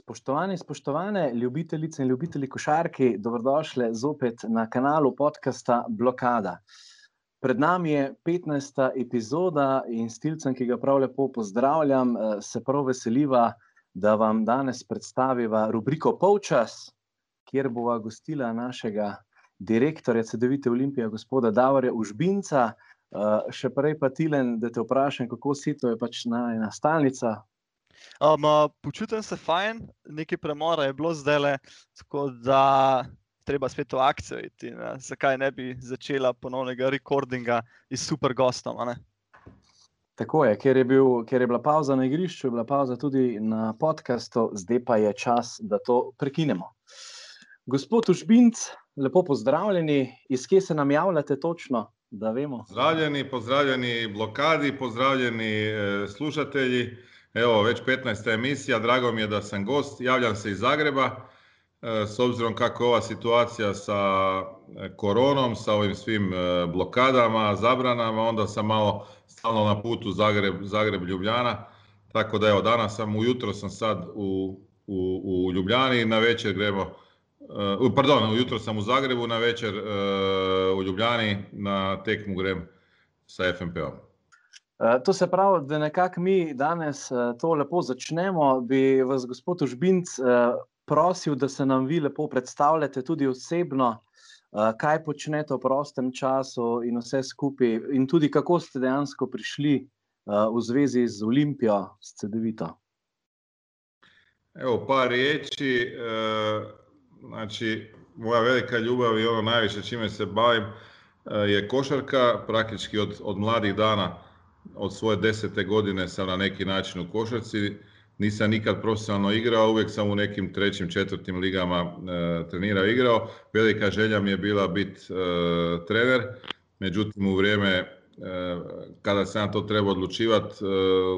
Spoštovani, spoštovane ljubitelice in ljubitelji košarke, dobrodošli zopet na kanalu podcasta Blokada. Pred nami je 15. epizoda in stilcem, ki ga prav lepo pozdravljam, eh, se prav veseliva, da vam danes predstaviva rubriko Polčas, kjer bova gostila našega direktorja CD-vite Olimpije, gospoda Davorja Užbinca. Eh, še prej pa Tilen, da te vprašam, kako si to je pač ena stalnica Um, počutim se fajn, nekaj premora je bilo zdaj le, tako da treba spet v akcijo iti. Ne? Zakaj ne bi začela ponovnega rekordinga iz super gostom? Tako je, ker je, bil, ker je bila pauza na igrišču, je bila pauza tudi na podkastu, zdaj pa je čas, da to prekinemo. Gospod Užbinc, lepo pozdravljeni, iz kje se nam javljate točno, da vemo? Pozdravljeni, pozdravljeni blokadi, pozdravljeni eh, slušatelji. Evo, već 15. emisija, drago mi je da sam gost, javljam se iz Zagreba, e, s obzirom kako je ova situacija sa e, koronom, sa ovim svim e, blokadama, zabranama, onda sam malo stalno na putu Zagreb, Zagreb Ljubljana, tako da evo, danas sam, ujutro sam sad u, u, u Ljubljani, na večer gremo, pardon, ujutro sam u Zagrebu, na večer u Ljubljani, na tekmu grem sa FNP-om. Eh, to se pravi, da nekako mi danes eh, to lepo začnemo. Bi vas, gospod Užbinc, eh, prosil, da se nam vi lepo predstavljate tudi osebno, kaj počnete v prostem času in vse skupaj, in tudi kako ste dejansko prišli v zvezi z Olimpijo, s CD-vito. Evo, par riječi. Znači, moja velika ljubav i ono najviše čime se bavim je košarka, praktički od, od mladih dana od svoje desete godine sam na neki način u košarci. Nisam nikad profesionalno igrao, uvijek sam u nekim trećim, četvrtim ligama e, trenirao igrao. Velika želja mi je bila biti e, trener, međutim u vrijeme e, kada sam to trebao odlučivati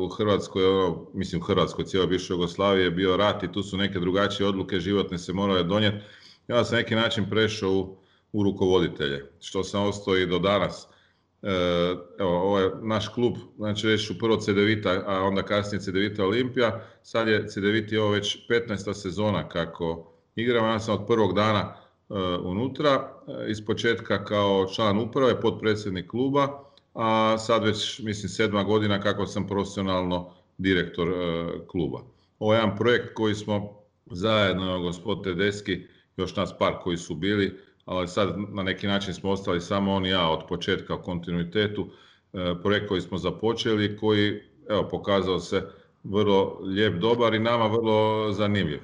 u Hrvatskoj, ono, mislim u Hrvatskoj, cijeloj bivšoj Jugoslaviji je bio rat i tu su neke drugačije odluke životne se morale donijeti. Ja sam neki način prešao u, u rukovoditelje, što sam ostao i do danas. E, evo, ovo je naš klub, znači već u prvo CDVita, a onda kasnije CDVita Olimpija. Sad je CDVita ovo već 15. sezona kako igramo. Ja sam od prvog dana uh, unutra, e, iz početka kao član uprave, potpredsjednik kluba, a sad već mislim sedma godina kako sam profesionalno direktor kluba. Ovo je jedan projekt koji smo zajedno, gospod Tedeski, još nas par koji su bili, ali sad na neki način smo ostali samo on i ja od početka u kontinuitetu. E, projekt koji smo započeli, koji evo, pokazao se vrlo lijep, dobar i nama vrlo zanimljiv.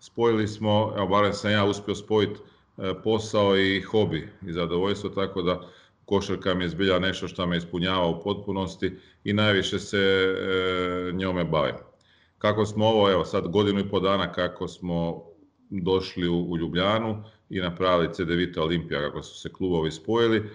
Spojili smo, evo barem sam ja uspio spojiti e, posao i hobi i zadovoljstvo, tako da košarka mi je zbilja nešto što me ispunjava u potpunosti i najviše se e, njome bavim. Kako smo ovo, evo sad godinu i po dana kako smo došli u, u Ljubljanu, i napravili CD Olimpija kako su se klubovi spojili.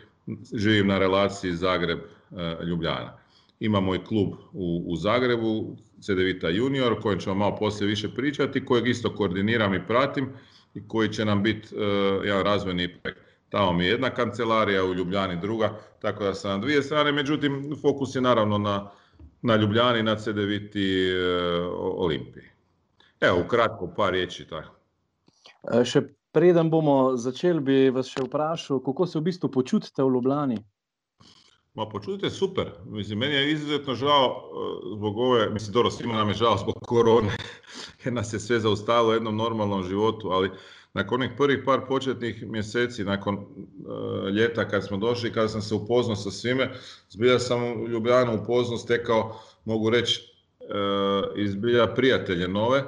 Živim na relaciji Zagreb-Ljubljana. Imamo i klub u, Zagrebu, CD Junior, o kojem ćemo malo poslije više pričati, kojeg isto koordiniram i pratim i koji će nam biti uh, jedan razvojni projekt. Tamo mi je jedna kancelarija, u Ljubljani druga, tako da sam na dvije strane, međutim fokus je naravno na, na Ljubljani, na CDViti uh, Olimpiji. Evo, ukratko par riječi tako. E, še Preden bomo začeli, bi vas še vprašal, kako se v bistvu počutite v Ljubljani? Ma počutite super. Mislim, meni je izuzetno žao eh, zbog ove, mislim, dobro, svima nam je žao zbog korone, jer nas je sve zaustavilo u jednom normalnom životu, ali nakon onih prvih par početnih mjeseci, nakon uh, ljeta kad smo došli, kada sam se upoznao sa svime, zbilja sam u Ljubljanu upoznao, stekao, mogu reći, uh, izbilja prijatelje nove,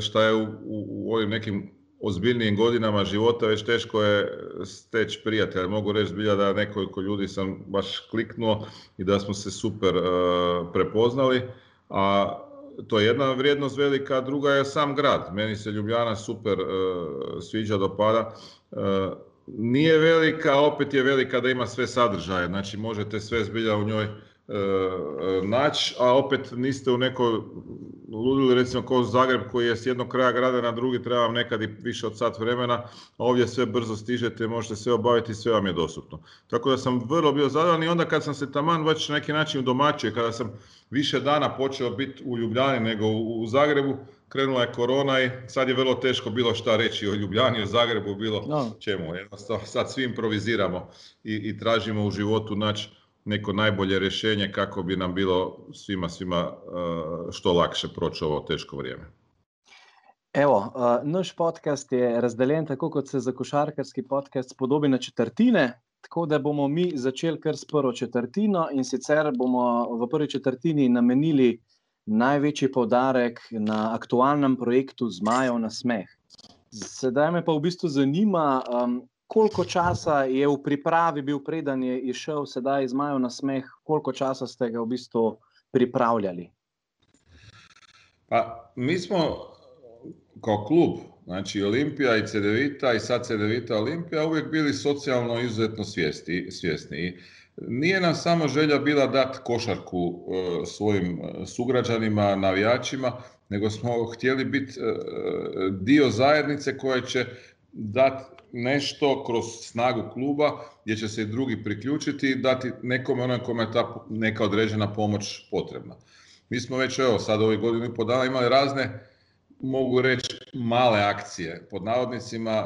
šta je u, u, u ovim nekim ozbiljnijim godinama života već teško je steći prijatelja. Mogu reći zbilja da nekoliko ljudi sam baš kliknuo i da smo se super uh, prepoznali. A to je jedna vrijednost velika, a druga je sam grad. Meni se Ljubljana super uh, sviđa, dopada. Uh, nije velika, opet je velika da ima sve sadržaje. Znači možete sve zbilja u njoj naći, a opet niste u nekoj ludili recimo kao Zagreb koji je s jednog kraja grada na drugi treba vam nekad i više od sat vremena, a ovdje sve brzo stižete, možete sve obaviti, sve vam je dostupno. Tako da sam vrlo bio zadovoljan i onda kad sam se taman već na neki način udomačio, kada sam više dana počeo biti u Ljubljani nego u Zagrebu, krenula je korona i sad je vrlo teško bilo šta reći o Ljubljani, o Zagrebu, bilo No. čemu. Jednostavno sad svi improviziramo i, i tražimo u životu naći neko najbolje rješenje kako bi nam bilo svima, svima uh, što lakše proći ovo teško vrijeme. Evo, uh, naš podcast je razdeljen tako, kot se za košarkarski podcast spodobi na četrtine. Tako da bomo mi začeli kar s prvo četrtino, in sicer bomo v prvi četrtini namenili največji poudarek na aktualnem projektu Zmajev na smeh. Sedaj me pa v bistvu zanima, um, koliko časa je v pripravi bil, preden je išel sedaj Zmajev na smeh, koliko časa ste ga v bistvu pripravljali. Pa mi smo kao klub, znači Olimpija i Cedevita i sad Cedevita Olimpija uvijek bili socijalno izuzetno svijesti, svjesni. Nije nam samo želja bila dati košarku e, svojim e, sugrađanima, navijačima, nego smo htjeli biti e, dio zajednice koja će dati nešto kroz snagu kluba gdje će se i drugi priključiti i dati nekome onome kome je ta neka određena pomoć potrebna. Mi smo već evo sad ovih godinu i pol dana imali razne mogu reći male akcije pod navodnicima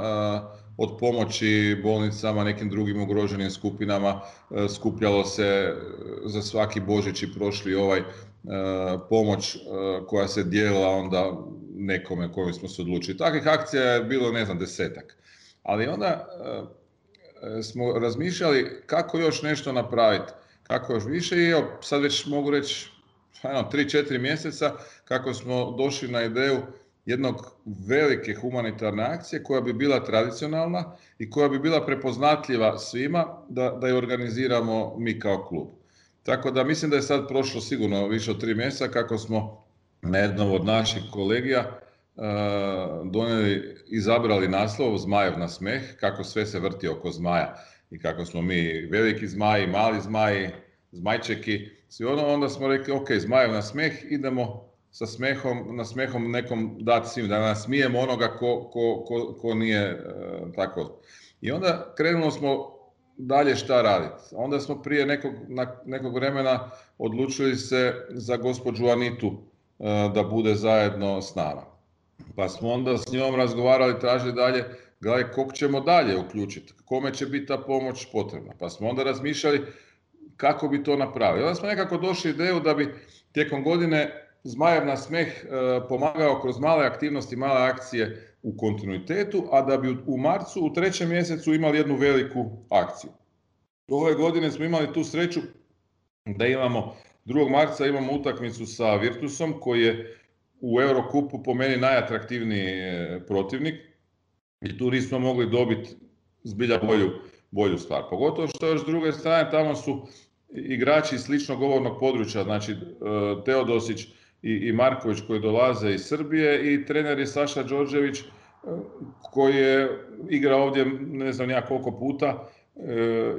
od pomoći bolnicama, nekim drugim ugroženim skupinama skupljalo se za svaki Božić i prošli ovaj pomoć koja se dijelila onda nekome kojim smo se odlučili. Takvih akcija je bilo ne znam desetak. Ali onda smo razmišljali kako još nešto napraviti, kako još više i sad već mogu reći ono, 3-4 mjeseca kako smo došli na ideju jednog velike humanitarne akcije koja bi bila tradicionalna i koja bi bila prepoznatljiva svima da, da je organiziramo mi kao klub. Tako da mislim da je sad prošlo sigurno više od tri mjeseca kako smo na jednom od naših kolegija donijeli, izabrali naslov Zmajev na smeh, kako sve se vrti oko zmaja i kako smo mi veliki zmaji, mali zmaji, zmajčeki, svi ono, onda smo rekli ok, Zmajev na smeh, idemo sa smehom, na smehom nekom dati svim, da nas smijemo onoga ko, ko, ko, ko nije e, tako. I onda krenulo smo dalje šta raditi. Onda smo prije nekog, nekog vremena odlučili se za gospođu Anitu e, da bude zajedno s nama. Pa smo onda s njom razgovarali, tražili dalje, gledaj kog ćemo dalje uključiti, kome će biti ta pomoć potrebna. Pa smo onda razmišljali kako bi to napravili. Onda smo nekako došli ideju da bi tijekom godine Zmajev na smeh e, pomagao kroz male aktivnosti, male akcije u kontinuitetu, a da bi u marcu, u trećem mjesecu imali jednu veliku akciju. Ove godine smo imali tu sreću da imamo 2. marca imamo utakmicu sa Virtusom koji je u Eurokupu po meni najatraktivniji e, protivnik i tu nismo mogli dobiti zbilja bolju, bolju stvar. Pogotovo što još s druge strane tamo su igrači sličnog govornog područja, znači e, Teodosić, i, Marković koji dolaze iz Srbije i trener je Saša Đorđević e, koji je igrao ovdje ne znam ja koliko puta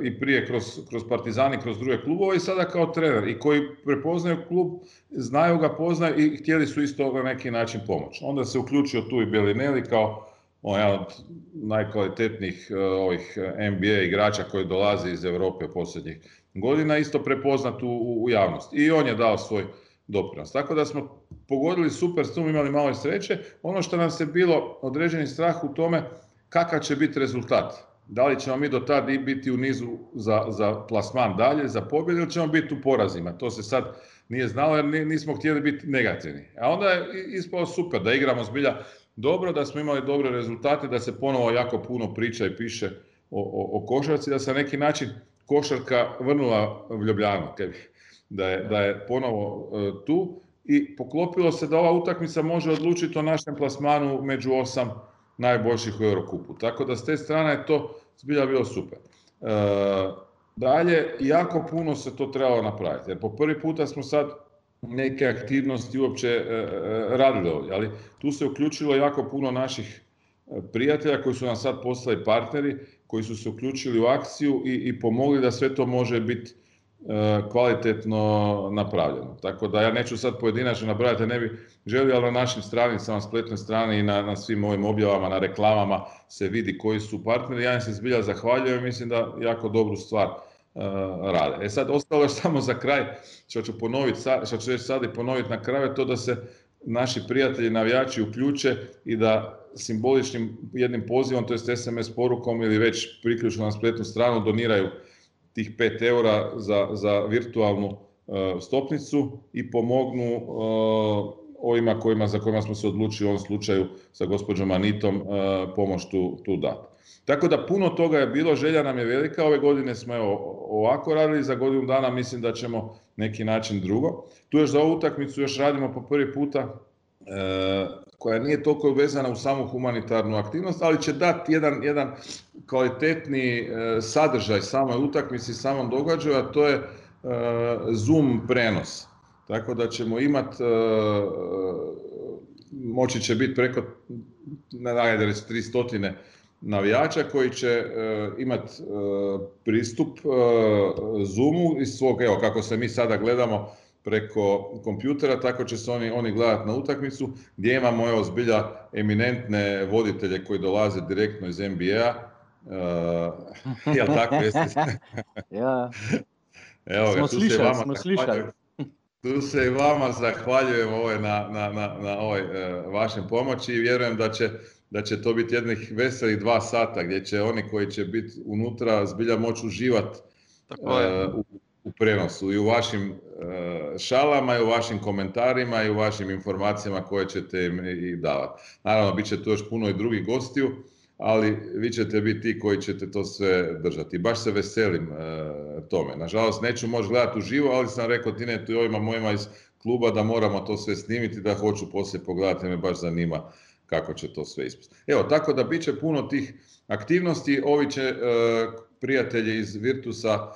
i prije kroz, kroz Partizani, kroz druge klubove i sada kao trener i koji prepoznaju klub, znaju ga, poznaju i htjeli su isto na neki način pomoć. Onda se uključio tu i Belinelli kao on jedan od najkvalitetnijih e, ovih NBA igrača koji dolaze iz Europe posljednjih godina, isto prepoznat u, u javnosti. I on je dao svoj doprinos. Tako da smo pogodili super sum, imali malo sreće. Ono što nam se bilo određeni strah u tome kakav će biti rezultat. Da li ćemo mi do tada biti u nizu za, za plasman dalje, za pobjedu ili ćemo biti u porazima. To se sad nije znalo jer nismo htjeli biti negativni. A onda je ispalo super da igramo zbilja dobro, da smo imali dobre rezultate, da se ponovo jako puno priča i piše o, o, o košarci, da se na neki način košarka vrnula u Ljubljanu da je, da je ponovo e, tu i poklopilo se da ova utakmica može odlučiti o našem plasmanu među osam najboljših u Eurokupu. Tako da s te strane je to zbilja bilo super. E, dalje, jako puno se to trebalo napraviti. Jer po prvi puta smo sad neke aktivnosti uopće e, radili ovdje, ali tu se uključilo jako puno naših prijatelja koji su nam sad postali partneri, koji su se uključili u akciju i, i pomogli da sve to može biti E, kvalitetno napravljeno. Tako da ja neću sad pojedinačno nabrajati, ne bi želio, ali na našim stranicama, spletnoj strani i na, na svim ovim objavama, na reklamama se vidi koji su partneri. Ja im se zbilja zahvaljujem, mislim da jako dobru stvar uh, rade. E sad, ostalo je samo za kraj, što ću ponoviti, što ću sad i ponoviti na kraju, to da se naši prijatelji navijači uključe i da simboličnim jednim pozivom, to jest SMS porukom ili već priključno na spletnu stranu doniraju tih 5 eura za, za virtualnu uh, stopnicu i pomognu uh, ovima kojima, za kojima smo se odlučili u ovom slučaju sa gospođom Anitom uh, pomoć tu, tu dati. Tako da puno toga je bilo, želja nam je velika, ove godine smo evo, ovako radili, za godinu dana mislim da ćemo neki način drugo. Tu još za ovu utakmicu još radimo po prvi puta e, koja nije toliko vezana u samu humanitarnu aktivnost, ali će dati jedan, jedan kvalitetni e, sadržaj samoj utakmici, samom događaju, a to je e, Zoom prenos. Tako da ćemo imati, e, moći će biti preko, ne najde 300 navijača koji će imati pristup Zoomu iz svog, evo kako se mi sada gledamo, preko kompjutera, tako će se oni, oni gledati na utakmicu, gdje imamo evo zbilja eminentne voditelje koji dolaze direktno iz NBA. Uh, jel tako jeste? ja. Evo smo ga, tu slišali, se vama smo slišali. Tu se i vama zahvaljujem ovaj na, na, na, na ovoj uh, vašem pomoći i vjerujem da će, da će to biti jednih veselih dva sata gdje će oni koji će biti unutra zbilja moći uživati uh, u, u prenosu i u vašim šalama i u vašim komentarima i u vašim informacijama koje ćete im i davati. Naravno, bit će tu još puno i drugih gostiju, ali vi ćete biti ti koji ćete to sve držati. Baš se veselim uh, tome. Nažalost, neću moći gledati uživo, ali sam rekao Tinetu i ovima mojima iz kluba da moramo to sve snimiti, da hoću poslije pogledati, me baš zanima kako će to sve ispasti. Evo, tako da bit će puno tih aktivnosti. Ovi će uh, prijatelji iz Virtusa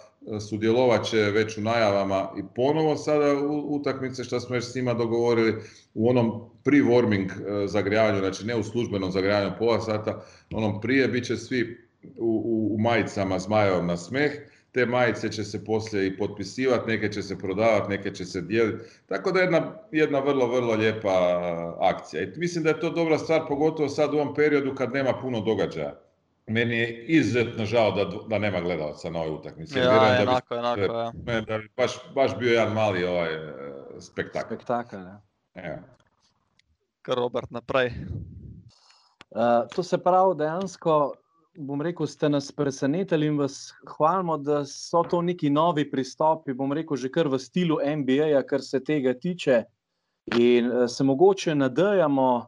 sudjelovat će već u najavama i ponovo sada u utakmice što smo već s njima dogovorili u onom pre-warming e, zagrijavanju, znači ne u službenom zagrijavanju pola sata, onom prije bit će svi u, u, u majicama zmajevom na smeh, te majice će se poslije i potpisivati, neke će se prodavati, neke će se dijeliti. Tako da je jedna, jedna vrlo, vrlo lijepa akcija. I mislim da je to dobra stvar, pogotovo sad u ovom periodu kad nema puno događaja meni je izuzetno žao da, da nema gledalaca na ovoj utakmici. Ja, da jednako, jednako, ja. Da bi baš, baš bio jedan mali ovaj, e, spektakl. Spektakl, ja. ja. Kar Robert naprej. Uh, to se pravi, dejansko, bom rekel, ste nas presenetili in vas hvalimo, da so to neki novi pristopi, bom rekel, že kar v stilu NBA, kar se tega tiče. In uh, se mogoče nadejamo,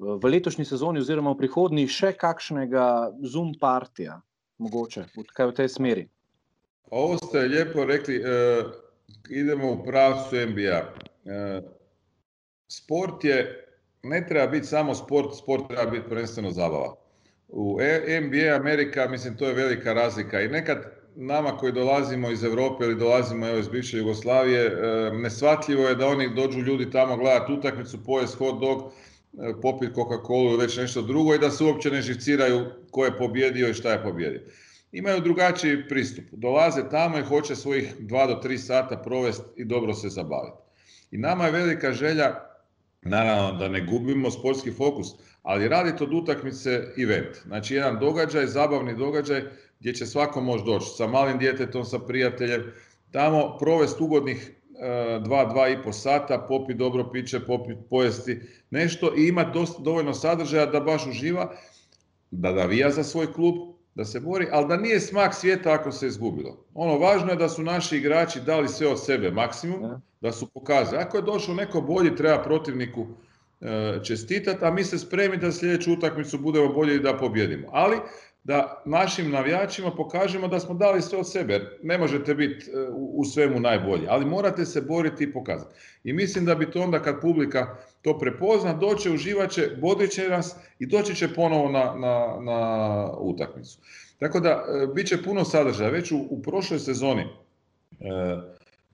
v letošnji sezoni, oziroma v prihodnji, še kakšnega zoom partija, mogoče, kaj v tej smeri? Ovo ste lijepo rekli, uh, idemo u pravcu NBA. Uh, e, sport je, ne treba biti samo sport, sport treba biti prvenstveno zabava. U e, NBA Amerika, mislim, to je velika razlika i nekad nama koji dolazimo iz Europe ili dolazimo evo, iz bivše Jugoslavije, nesvatljivo je da oni dođu ljudi tamo gledati utakmicu, pojest hot dog, E, popiti Coca-Cola ili već nešto drugo i da se uopće ne živciraju ko je pobjedio i šta je pobjedio. Imaju drugačiji pristup. Dolaze tamo i hoće svojih 2 do 3 sata provesti i dobro se zabaviti. I nama je velika želja, naravno da ne gubimo sportski fokus, ali raditi od utakmice event. Znači jedan događaj, zabavni događaj gdje će svako moći doći sa malim djetetom, sa prijateljem, tamo provesti ugodnih dva, dva i po sata, popi dobro piće, popi, pojesti nešto i ima dosta, dovoljno sadržaja da baš uživa, da navija za svoj klub, da se bori, ali da nije smak svijeta ako se izgubilo. Ono, važno je da su naši igrači dali sve od sebe maksimum, da su pokazali. Ako je došao neko bolji, treba protivniku e, čestitati, a mi se spremi da sljedeću utakmicu budemo bolji i da pobjedimo. Ali da našim navijačima pokažemo da smo dali sve od sebe. Ne možete biti e, u svemu najbolji, ali morate se boriti i pokazati. I mislim da bi to onda kad publika to prepozna, doće, uživat će, bodit će nas i doći će ponovo na, na, na utakmicu. Tako da, e, bit će puno sadržaja. Već u, u prošloj sezoni e,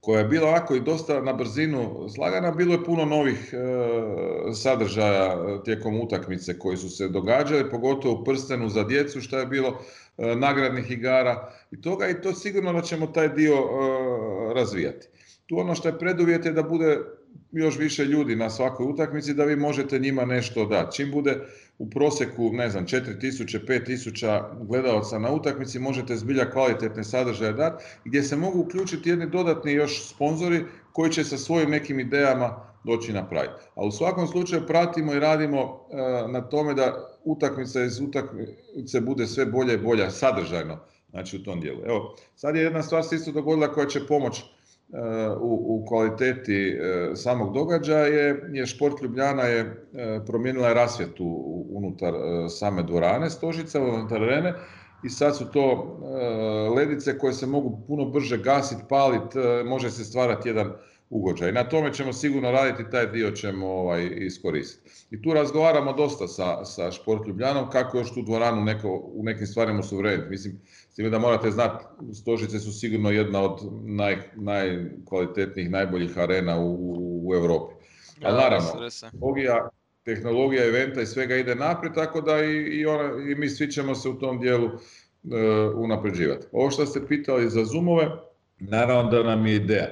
koja je bila ovako i dosta na brzinu slagana, bilo je puno novih e, sadržaja e, tijekom utakmice koji su se događali, pogotovo u prstenu za djecu što je bilo e, nagradnih igara i toga i to sigurno da ćemo taj dio razvijati. Tu ono što je preduvjet je da bude još više ljudi na svakoj utakmici da vi možete njima nešto dati. Čim bude u prosjeku, ne znam, 4000, 5000 gledalaca na utakmici, možete zbilja kvalitetne sadržaje dati, gdje se mogu uključiti jedni dodatni još sponzori koji će sa svojim nekim idejama doći napraviti. A u svakom slučaju pratimo i radimo na tome da utakmica iz utakmice bude sve bolje i bolja sadržajno znači u tom dijelu. Evo, sad je jedna stvar se isto dogodila koja će pomoći u, u kvaliteti samog događaja je, Šport Ljubljana je promijenila rasvjetu unutar same dvorane Stožica, unutar arene i sad su to ledice koje se mogu puno brže gasiti, paliti, može se stvarati jedan ugođaj. Na tome ćemo sigurno raditi, taj dio ćemo ovaj, iskoristiti. I tu razgovaramo dosta sa, sa Šport Ljubljanom kako još tu dvoranu neko, u nekim stvarima su vrediti. Mislim, time da morate znati, Stožice su sigurno jedna od naj, najkvalitetnijih, najboljih arena u, u Europi. Ali naravno, tehnologija, tehnologija eventa i svega ide naprijed, tako da i, i, ona, i mi svi ćemo se u tom dijelu uh, unapređivati. Ovo što ste pitali za zoomove, naravno da nam je ideja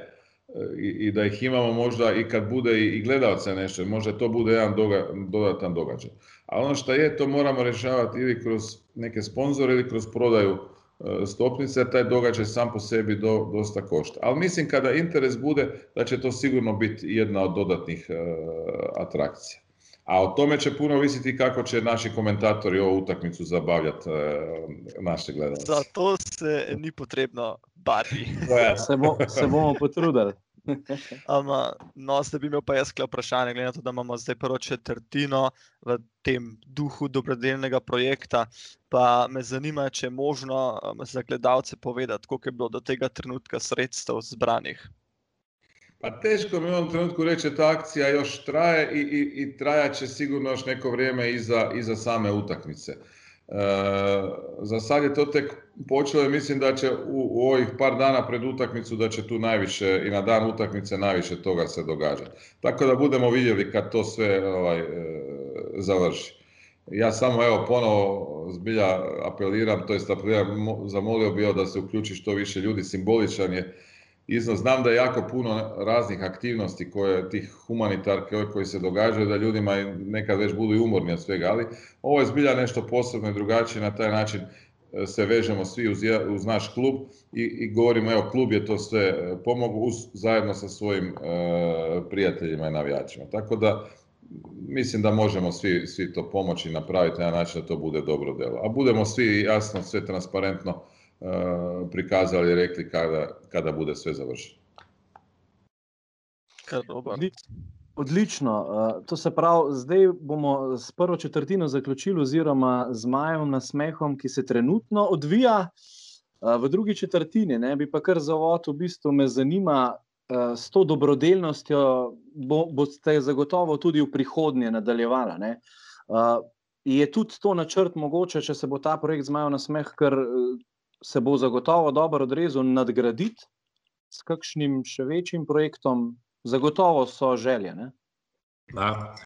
i, i da ih imamo možda i kad bude i, i gledalce nešto, možda to bude jedan doga, dodatan događaj. A ono što je, to moramo rješavati ili kroz neke sponzore ili kroz prodaju e, stopnice, jer taj događaj sam po sebi do, dosta košta. Ali mislim kada interes bude da će to sigurno biti jedna od dodatnih e, atrakcija. A o tome će puno visiti kako će naši komentatori ovu utakmicu zabavljati e, naše gledalce. Za to se ni potrebno bati. se, bo, se bomo potrudili. Um, no, zdaj bi imel pa jaz skle vprašanje, glede na to, da imamo zdaj prvo četrtino v tem duhu dobrodelnega projekta. Pa me zanima, če je možno um, za gledalce povedati, koliko je bilo do tega trenutka sredstev zbranih. Pa teško mi u ovom trenutku reći ta akcija još traje i, i, i trajat će sigurno još neko vrijeme iza, iza same utakmice. E, za sad je to tek počelo i mislim da će u, ovih par dana pred utakmicu da će tu najviše i na dan utakmice najviše toga se događa. Tako da budemo vidjeli kad to sve ovaj, e, završi. Ja samo evo ponovo zbilja apeliram, to jest apeliram, zamolio bi da se uključi što više ljudi, simboličan je iznos. Znam da je jako puno raznih aktivnosti koje tih humanitarke koji se događaju, da ljudima nekad već budu i umorni od svega, ali ovo je zbilja nešto posebno i drugačije, na taj način e, se vežemo svi uz, uz naš klub i, i govorimo, evo, klub je to sve e, pomogao uz, zajedno sa svojim e, prijateljima i navijačima. Tako da, mislim da možemo svi, svi to pomoći i napraviti na način da to bude dobro delo. A budemo svi jasno, sve transparentno prikazali i rekli kada, kada bude sve završeno. Odlično. Eh, to se pravi, zdaj bomo s prvo četrtino zaključili, oziroma z majem na smehom, ki se trenutno odvija eh, v drugi četrtini. Ne, bi pa kar zavod, v bistvu me zanima, s to dobrodelnostjo bo, boste zagotovo tudi v prihodnje nadaljevala. Ne. Je tudi to načrt mogoče, če se bo ta projekt zmajal na smeh, ker se bo zagotovo dobro odrezal nadgraditi s kakšnim še večjim projektom, zagotovo so želje. Ne? Da.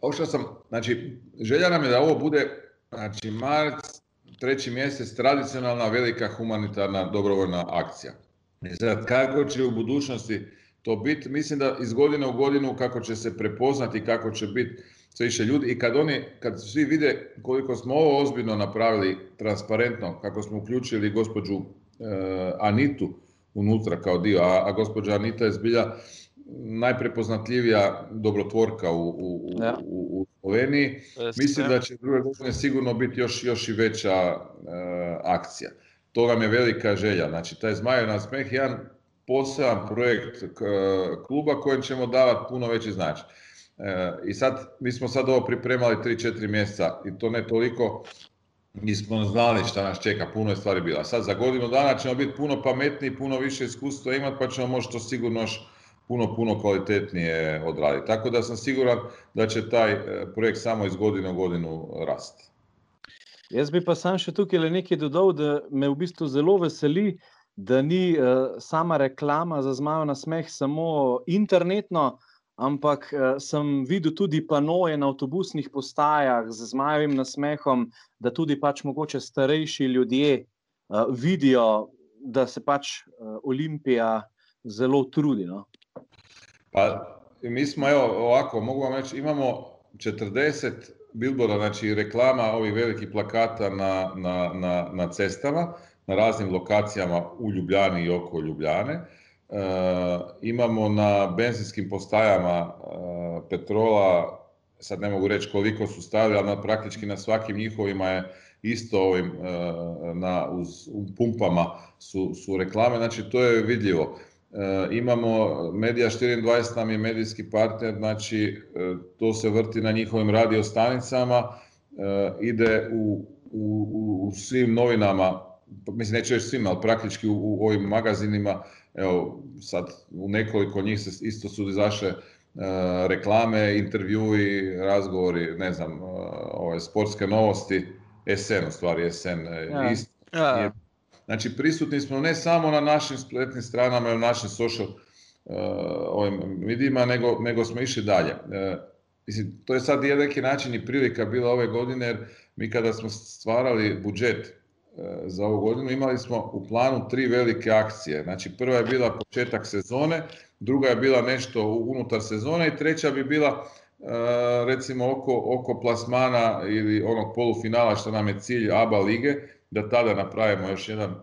Ovo što sam, znači, želja nam je da ovo bude, znači, marc, treći mjesec, tradicionalna velika humanitarna dobrovoljna akcija. I sad, kako će u budućnosti to biti, mislim da iz godine u godinu kako će se prepoznati, kako će biti sve više ljudi i kad oni, kad svi vide koliko smo ovo ozbiljno napravili transparentno, kako smo uključili gospođu e, Anitu unutra kao dio, a, a gospođa Anita je zbilja najprepoznatljivija dobrotvorka u, u, ja. u, u Sloveniji. Mislim da će druge godine sigurno biti još, još i veća e, akcija. To nam je velika želja. Znači, taj Zmaju na smeh je jedan poseban projekt kluba kojem ćemo davati puno veći značaj. E, I sad, mi smo sad ovo pripremali 3-4 mjeseca i to ne toliko, nismo znali šta nas čeka, puno je stvari bila. Sad za godinu dana ćemo biti puno pametniji, puno više iskustva imati, pa ćemo možda sigurno još puno, puno kvalitetnije odraditi. Tako da sam siguran da će taj e, projekt samo iz godine u godinu rasti. Jaz bi pa sam še tukaj nekaj dodal, da me v bistvu zelo veseli, da ni uh, sama reklama za zmajo na smeh samo internetno, uh, ampak uh, sem videl tudi panoje na avtobusnih postajah z zmajevim nasmehom, da tudi pač mogoče starejši ljudje uh, vidijo, da se pač uh, Olimpija zelo trudi. No? Pa, mi smo, evo, ovako, mogu vam reći, imamo 40 bilbora, znači reklama ovih velikih plakata na, na, na, na cestama, na raznim lokacijama u Ljubljani i oko Ljubljane. Imamo na benzinskim postajama petrola, sad ne mogu reći koliko su stavili, ali praktički na svakim njihovima je isto ovim na, uz, u pumpama su, su reklame, znači to je vidljivo. imamo Medija 24 nam je medijski partner, znači to se vrti na njihovim radio stanicama, ide u, u, u svim novinama, mislim neću reći svima, ali praktički u, u ovim magazinima, evo sad u nekoliko njih se isto su izašle e, reklame, intervjui, razgovori, ne znam, e, ove sportske novosti, SN u stvari, SN e, ja. isto. Ja. Znači prisutni smo ne samo na našim spletnim stranama i u našim social uh, ovim medijima, nego, nego smo išli dalje. Uh, mislim, to je sad je neki način i prilika bila ove godine, jer mi kada smo stvarali budžet e, za ovu godinu imali smo u planu tri velike akcije. Znači prva je bila početak sezone, druga je bila nešto unutar sezone i treća bi bila e, recimo oko, oko plasmana ili onog polufinala što nam je cilj ABA lige, da tada napravimo još jedan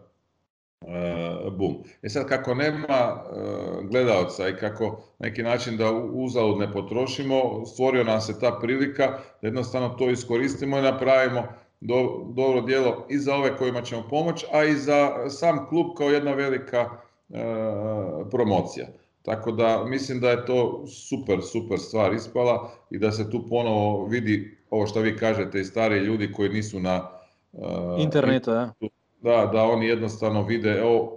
Uh, bum. E sad kako nema uh, gledalca i kako neki način da uzalud ne potrošimo, stvorio nam se ta prilika da jednostavno to iskoristimo i napravimo do, dobro djelo i za ove kojima ćemo pomoći, a i za sam klub kao jedna velika uh, promocija. Tako da mislim da je to super, super stvar ispala i da se tu ponovo vidi ovo što vi kažete i stari ljudi koji nisu na internetu, ja da, da oni jednostavno vide, evo,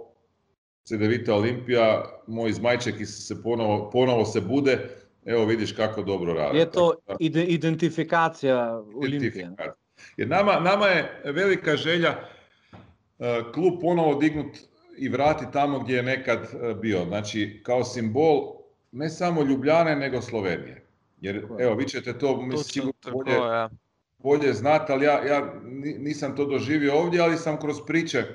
Cedevita Olimpija, moj Zmajček se ponovo, ponovo se bude, evo vidiš kako dobro radi. Je to ide, identifikacija Olimpije. Jer nama, nama je velika želja uh, klub ponovo dignut i vrati tamo gdje je nekad uh, bio. Znači, kao simbol ne samo Ljubljane, nego Slovenije. Jer, evo, vi ćete to, mislim, bolje, ja bolje znati, ali ja, ja nisam to doživio ovdje, ali sam kroz priče e,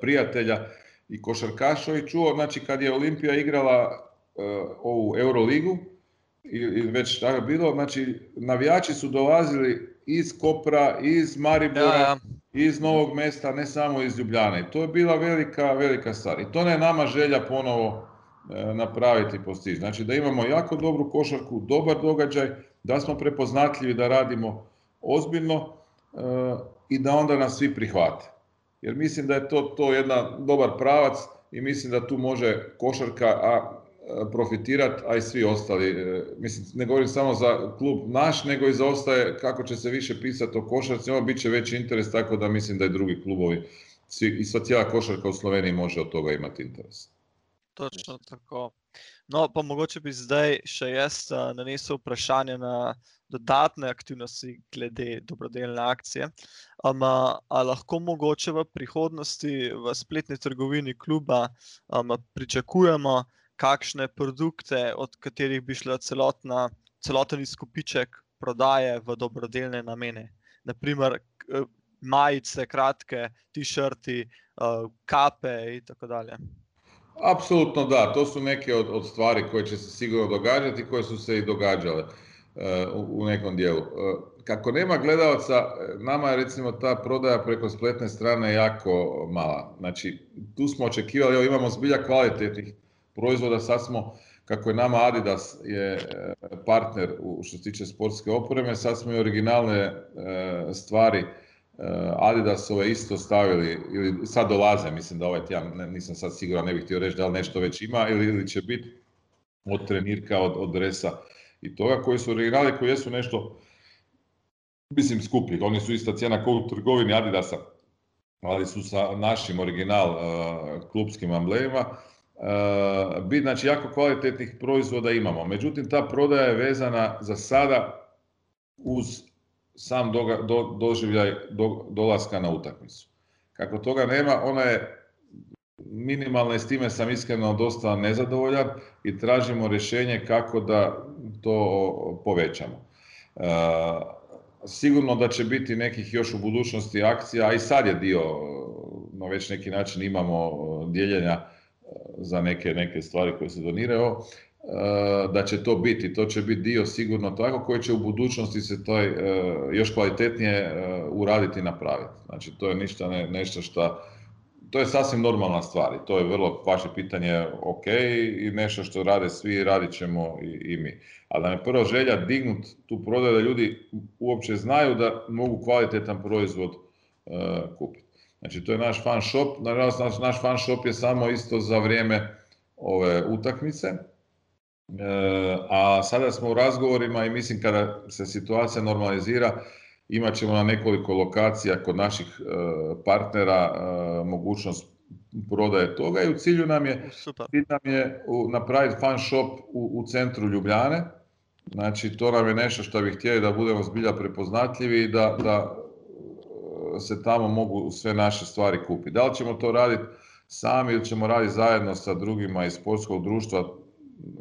prijatelja i košarkaša i čuo, znači kad je Olimpija igrala e, ovu Euroligu, i, već tako bilo, znači navijači su dolazili iz Kopra, iz Maribora, ja, ja. iz Novog mesta, ne samo iz Ljubljane. To je bila velika, velika stvar. I to ne je nama želja ponovo e, napraviti i postići. Znači da imamo jako dobru košarku, dobar događaj, da smo prepoznatljivi, da radimo ozbiljno e, i da onda nas svi prihvate. Jer mislim da je to, to jedan dobar pravac i mislim da tu može košarka a, profitirati, a i svi ostali. E, mislim, ne govorim samo za klub naš, nego i za ostaje kako će se više pisati o košarci, ovo bit će veći interes, tako da mislim da i drugi klubovi svi, i sva cijela košarka u Sloveniji može od toga imati interes. Točno tako. No, pa mogoče bi zdaj še jaz nanesel vprašanje na dodatne aktivnosti glede dobrodelne akcije. Um, a lahko mogoče v prihodnosti v spletni trgovini kluba um, pričakujemo kakšne produkte, od katerih bi šla celotna, celoten izkupiček prodaje v dobrodelne namene? Naprimer, majice, kratke, t-shirti, uh, kape in tako dalje. Apsolutno da, to su neke od, od stvari će se sigurno događati koje su se i događale uh, u, nekom dijelu. Uh, kako nema gledalca, nama je recimo ta prodaja preko spletne strane jako mala. Znači, tu smo očekivali, evo imamo zbilja kvalitetnih proizvoda, sad smo, kako je nama Adidas je e, partner u, što se tiče sportske opreme, sad smo i originalne uh, stvari Eh, Adidasove isto stavili, ili sad dolaze, mislim da ovaj tjedan, nisam sad siguran, ne bih htio reći da li nešto već ima, ili, će biti od trenirka, od, od dresa i toga, koji su originali, koji jesu nešto, mislim, skuplji. Oni su ista cijena kao u trgovini Adidasa, ali su sa našim original klubskim amblemima. Uh, bit, znači, jako kvalitetnih proizvoda imamo. Međutim, ta prodaja je vezana za sada uz sam do, doživljaj do, dolaska na utakmicu. Kako toga nema, ona je minimalna i s time sam iskreno dosta nezadovoljan i tražimo rješenje kako da to povećamo. E, sigurno da će biti nekih još u budućnosti akcija, a i sad je dio, na već neki način imamo dijeljenja e, za neke, neke stvari koje se doniraju. Eh, da će to biti. To će biti dio sigurno tako koji će u budućnosti se to eh, još kvalitetnije eh, uraditi i napraviti. Znači to je ništa ne, nešto što to je sasvim normalna stvar i to je vrlo vaše pitanje ok i nešto što rade svi, radit ćemo i, i mi. Ali nam je prva želja dignut tu prodaju da ljudi uopće znaju da mogu kvalitetan proizvod kupiti. Znači to je naš fan shop, nažalost naš, naš fan shop je samo isto za vrijeme ove utakmice, E, a sada smo u razgovorima i mislim kada se situacija normalizira imat ćemo na nekoliko lokacija kod naših e, partnera e, mogućnost prodaje toga i u cilju nam je, cilj nam je napraviti fan shop u, u centru Ljubljane. Znači to nam je nešto što bih htjeli da budemo zbilja prepoznatljivi i da, da se tamo mogu sve naše stvari kupiti. Da li ćemo to raditi sami ili ćemo raditi zajedno sa drugima iz sportskog društva,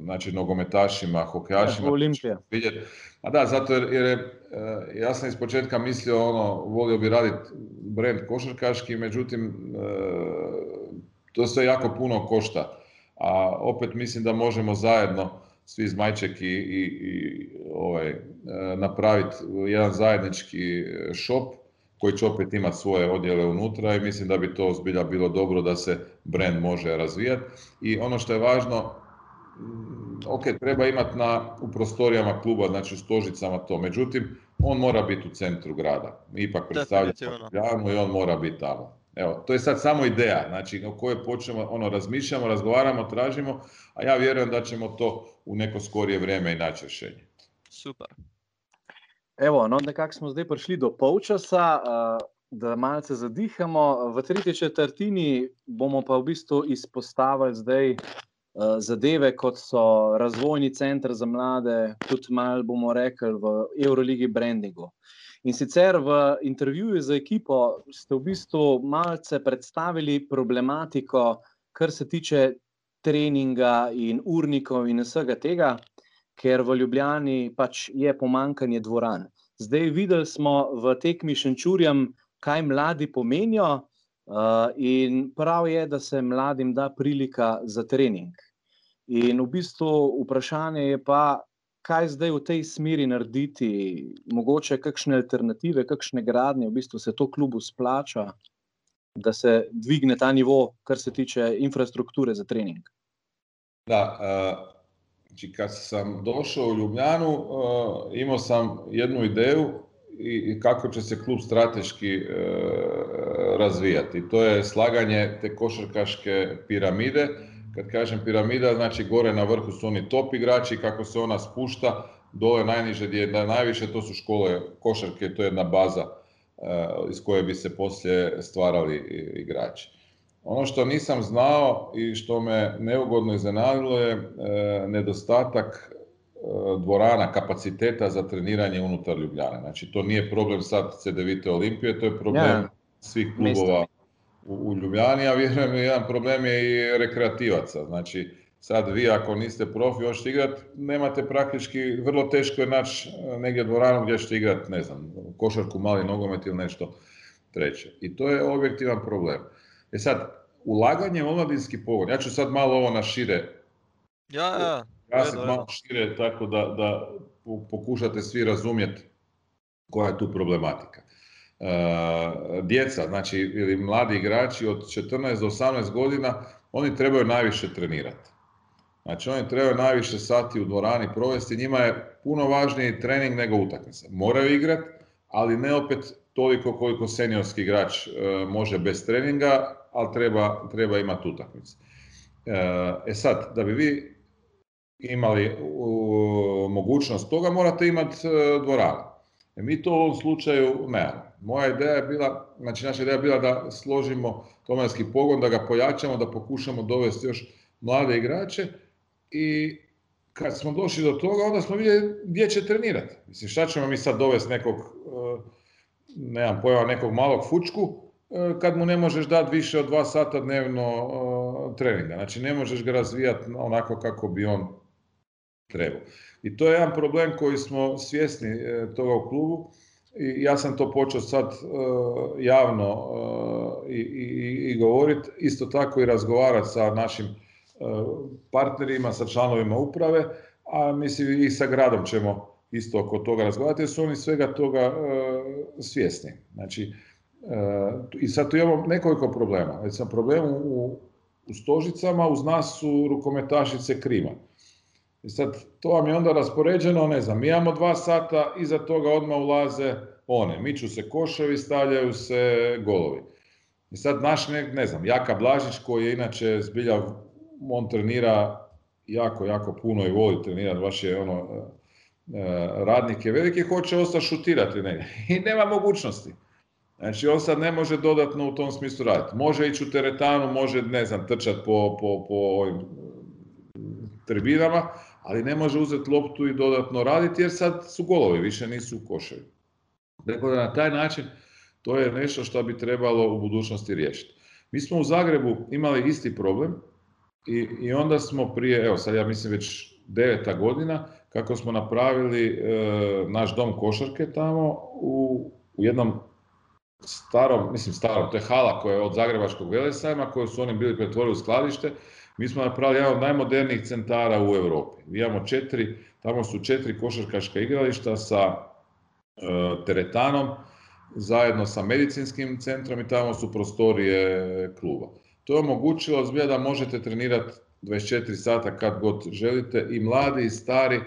znači nogometašima, hokejašima. Olimpija. A da, zato jer, jer e, ja sam iz početka mislio ono, volio bi raditi brand košarkaški, međutim e, to sve jako puno košta. A opet mislim da možemo zajedno svi Zmajček i, i, i ovaj, e, napraviti jedan zajednički shop koji će opet imati svoje odjele unutra i mislim da bi to zbilja bilo dobro da se brand može razvijati. I ono što je važno, Mm, ok, treba imati na, u prostorijama kluba, znači u stožicama to, međutim, on mora biti u centru grada. Ipak predstavlja Ljubljanu i on mora biti tamo. Evo, to je sad samo ideja, znači o kojoj počnemo, ono, razmišljamo, razgovaramo, tražimo, a ja vjerujem da ćemo to u neko skorije vrijeme i naći rješenje. Super. Evo, no nekako smo zdaj prišli do polčasa, da malce zadihamo. V tretji četrtini bomo pa v bistvu izpostavili zdaj Eh, zadeve, kot so razvojni center za mlade, tudi malo bomo rekli v Euroligi brandingu. In sicer v intervjuju z ekipo ste v bistvu malce predstavili problematiko, kar se tiče treninga in urnikov in vsega tega, ker v Ljubljani pač je pomankanje dvoran. Zdaj videli smo v tekmi Šenčurjem, kaj mladi pomenijo, uh, in prav je, da se mladim da prilika za trening. In v bistvu vprašanje je pa, kaj zdaj v tej smeri narediti, mogoče kakšne alternative, kakšne gradnje, v bistvu se to klubu splača, da se dvigne ta nivo, kar se tiče infrastrukture za trening. Da, uh, kad sam došao u Ljubljanu, uh, imao sam jednu ideju i kako će se klub strateški uh, razvijati. To je slaganje te košarkaške piramide, kad kažem piramida, znači gore na vrhu su oni top igrači, kako se ona spušta, dole najniže gdje je najviše, to su škole košarke, to je jedna baza eh, iz koje bi se poslije stvarali igrači. Ono što nisam znao i što me neugodno iznenadilo je eh, nedostatak eh, dvorana, kapaciteta za treniranje unutar Ljubljane. Znači to nije problem sad CDVite Olimpije, to je problem svih klubova u, Ljubljani, a vjerujem jedan problem je i rekreativaca. Znači, sad vi ako niste profi, hoćete igrati, nemate praktički, vrlo teško je naći e, negdje dvoranu gdje ćete igrati, ne znam, košarku, mali nogomet ili nešto treće. I to je objektivan problem. E sad, ulaganje u omladinski pogon, ja ću sad malo ovo na šire, ja, ja. ja sam malo šire tako da, da pokušate svi razumjeti koja je tu problematika. E, djeca, znači ili mladi igrači od 14 do 18 godina, oni trebaju najviše trenirati. Znači oni trebaju najviše sati u dvorani provesti, njima je puno važniji trening nego utakmica. Moraju igrati, ali ne opet toliko koliko seniorski igrač e, može bez treninga, ali treba, treba imati utakmice. E sad, da bi vi imali mogućnost toga, morate imati dvoranu. E mi to u ovom slučaju nemamo. Moja ideja je bila, znači naša ideja je bila da složimo tomarski pogon, da ga pojačamo, da pokušamo dovesti još mlade igrače i kad smo došli do toga, onda smo vidjeli gdje će trenirati. Mislim, šta ćemo mi sad dovesti nekog, e, nemam pojma, nekog malog fučku, e, kad mu ne možeš dati više od dva sata dnevno e, treninga. Znači, ne možeš ga razvijati onako kako bi on trebao. I to je jedan problem koji smo svjesni toga u klubu i ja sam to počeo sad e, javno i, i, i govoriti, isto tako i razgovarati sa našim e, partnerima, sa članovima uprave, a mislim i sa gradom ćemo isto oko toga razgovarati jer su oni svega toga svjesni. Znači, I sad tu imamo nekoliko problema. Sam problem u, u Stožicama, uz nas su rukometašice Krima. I sad, to vam je onda raspoređeno, ne znam, mi imamo dva sata, iza toga odmah ulaze one. Miču se koševi, stavljaju se golovi. I sad naš, ne, ne znam, Jaka Blažić koji je inače zbilja, on trenira jako, jako puno i voli trenirati, baš je ono, e, e, radnik je veliki, hoće ostati šutirati negdje. I nema mogućnosti. Znači on sad ne može dodatno u tom smislu raditi. Može ići u teretanu, može, ne znam, trčati po, po, po ovim tribinama, ali ne može uzeti loptu i dodatno raditi jer sad su golovi, više nisu koševi. Dakle, na taj način to je nešto što bi trebalo u budućnosti riješiti. Mi smo u Zagrebu imali isti problem i, i onda smo prije, evo sad ja mislim već deveta godina, kako smo napravili e, naš dom košarke tamo u, u jednom starom, mislim starom, to je hala koja je od Zagrebačkog velesajma, koju su oni bili pretvorili u skladište. Mi smo napravili jedan od najmodernijih centara u Europi. Imamo četiri, tamo su četiri košarkaška igrališta sa e, teretanom, zajedno sa medicinskim centrom i tamo su prostorije kluba. To je omogućilo zbilja da možete trenirati 24 sata kad god želite i mladi i stari,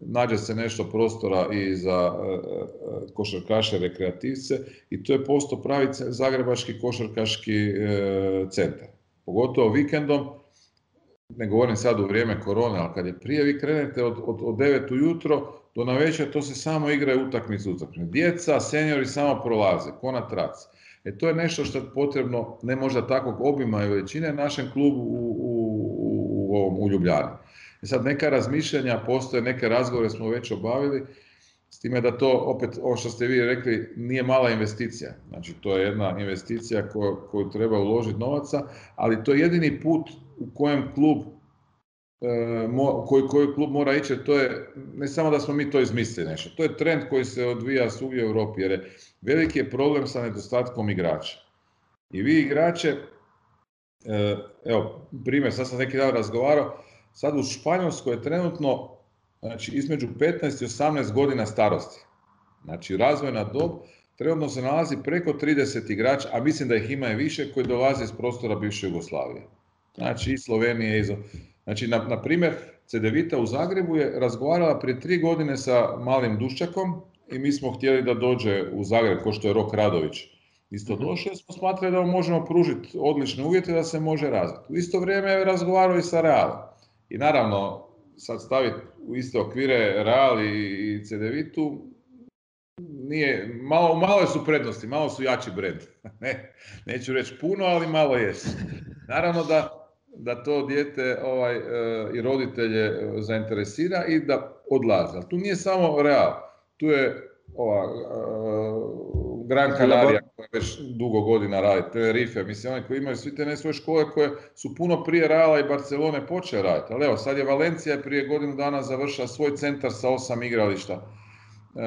nađe se nešto prostora i za e, e, košarkaše, rekreativce i to je postao pravi zagrebački košarkaški e, centar. Pogotovo vikendom, ne govorim sad u vrijeme korone, ali kad je prije, vi krenete od, od, od 9 ujutro do na večer, to se samo igra utakmice utakmice. Djeca, seniori samo prolaze, ko na traci. E to je nešto što je potrebno, ne možda takvog obima i veličine, našem klubu u, u, u, u Ljubljani. I sad neka razmišljanja postoje, neke razgovore smo već obavili, s time da to, opet, ovo što ste vi rekli, nije mala investicija. Znači, to je jedna investicija koju, koju treba uložiti novaca, ali to je jedini put u kojem klub e, koji, koji klub mora ići, to je ne samo da smo mi to izmislili nešto, to je trend koji se odvija svugdje u Europi, jer je veliki je problem sa nedostatkom igrača. I vi igrače, e, evo, primjer, sad sam neki dan razgovarao, Sad u Španjolskoj je trenutno znači, između 15 i 18 godina starosti. Znači razvojna dob trenutno se nalazi preko 30 igrača, a mislim da ih ima i više koji dolaze iz prostora bivše Jugoslavije. Znači i Slovenije, i Znači, na, na primjer, Cedevita u Zagrebu je razgovarala prije tri godine sa malim Duščakom i mi smo htjeli da dođe u Zagreb, ko što je Rok Radović isto mhm. došao, smo smatrali da možemo pružiti odlične uvjete da se može razviti. U isto vrijeme je razgovarao i sa Realom. I naravno, sad staviti u iste okvire Real i CDV-tu, nije, malo, malo su prednosti, malo su jači brend. Ne, neću reći puno, ali malo jesu. Naravno da, da to dijete ovaj, e, i roditelje e, zainteresira i da odlaze. Ali tu nije samo Real, tu je ova, uh, Gran Canaria koja već dugo godina radi, Tenerife, mislim oni koji imaju svi te ne svoje škole koje su puno prije Reala i Barcelone počele raditi. Ali evo, sad je Valencija prije godinu dana završila svoj centar sa osam igrališta. Uh,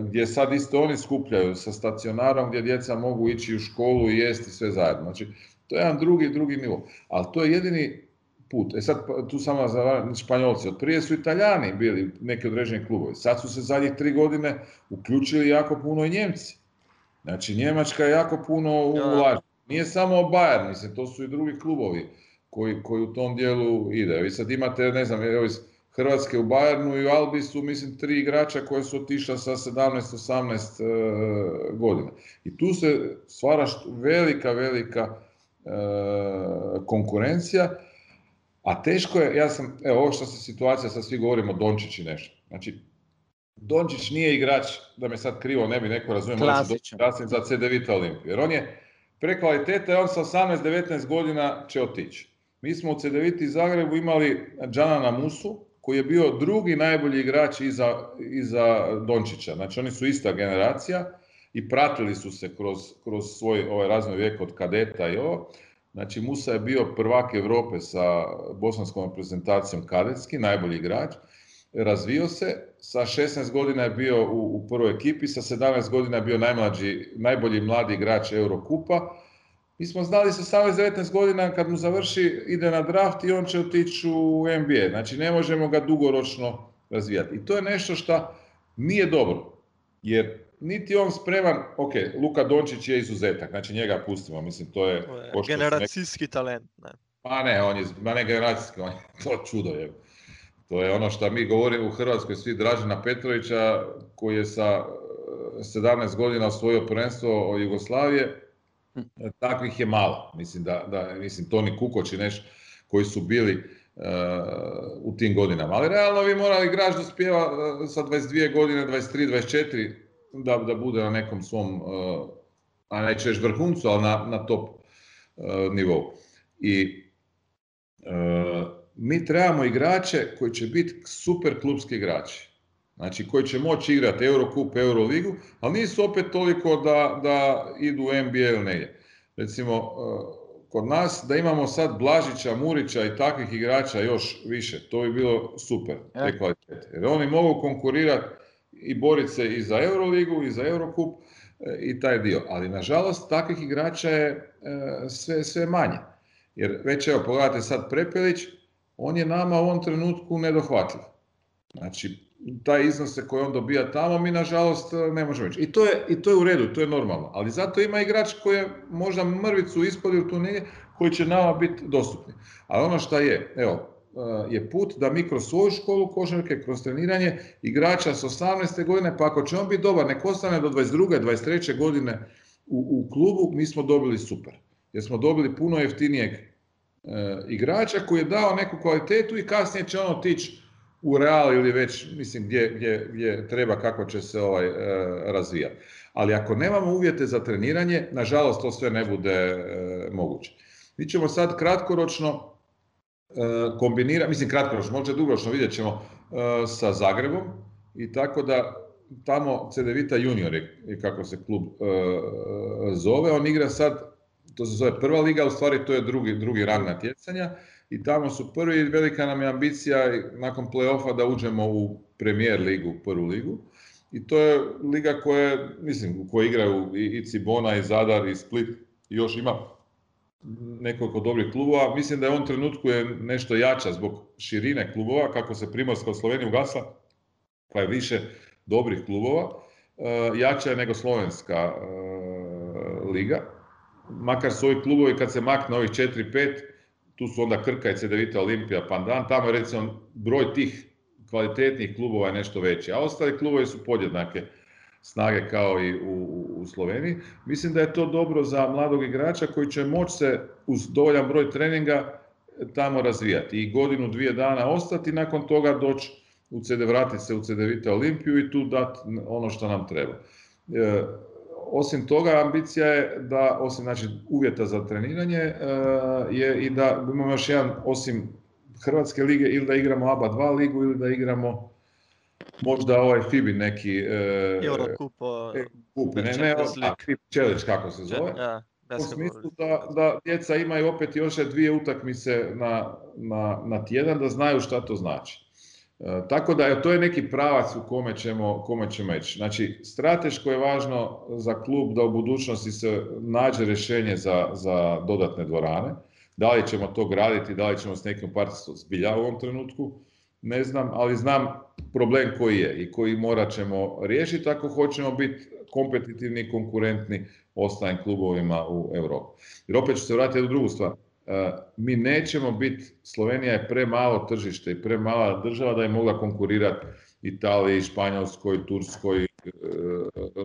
gdje sad isto oni skupljaju sa stacionarom gdje djeca mogu ići u školu i jesti sve zajedno. Znači, to je jedan drugi, drugi nivo. Ali to je jedini put. E sad, pa, tu samo za Španjolci, od prije su Italijani bili neki određeni klubovi. Sad su se zadnjih tri godine uključili jako puno i Njemci. Znači, Njemačka je jako puno ulaže. Nije samo Bayern, mislim, to su i drugi klubovi koji, koji u tom dijelu ide. Vi sad imate, ne znam, evo iz Hrvatske u Bayernu i u Albi su, mislim, tri igrača koje su otišla sa 17-18 e, godina. I tu se stvara velika, velika e, konkurencija a teško je, ja sam, evo ovo što se situacija, sad svi govorimo Dončić i nešto. Znači, Dončić nije igrač, da me sad krivo ne bi neko razumio, da za CD Vita Olimpiju. Jer on je prekvaliteta i on sa 18-19 godina će otići. Mi smo u CD Vita Zagrebu imali Džana Musu, koji je bio drugi najbolji igrač iza, iza Dončića. Znači oni su ista generacija i pratili su se kroz, kroz svoj ovaj razvoj vijek od kadeta i ovo. Znači Musa je bio prvak Europe sa bosanskom reprezentacijom kadetski, najbolji igrač. Razvio se, sa 16 godina je bio u, u prvoj ekipi, sa 17 godina je bio najmlađi, najbolji mladi igrač Eurokupa. Mi smo znali sa 18-19 godina kad mu završi ide na draft i on će otići u NBA. Znači ne možemo ga dugoročno razvijati. I to je nešto što nije dobro. Jer niti on spreman, ok, Luka Dončić je izuzetak, znači njega pustimo, mislim to je... Generacijski talent. Ne? Pa ne, on je, ma ne generacijski, on je to čudo je. To je ono što mi govorimo u Hrvatskoj, svi Dražena Petrovića, koji je sa e, 17 godina osvojio prvenstvo od Jugoslavije, Hm. takvih je malo. Mislim da, da mislim Toni Kukoč i neš koji su bili e, u tim godinama. Ali realno vi morali igrač da spjeva e, sa 22 godine, 23, 24, da, da bude na nekom svom, e, a neću reći vrhuncu, ali na, na top e, nivou. I e, mi trebamo igrače koji će biti super klubski igrači. Znači koji će moći igrati Eurocup, Euroligu, ali nisu opet toliko da, da idu u NBA ili negdje. Recimo, kod nas da imamo sad Blažića, Murića i takvih igrača još više, to bi bilo super, te kvalitete. Jer oni mogu konkurirati i boriti se i za Euroligu i za Eurocup e, i taj dio. Ali nažalost takvih igrača je e, sve, sve manje. Jer već evo pogledajte sad Prepelić, on je nama u ovom trenutku nedohvatljiv. Znači, taj iznose koje on dobija tamo, mi nažalost ne možemo ići. I to, je, I to je u redu, to je normalno. Ali zato ima igrač koji je možda mrvicu ispod tu negdje, koji će nama biti dostupni. Ali ono što je, evo, je put da mi kroz svoju školu košarke, kroz treniranje igrača s 18. godine, pa ako će on biti dobar, nek ostane do 22. 23. godine u, u klubu, mi smo dobili super. Jer smo dobili puno jeftinijeg eh, igrača koji je dao neku kvalitetu i kasnije će on otići u Real ili već, mislim, gdje, gdje, gdje treba, kako će se ovaj, e, razvijati. Ali ako nemamo uvjete za treniranje, nažalost to sve ne bude e, moguće. Mi ćemo sad kratkoročno e, kombinirati, mislim kratkoročno, možda dugoročno vidjet ćemo e, sa Zagrebom i tako da tamo Cedevita junior je, kako se klub e, zove, on igra sad, to se zove prva liga, u stvari to je drugi, drugi rang natjecanja i tamo su prvi velika nam je ambicija nakon play-offa da uđemo u premijer ligu, prvu ligu. I to je liga koja, mislim, u kojoj igraju i, i Cibona, i Zadar, i Split, i još ima nekoliko dobrih klubova. Mislim da je ovom trenutku je nešto jača zbog širine klubova, kako se Primorska od Slovenije ugasla, pa je više dobrih klubova, e, jača je nego slovenska e, liga. Makar su ovi klubovi kad se makne ovih 4-5, tu su onda Krka i Cedevita Olimpija Pandan, tamo je recimo broj tih kvalitetnih klubova je nešto veći, a ostali klubovi su podjednake snage kao i u, u Sloveniji. Mislim da je to dobro za mladog igrača koji će moći se uz dovoljan broj treninga tamo razvijati i godinu, dvije dana ostati, nakon toga doći u CD, vratiti se u Cedevita Olimpiju i tu dati ono što nam treba. E, osim toga, ambicija je da, osim znači, uvjeta za treniranje, e, je i da imamo još jedan, osim Hrvatske lige, ili da igramo ABA 2 ligu, ili da igramo možda ovaj FIBI neki... E, Eurocup. E, kup, ne, ne, a, Challenge kako se zove. Ja, U smislu da, da djeca imaju opet još dvije utakmice na, na, na tjedan, da znaju šta to znači. E, tako da je to je neki pravac u kome ćemo, kome ćemo ići. Znači, strateško je važno za klub da u budućnosti se nađe rješenje za, za dodatne dvorane. Da li ćemo to graditi, da li ćemo s nekim partnerstvom zbilja u ovom trenutku, ne znam, ali znam problem koji je i koji morat ćemo riješiti ako hoćemo biti kompetitivni i konkurentni ostalim klubovima u Europi. Jer opet ću se vratiti jednu drugu stvar. E, Mi nećemo biti, Slovenija je premalo tržište i premala država da je mogla konkurirati Italiji, Španjolskoj, Turskoj, e,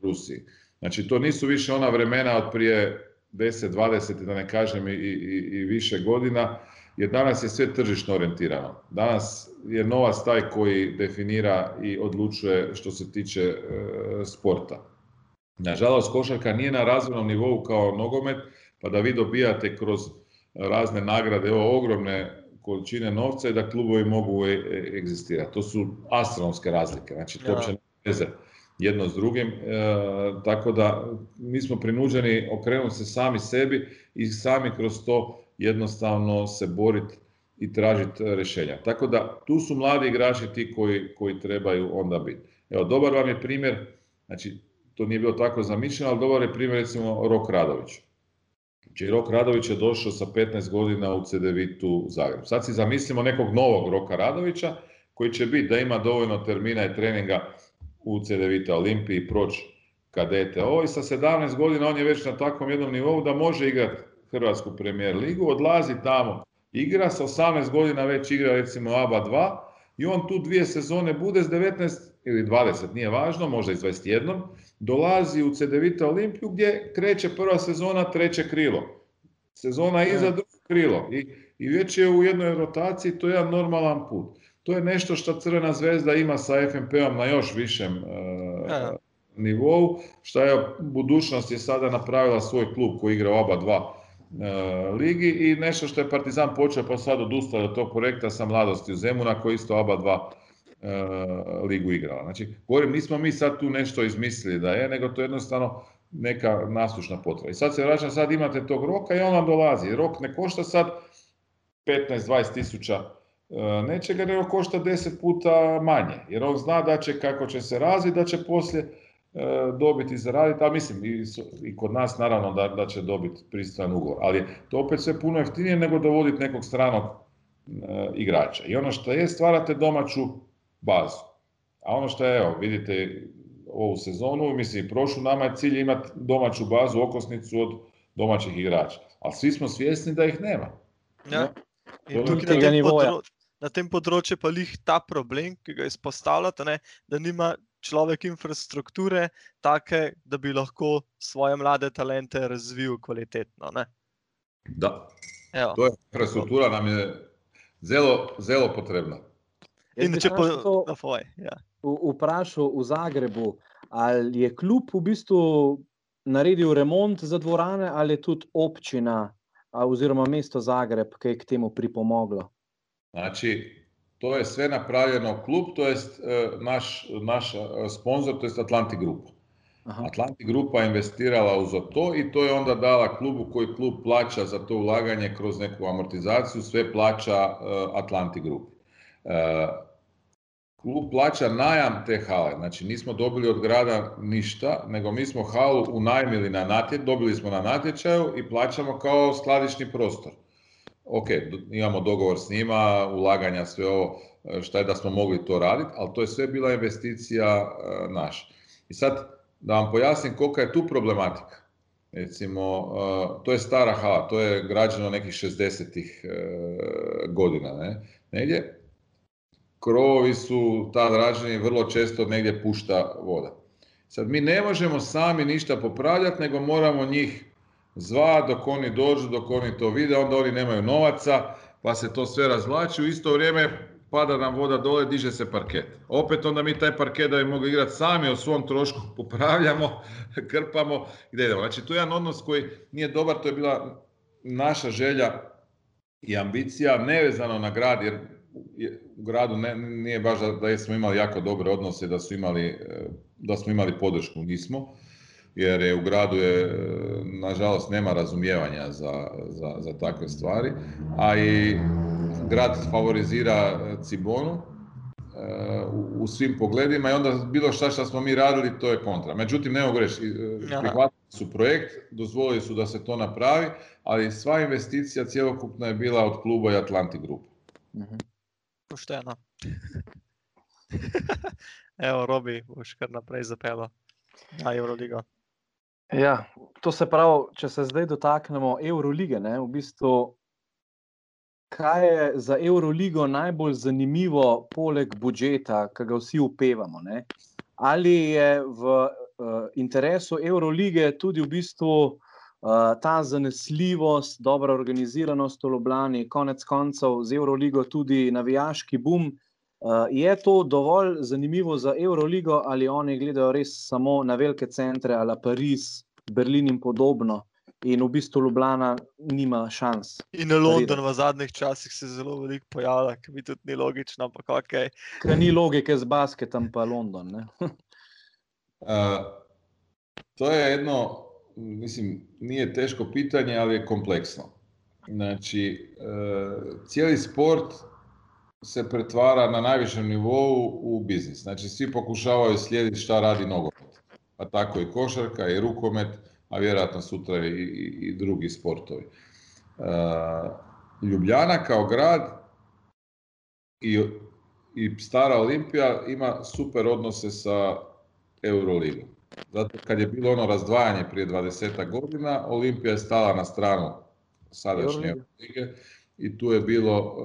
Rusiji. Znači to nisu više ona vremena od prije 10, 20, da ne kažem i, i, i više godina, jer danas je sve tržišno orijentirano. Danas je novac taj koji definira i odlučuje što se tiče e, sporta. Nažalost, košarka nije na razvojnom nivou kao nogomet, pa da vi dobijate kroz razne nagrade, evo ogromne količine novca i da klubovi mogu e- e- egzistirati. To su astronomske razlike, znači to uopće nema veze jedno s drugim, e, tako da mi smo prinuđeni okrenuti se sami sebi i sami kroz to jednostavno se boriti i tražiti rješenja. Tako da tu su mladi igrači ti koji, koji trebaju onda biti. Evo, dobar vam je primjer, znači to nije bilo tako zamišljeno, ali dobar je primjer recimo Rok Radović. Znači Rok Radović je došao sa 15 godina u CDV-tu Zagreb. Sad si zamislimo nekog novog Roka Radovića koji će biti da ima dovoljno termina i treninga u CDVita Olimpiji proći kadete. Ovo i sa 17 godina on je već na takvom jednom nivou da može igrati Hrvatsku premijer ligu, odlazi tamo, igra, sa 18 godina već igra recimo ABA 2 i on tu dvije sezone bude s 19 ili 20, nije važno, možda i s 21, dolazi u CDVita Olimpiju gdje kreće prva sezona treće krilo. Sezona iza drugo krilo i, i već je u jednoj rotaciji, to je jedan normalan put. To je nešto što Crvena zvezda ima sa FNP-om na još višem uh, nivou, što je budućnost je sada napravila svoj klub koji igra u oba dva e, ligi i nešto što je Partizan počeo pa sad odustao od tog projekta sa mladosti u Zemuna koji isto oba dva e, ligu igrala. Znači, govorim, nismo mi sad tu nešto izmislili da je, nego to je jednostavno neka nasušna potreba. I sad se vraćam, sad imate tog roka i on vam dolazi. Rok ne košta sad 15-20 tisuća e, nečega, nego košta 10 puta manje. Jer on zna da će, kako će se razviti, da će poslije E, dobiti i zaraditi, a mislim i, i kod nas naravno da, da će dobiti pristojan ugovor, ali to opet sve puno jeftinije nego dovoditi nekog stranog igrača. I ono što je, stvarate domaću bazu. A ono što je, evo, vidite ovu sezonu, mislim prošlu, nama je cilj imati domaću bazu, okosnicu od domaćih igrača. Ali svi smo svjesni da ih nema. Ja. In tukaj na tem, področju, na tem področju pa lih ta problem, ki ga izpostavljate, da nima človek infrastrukture, take, da bi lahko svoje mlade talente razvil kvalitetno. Ne? Da. Evo. To je infrastruktura, nam je zelo, zelo potrebna. In če pa to ja. vprašal v Zagrebu, ali je kljub v bistvu naredil remont za dvorane, ali je tudi občina oziroma mesto Zagreb, ki je k temu pripomoglo? Znači, to je sve napravljeno klub, to je naš, naš e, sponzor, to je Atlantic Grupa. Atlantic Grupa je investirala uz to i to je onda dala klubu koji klub plaća za to ulaganje kroz neku amortizaciju, sve plaća e, Atlantic Grupi. Klub plaća najam te hale, znači nismo dobili od grada ništa, nego mi smo halu unajmili na natječaju, dobili smo na natječaju i plaćamo kao skladišni prostor ok, imamo dogovor s njima, ulaganja, sve ovo, e, šta je da smo mogli to raditi, ali to je sve bila investicija e, naša. I sad, da vam pojasnim kolika je tu problematika. Recimo, e, to je stara hala, to je građeno nekih 60-ih godina, ne? negdje. Krovovi su tad rađeni, vrlo često negdje pušta voda. Sad mi ne možemo sami ništa popravljati, nego moramo njih zva dok oni dođu, dok oni to vide, onda oni nemaju novaca, pa se to sve razvlači. U isto vrijeme pada nam voda dole, diže se parket. Opet onda mi taj parket da bi mogli igrati sami o svom trošku, popravljamo, krpamo i idemo. Znači to je jedan odnos koji nije dobar, to je bila naša želja i ambicija, nevezano na grad, jer u gradu ne, nije baš da, da smo imali jako dobre odnose, da, su imali, da smo imali podršku, nismo jer je u gradu je, nažalost, nema razumijevanja za, za, za takve stvari, a i grad favorizira Cibonu e, u, u svim pogledima i onda bilo šta što smo mi radili, to je kontra. Međutim, ne mogu reći, e, prihvatili su projekt, dozvolili su da se to napravi, ali sva investicija cjelokupna je bila od kluba i Atlantic Group. Mhm. Pošteno. Evo, Robi, boš kar naprej zapelo na Euroligo. Ja, to se pravi, če se zdaj dotaknemo Eurolige, ne, v bistvu, kaj je za Euroligo najbolj zanimivo, poleg budžeta, ki ga vsi upevamo? Ne? Ali je v uh, interesu Eurolige tudi v bistvu uh, ta zanesljivost, dobra organiziranost v Ljubljani, konec koncev z Euroligo tudi navijaški boom? Uh, je to dovolj zanimivo za Euroligo ali oni gledajo res samo na velike centre, ali Pariz, Berlin in podobno, in v bistvu Ljubljana nima šans. In London v zadnjih časih se zelo veliko pojavlja, ki bi tudi ni logično, ampak ok. Ker ni logike z basketom, pa London. uh, to je jedno, mislim, nije teško pitanje, ali je kompleksno. Znači, uh, cijeli sport se pretvara na najvišem nivou u biznis. Znači, svi pokušavaju slijediti šta radi nogomet. Pa tako i košarka, i rukomet, a vjerojatno sutra i, i, drugi sportovi. Uh, Ljubljana kao grad i, i stara Olimpija ima super odnose sa Euroligom. Zato kad je bilo ono razdvajanje prije 20 godina, Olimpija je stala na stranu sadašnje Eurolige i tu je bilo,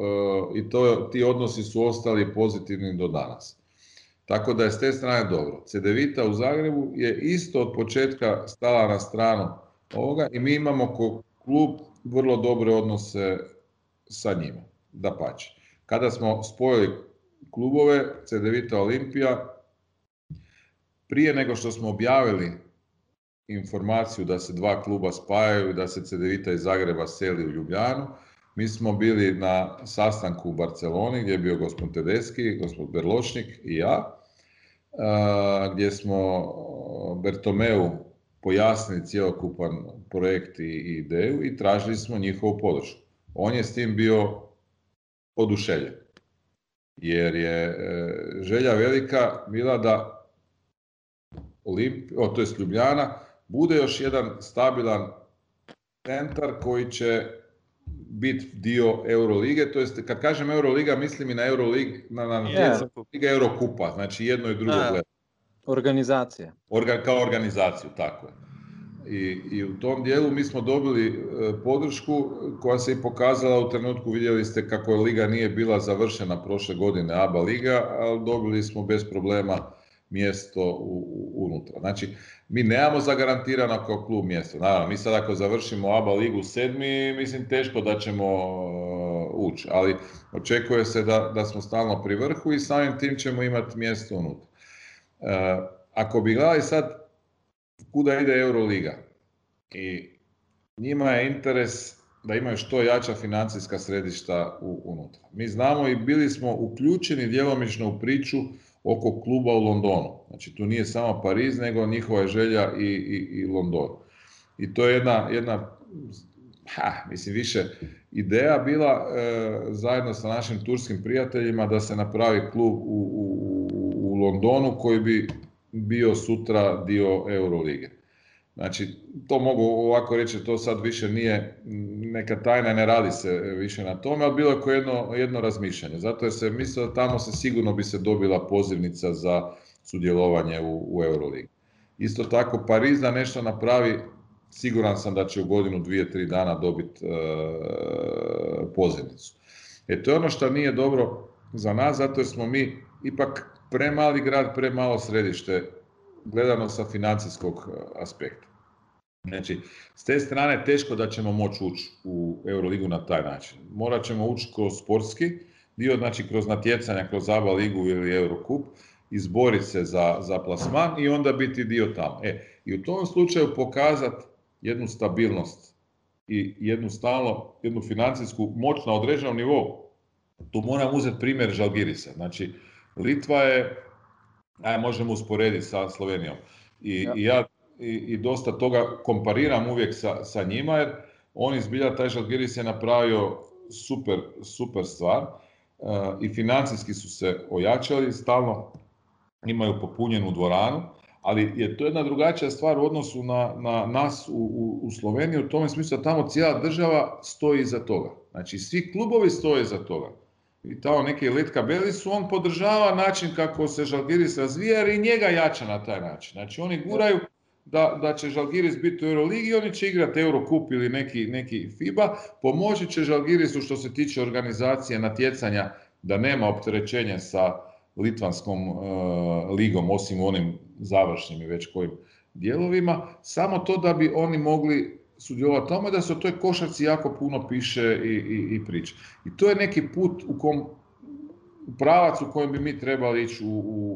e, i to, ti odnosi su ostali pozitivni do danas. Tako da je s te strane dobro. Cedevita u Zagrebu je isto od početka stala na stranu ovoga i mi imamo ko klub vrlo dobre odnose sa njima, da pače. Kada smo spojili klubove, Cedevita Olimpija, prije nego što smo objavili informaciju da se dva kluba spajaju i da se Cedevita iz Zagreba seli u Ljubljanu, mi smo bili na sastanku u Barceloni gdje je bio gospodin Tedeski, gospodin Berlošnik i ja, gdje smo Bertomeu pojasnili cijelokupan projekt i ideju i tražili smo njihovu podršku. On je s tim bio oduševljen. Jer je e, želja velika bila da Olimp, o, to je Ljubljana, bude još jedan stabilan centar koji će biti dio Eurolige, to jest kad kažem Euroliga mislim i na Eurolig, na, na yeah. Liga Eurokupa, znači jedno i drugo gleda. Organizacija. Orga, kao organizaciju, tako je. I, I u tom dijelu mi smo dobili e, podršku koja se i pokazala u trenutku, vidjeli ste kako Liga nije bila završena prošle godine, ABA Liga, ali dobili smo bez problema mjesto u, unutra. Znači, mi nemamo zagarantirano kao klub mjesto. Naravno, mi sad ako završimo ABA ligu sedmi, mislim teško da ćemo uh, ući, ali očekuje se da, da smo stalno pri vrhu i samim tim ćemo imati mjesto unutra. Uh, ako bi gledali sad kuda ide Euroliga i njima je interes da imaju što jača financijska središta u, unutra. Mi znamo i bili smo uključeni djelomično u priču oko kluba u Londonu. Znači tu nije samo Pariz, nego njihova želja i, i, i London. I to je jedna, jedna ha, mislim više ideja bila e, zajedno sa našim turskim prijateljima da se napravi klub u, u, u Londonu koji bi bio sutra dio Eurolige. Znači, to mogu ovako reći, to sad više nije neka tajna, ne radi se više na tome, ali bilo je jedno, jedno razmišljanje. Zato je se mislio da tamo se sigurno bi se dobila pozivnica za sudjelovanje u, u Euroligi. Isto tako, Pariz da nešto napravi, siguran sam da će u godinu, dvije, tri dana dobiti e, pozivnicu. E to je ono što nije dobro za nas, zato jer smo mi ipak premali grad, premalo središte, gledano sa financijskog e, aspekta. Znači, s te strane teško da ćemo moći ući u Euroligu na taj način. Morat ćemo ući kroz sportski dio, znači kroz natjecanja, kroz ABA ligu ili Eurocup, izboriti se za, za plasman i onda biti dio tamo. E, I u tom slučaju pokazati jednu stabilnost i jednu stalno, jednu financijsku moć na određenom nivou. Tu moram uzeti primjer Žalgirisa. Znači, Litva je, aj, možemo usporediti sa Slovenijom. I ja, i ja i, i dosta toga kompariram uvijek sa, sa njima jer oni zbilja taj Žalgiris je napravio super, super stvar uh, i financijski su se ojačali, stalno imaju popunjenu dvoranu, ali je to jedna drugačija stvar u odnosu na, na nas u, u, u Sloveniji u tome smislu da tamo cijela država stoji iza toga. Znači svi klubovi stoje iza toga. I tamo neki Litka Belisu, on podržava način kako se Žalgiris razvija jer i njega jača na taj način. Znači oni guraju da, da će Žalgiris biti u Euroligi, oni će igrati Eurocup ili neki, neki FIBA, pomoći će Žalgirisu što se tiče organizacije natjecanja da nema opterećenja sa Litvanskom uh, ligom, osim onim završnim i već kojim dijelovima, samo to da bi oni mogli sudjelovati tome da se o toj košarci jako puno piše i, i, i priča. I to je neki put u kom pravac u kojem bi mi trebali ići u, u,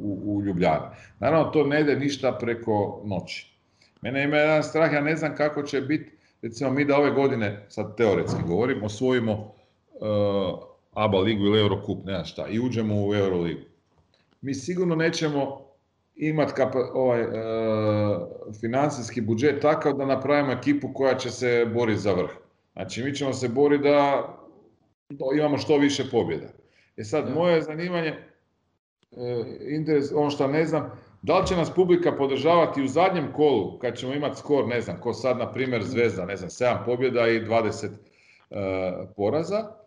u, u Ljubljani. Naravno, to ne ide ništa preko noći. Mene ima jedan strah, ja ne znam kako će biti, recimo mi da ove godine, sad teoretski govorim, osvojimo uh, ABA ligu ili Eurocup, ne znam šta, i uđemo u Euroligu. Mi sigurno nećemo imati ovaj, uh, financijski budžet takav da napravimo ekipu koja će se boriti za vrh. Znači, mi ćemo se boriti da imamo što više pobjeda. E sad, moje zanimanje, e, interes, ono što ne znam, da li će nas publika podržavati u zadnjem kolu, kad ćemo imati skor, ne znam, ko sad, na primjer, Zvezda, ne znam, 7 pobjeda i 20 e, poraza,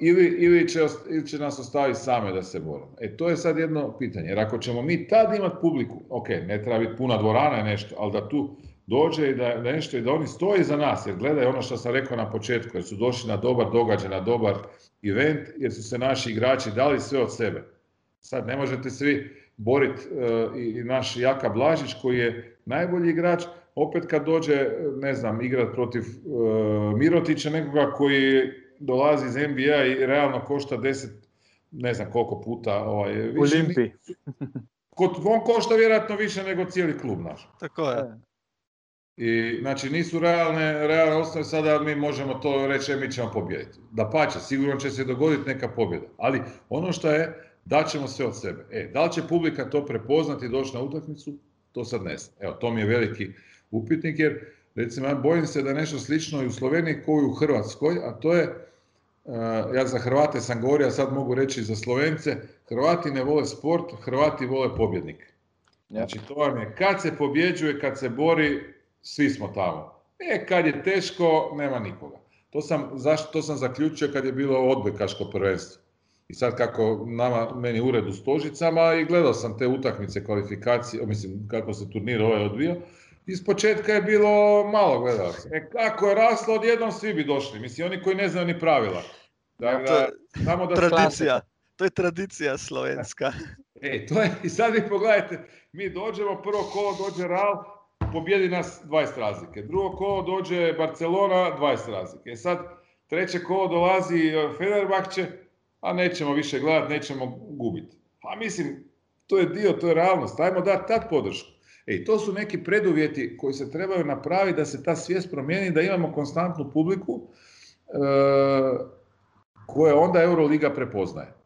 ili, ili, će, ili će nas ostaviti same da se borimo. E to je sad jedno pitanje, jer ako ćemo mi tad imati publiku, ok, ne treba biti puna dvorana i nešto, ali da tu dođe i da, da nešto i da oni stoji za nas, jer gledaj ono što sam rekao na početku, jer su došli na dobar događaj, na dobar event, jer su se naši igrači dali sve od sebe. Sad ne možete svi boriti uh, i naš Jaka Blažić koji je najbolji igrač, opet kad dođe, ne znam, igrat protiv uh, Mirotića, nekoga koji dolazi iz NBA i realno košta 10, ne znam koliko puta. Ovaj, više, Olimpi. on košta vjerojatno više nego cijeli klub naš. Tako je. I, znači nisu realne, realne osnove sada mi možemo to reći, e, mi ćemo pobijediti. Da pače, sigurno će se dogoditi neka pobjeda. Ali ono što je, daćemo sve od sebe. E, da li će publika to prepoznati i doći na utakmicu, to sad ne znam. Evo, to mi je veliki upitnik, jer recimo ja bojim se da je nešto slično i u Sloveniji kao i u Hrvatskoj, a to je, uh, ja za Hrvate sam govorio, a sad mogu reći za Slovence, Hrvati ne vole sport, Hrvati vole pobjednike. Znači to vam je kad se pobjeđuje, kad se bori, svi smo tamo. E, kad je teško, nema nikoga. To sam, zašto, to sam zaključio kad je bilo odbojkaško prvenstvo. I sad kako nama, meni ured u Stožicama i gledao sam te utakmice kvalifikacije, mislim kako se turnir ovaj odvio, iz početka je bilo malo gledalaca. E kako je raslo, odjednom svi bi došli. Mislim, oni koji ne znaju ni pravila. Dakle, to je samo da tradicija. To je tradicija slovenska. E, to je, i sad vi pogledajte, mi dođemo, prvo kolo dođe Real, pobjedi nas 20 razlike. Drugo kolo dođe Barcelona, 20 razlike. E sad, treće kolo dolazi e, Fenerbahče, a nećemo više gledati, nećemo gubiti. Pa mislim, to je dio, to je realnost. Ajmo dati tad podršku. E, to su neki preduvjeti koji se trebaju napraviti da se ta svijest promijeni, da imamo konstantnu publiku e, koje onda Euroliga prepoznaje.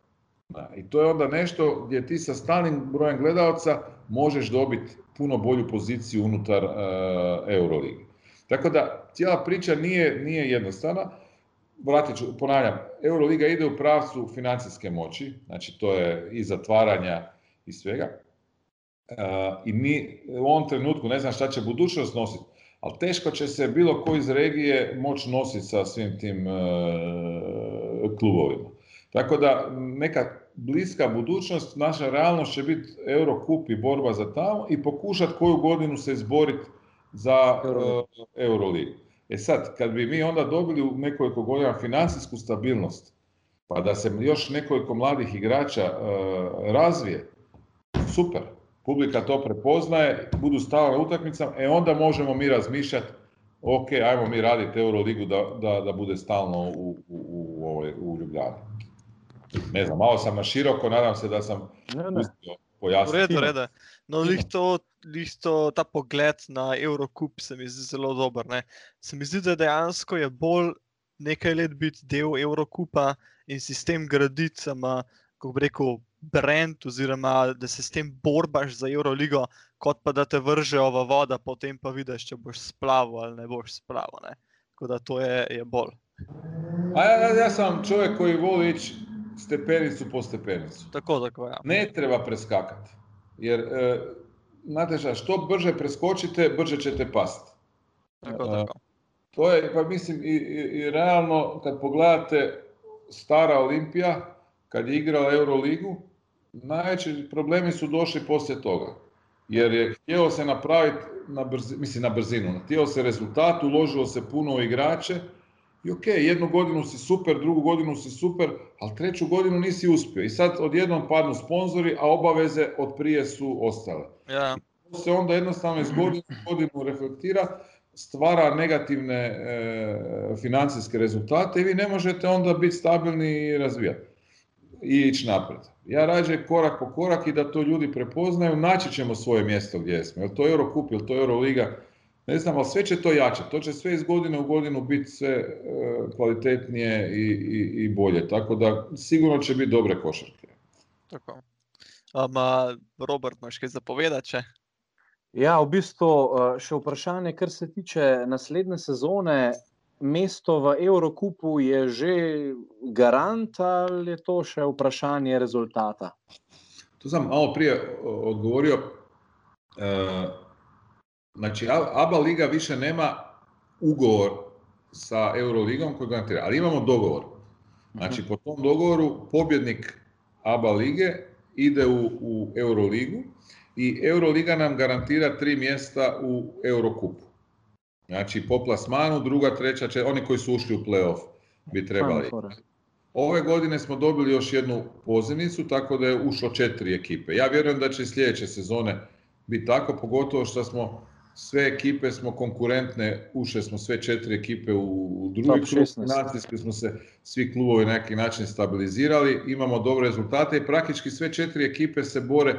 I to je onda nešto gdje ti sa stalnim brojem gledalca možeš dobiti puno bolju poziciju unutar e, Euroligi. Tako da cijela priča nije, nije jednostavna. Vratit ću, ponavljam, Euroliga ide u pravcu financijske moći, znači to je i zatvaranja i svega. I mi u ovom trenutku ne znam šta će budućnost nositi, ali teško će se bilo koji iz regije moći nositi sa svim tim e, klubovima. Tako da neka bliska budućnost, naša realnost će biti Eurokup i borba za tamo i pokušati koju godinu se izboriti za e, Euroligu. E sad, kad bi mi onda dobili u nekoliko godina financijsku stabilnost, pa da se još nekoliko mladih igrača e, razvije, super publika to prepoznaje, budu stala na utakmicama, e onda možemo mi razmišljati, ok, ajmo mi raditi Euroligu da, da, da bude stalno u, u, u, ovaj, u Ljubljani. Ne znam, malo sam na široko, nadam se da sam uspio pojasniti. U redu, reda. No, lih to, lih to, ta pogled na Eurocup se mi zdi zelo dober. Ne? Se mi zdi, da dejansko je bolj nekaj let biti del Eurocupa in sistem graditi, kako bi rekel, brand, oziroma da se s tem borbaš za Euroligo, kot pa da te vržejo v voda, potem pa vidiš, če boš splaval ali ne boš splaval. Ne? Tako da to je, je bolj. A ja, ja, ja sam čovjek koji voli ići stepenicu po stepenicu. Tako, tako, ja. Ne treba preskakati. Jer, e, znate šta, što brže preskočite, brže ćete pasti. Tako, e, tako. To je, pa mislim, i, i, i realno, kad pogledate stara Olimpija, kad je igrala Euroligu, najveći problemi su došli poslije toga. Jer je htjelo se napraviti na, brzi, mislim, na brzinu, htjelo se rezultat, uložilo se puno u igrače i ok, jednu godinu si super, drugu godinu si super, ali treću godinu nisi uspio. I sad odjednom padnu sponzori, a obaveze od prije su ostale. Ja. To se onda jednostavno iz godine u godinu reflektira, stvara negativne e, financijske rezultate i vi ne možete onda biti stabilni i razvijati i ići naprijed. Ja rađe korak po korak i da to ljudi prepoznaju, naći ćemo svoje mjesto gdje smo. Je to Eurocup, je to Euroliga, ne znam, ali sve će to jače. To će sve iz godine u godinu biti sve e, kvalitetnije i, i, i, bolje. Tako da sigurno će biti dobre košarke. Tako. Um, Robert, imaš kaj zapovedati? Če? Ja, v bistvu še vprašanje, kar se tiče naslednje sezone mesto v Evrokupu je že garant ali je to še vprašanje rezultata? To sam malo prije odgovorio. E, znači, ABA liga više nema ugovor sa Euroligom koji garantira, ali imamo dogovor. Znači, po tom dogovoru pobjednik ABA lige ide u, u Euroligu i Euroliga nam garantira tri mjesta u Eurokupu. Znači, po plasmanu, druga, treća, će, oni koji su ušli u playoff bi trebali. Ove godine smo dobili još jednu pozivnicu, tako da je ušlo četiri ekipe. Ja vjerujem da će sljedeće sezone biti tako, pogotovo što smo sve ekipe smo konkurentne, ušle smo sve četiri ekipe u drugi krug, financijski smo se svi klubovi na neki način stabilizirali, imamo dobre rezultate i praktički sve četiri ekipe se bore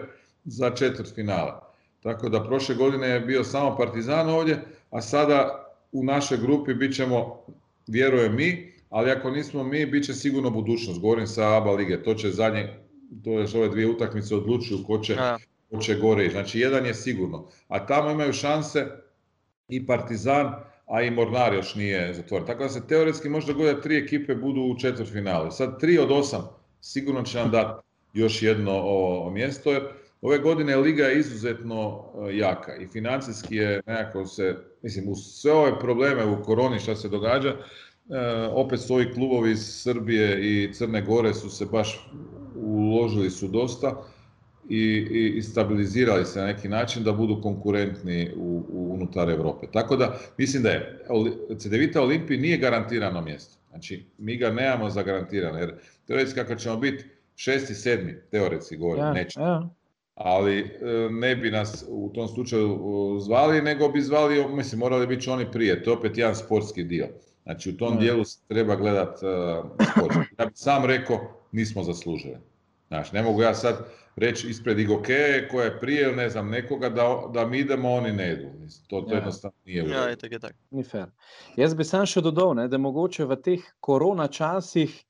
za četvrt finala. Tako da prošle godine je bio samo Partizan ovdje, a sada u našoj grupi bit ćemo, vjerujem mi, ali ako nismo mi, bit će sigurno budućnost. Govorim sa ABA lige, to će zadnje, to je ove dvije utakmice odlučuju ko će, ko će gore. Znači jedan je sigurno. A tamo imaju šanse i Partizan, a i Mornar još nije zatvoren. Tako da se teoretski dogoditi da tri ekipe budu u četvrtfinalu. Sad tri od osam sigurno će nam dati još jedno mjesto. Jer ove godine Liga je izuzetno e, jaka i financijski je nekako se, mislim, uz sve ove probleme u koroni što se događa, E, opet su ovi klubovi iz Srbije i Crne Gore su se baš uložili su dosta i, i, stabilizirali se na neki način da budu konkurentni u, unutar Europe. Tako da mislim da je CDVita Olimpiji nije garantirano mjesto. Znači mi ga nemamo zagarantirano jer teoretski kako ćemo biti šesti, sedmi, teoretski govorim, ja, neće. Ali e, ne bi nas u tom slučaju zvali, nego bi zvali, mislim, morali biti oni prije. To je opet jedan sportski dio. Znači u tom dijelu treba gledat uh, Ja bih sam rekao, nismo zaslužili. Znači, ne mogu ja sad reći ispred Igoke koja je prije ili ne znam nekoga da, da mi idemo, oni ne idu. To, to ja. jednostavno nije u ja, tak je tak. Ni fair. Jaz bi sam še dodal, ne, da mogoče v teh korona časih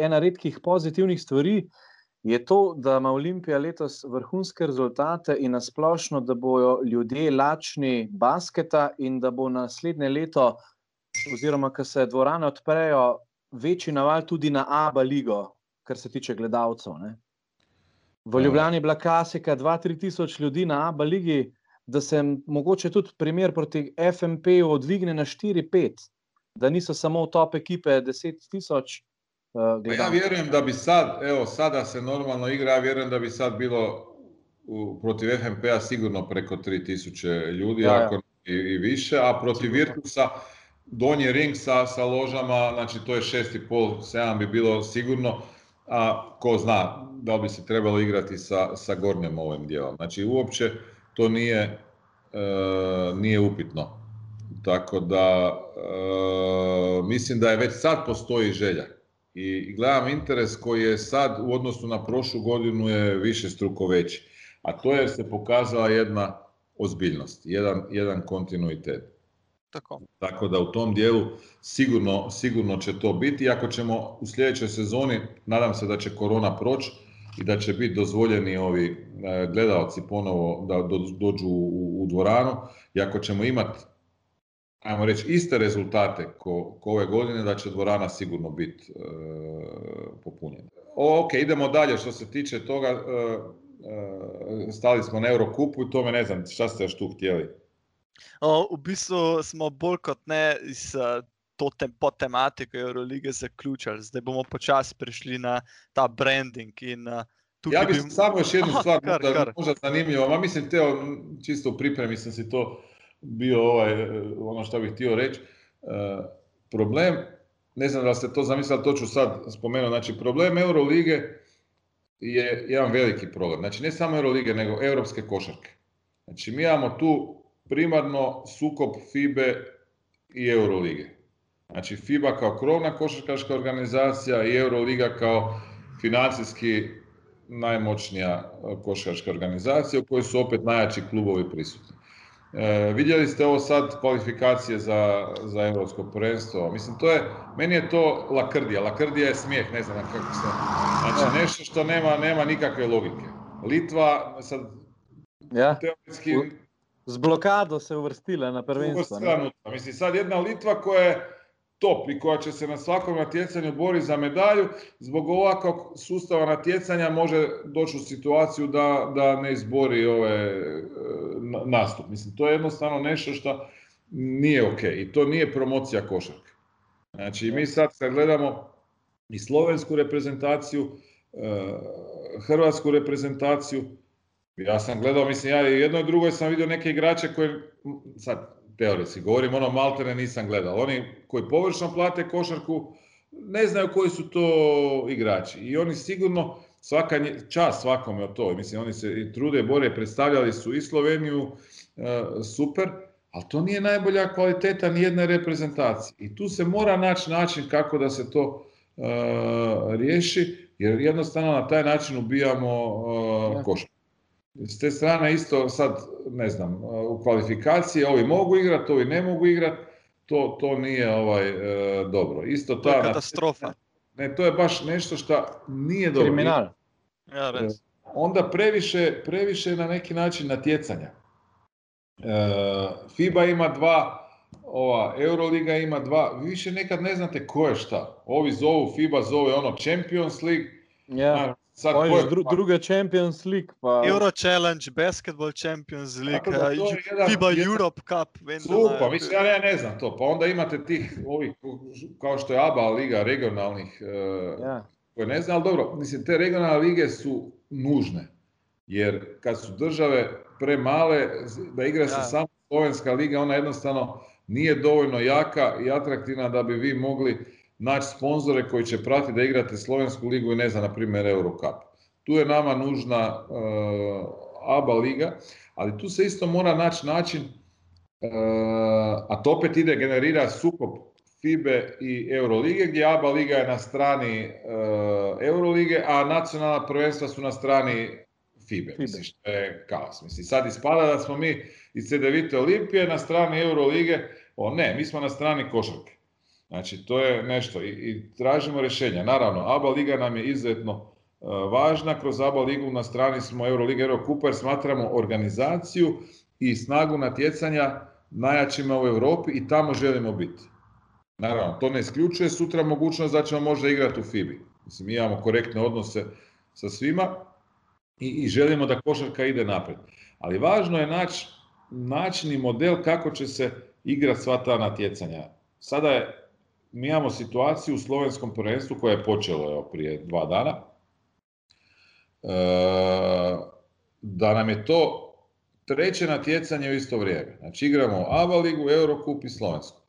ena redkih pozitivnih stvari je to, da ima Olimpija letos vrhunske rezultate in nasplošno, da bojo ljudje lačni basketa in da bo naslednje leto oziroma ko se dvorane odprejo, večji naval tudi na ABA ligo, kar se tiče gledalcev. Ne? V ja. Ljubljani je bila klasika 2-3 tisoč ljudi na ABA ligi, da se mogoče tudi primer proti FMP-ju odvigne na 4-5, da niso samo top ekipe 10 tisoč. Uh, ja vjerujem da bi sad, evo sada se normalno igra, ja vjerujem da bi sad bilo u, protiv FMP-a sigurno preko 3000 ljudi, ja, ako ja. I, i više, a protiv Virtusa donji ring sa, sa ložama, znači to je 6,5, 7 bi bilo sigurno, a ko zna da bi se trebalo igrati sa, sa gornjom ovim dijelom. Znači uopće to nije, e, nije upitno. Tako da e, mislim da je već sad postoji želja. I gledam interes koji je sad u odnosu na prošlu godinu je više struko veći. A to je se pokazala jedna ozbiljnost, jedan, jedan kontinuitet. Tako. Tako da u tom dijelu sigurno, sigurno će to biti. Ako ćemo u sljedećoj sezoni, nadam se da će korona proći i da će biti dozvoljeni ovi e, gledalci ponovo da dođu u, dvoranu i ako ćemo imati ajmo reći, iste rezultate ko, ove godine, da će dvorana sigurno biti e, popunjena. ok, idemo dalje što se tiče toga. E, e, stali smo na Eurokupu i tome ne znam šta ste još tu htjeli. O, v bistvu smo bolj kot ne iz to tem, po tematiko Eurolige zaključili. Zdaj bomo počasi prišli na ta branding. In, ja bi samo još jednu stvar, kar, kar. možda zanimljivo, ma mislim, teo, čisto u pripremi sam si to bio ovaj, ono što bih htio reći. Uh, problem, ne znam da ste to zamislili, to ću sad spomenuti, znači problem Eurolige je jedan veliki problem. Znači ne samo Eurolige, nego europske košarke. Znači mi imamo tu primarno sukob FIBE i Eurolige. Znači FIBA kao krovna košarkaška organizacija i Euroliga kao financijski najmoćnija e, košarkaška organizacija u kojoj su opet najjači klubovi prisutni. E, vidjeli ste ovo sad kvalifikacije za, za Europsko prvenstvo. Mislim, to je, meni je to lakrdija. Lakrdija je smijeh, ne znam kako se... Znači, nešto što nema, nema nikakve logike. Litva, sad, ja. teoretski, z blokado se uvrstile na prvenstvo. Mislim, sad jedna Litva koja je top i koja će se na svakom natjecanju bori za medalju, zbog ovakvog sustava natjecanja može doći u situaciju da, da ne izbori ove e, nastup. Mislim, to je jednostavno nešto što nije ok i to nije promocija košarke. Znači, mi sad kad gledamo i slovensku reprezentaciju, hrvatsku reprezentaciju. Ja sam gledao, mislim, ja i jednoj i drugoj sam vidio neke igrače koje, sad teoretski govorim, ono maltene nisam gledao. Oni koji površno plate košarku, ne znaju koji su to igrači. I oni sigurno, svaka čast svakome od to, mislim, oni se i trude, bore, predstavljali su i Sloveniju, super, ali to nije najbolja kvaliteta nijedne reprezentacije. I tu se mora naći način kako da se to riješi, jer jednostavno na taj način ubijamo uh, S te strane isto sad, ne znam, u kvalifikaciji ovi mogu igrati, ovi ne mogu igrati, to, to nije ovaj e, dobro. Isto ta, katastrofa. Ne, to je baš nešto što nije dobro. Kriminal. Ja, e, Onda previše, previše na neki način natjecanja. E, FIBA ima dva, ova Euroliga ima dva, vi više nekad ne znate ko je šta. Ovi zovu, FIBA zove ono Champions League, ja. Sad, pa je, dru, druga Champions League. Pa... Euro Challenge, Basketball Champions League, da, jedan, FIBA jedan, Europe Cup. Super, mislim, ja, ja ne znam to. Pa onda imate tih, ovih, kao što je ABA liga regionalnih, ja. koje ne znam, ali dobro, mislim, te regionalne lige su nužne. Jer kad su države premale, da igra se samo Slovenska liga, ona jednostavno nije dovoljno jaka i atraktivna da bi vi mogli naći sponzore koji će pratiti da igrate Slovensku ligu i ne znam, na primjer Eurocup. Tu je nama nužna uh, ABA liga, ali tu se isto mora naći način, uh, a to opet ide, generira sukob FIBE i Eurolige, gdje ABA liga je na strani uh, Eurolige, a nacionalna prvenstva su na strani FIBE. FIBE. Mislim, što je kaos. Mislim, sad ispada da smo mi iz CDVite Olimpije na strani Eurolige, o ne, mi smo na strani košarke. Znači, to je nešto i, i tražimo rješenja. Naravno, ABA liga nam je izuzetno uh, važna. Kroz ABA ligu na strani smo Euroliga Eurokupa jer smatramo organizaciju i snagu natjecanja najjačima u Europi i tamo želimo biti. Naravno, to ne isključuje sutra mogućnost da ćemo možda igrati u FIBI. Mislim, mi imamo korektne odnose sa svima i, i želimo da košarka ide naprijed. Ali važno je naći način i model kako će se igrati sva ta natjecanja. Sada je mi imamo situaciju u slovenskom prvenstvu koja je počela evo, prije dva dana, e, da nam je to treće natjecanje u isto vrijeme. Znači igramo ABA ligu, Eurokup i Slovensku.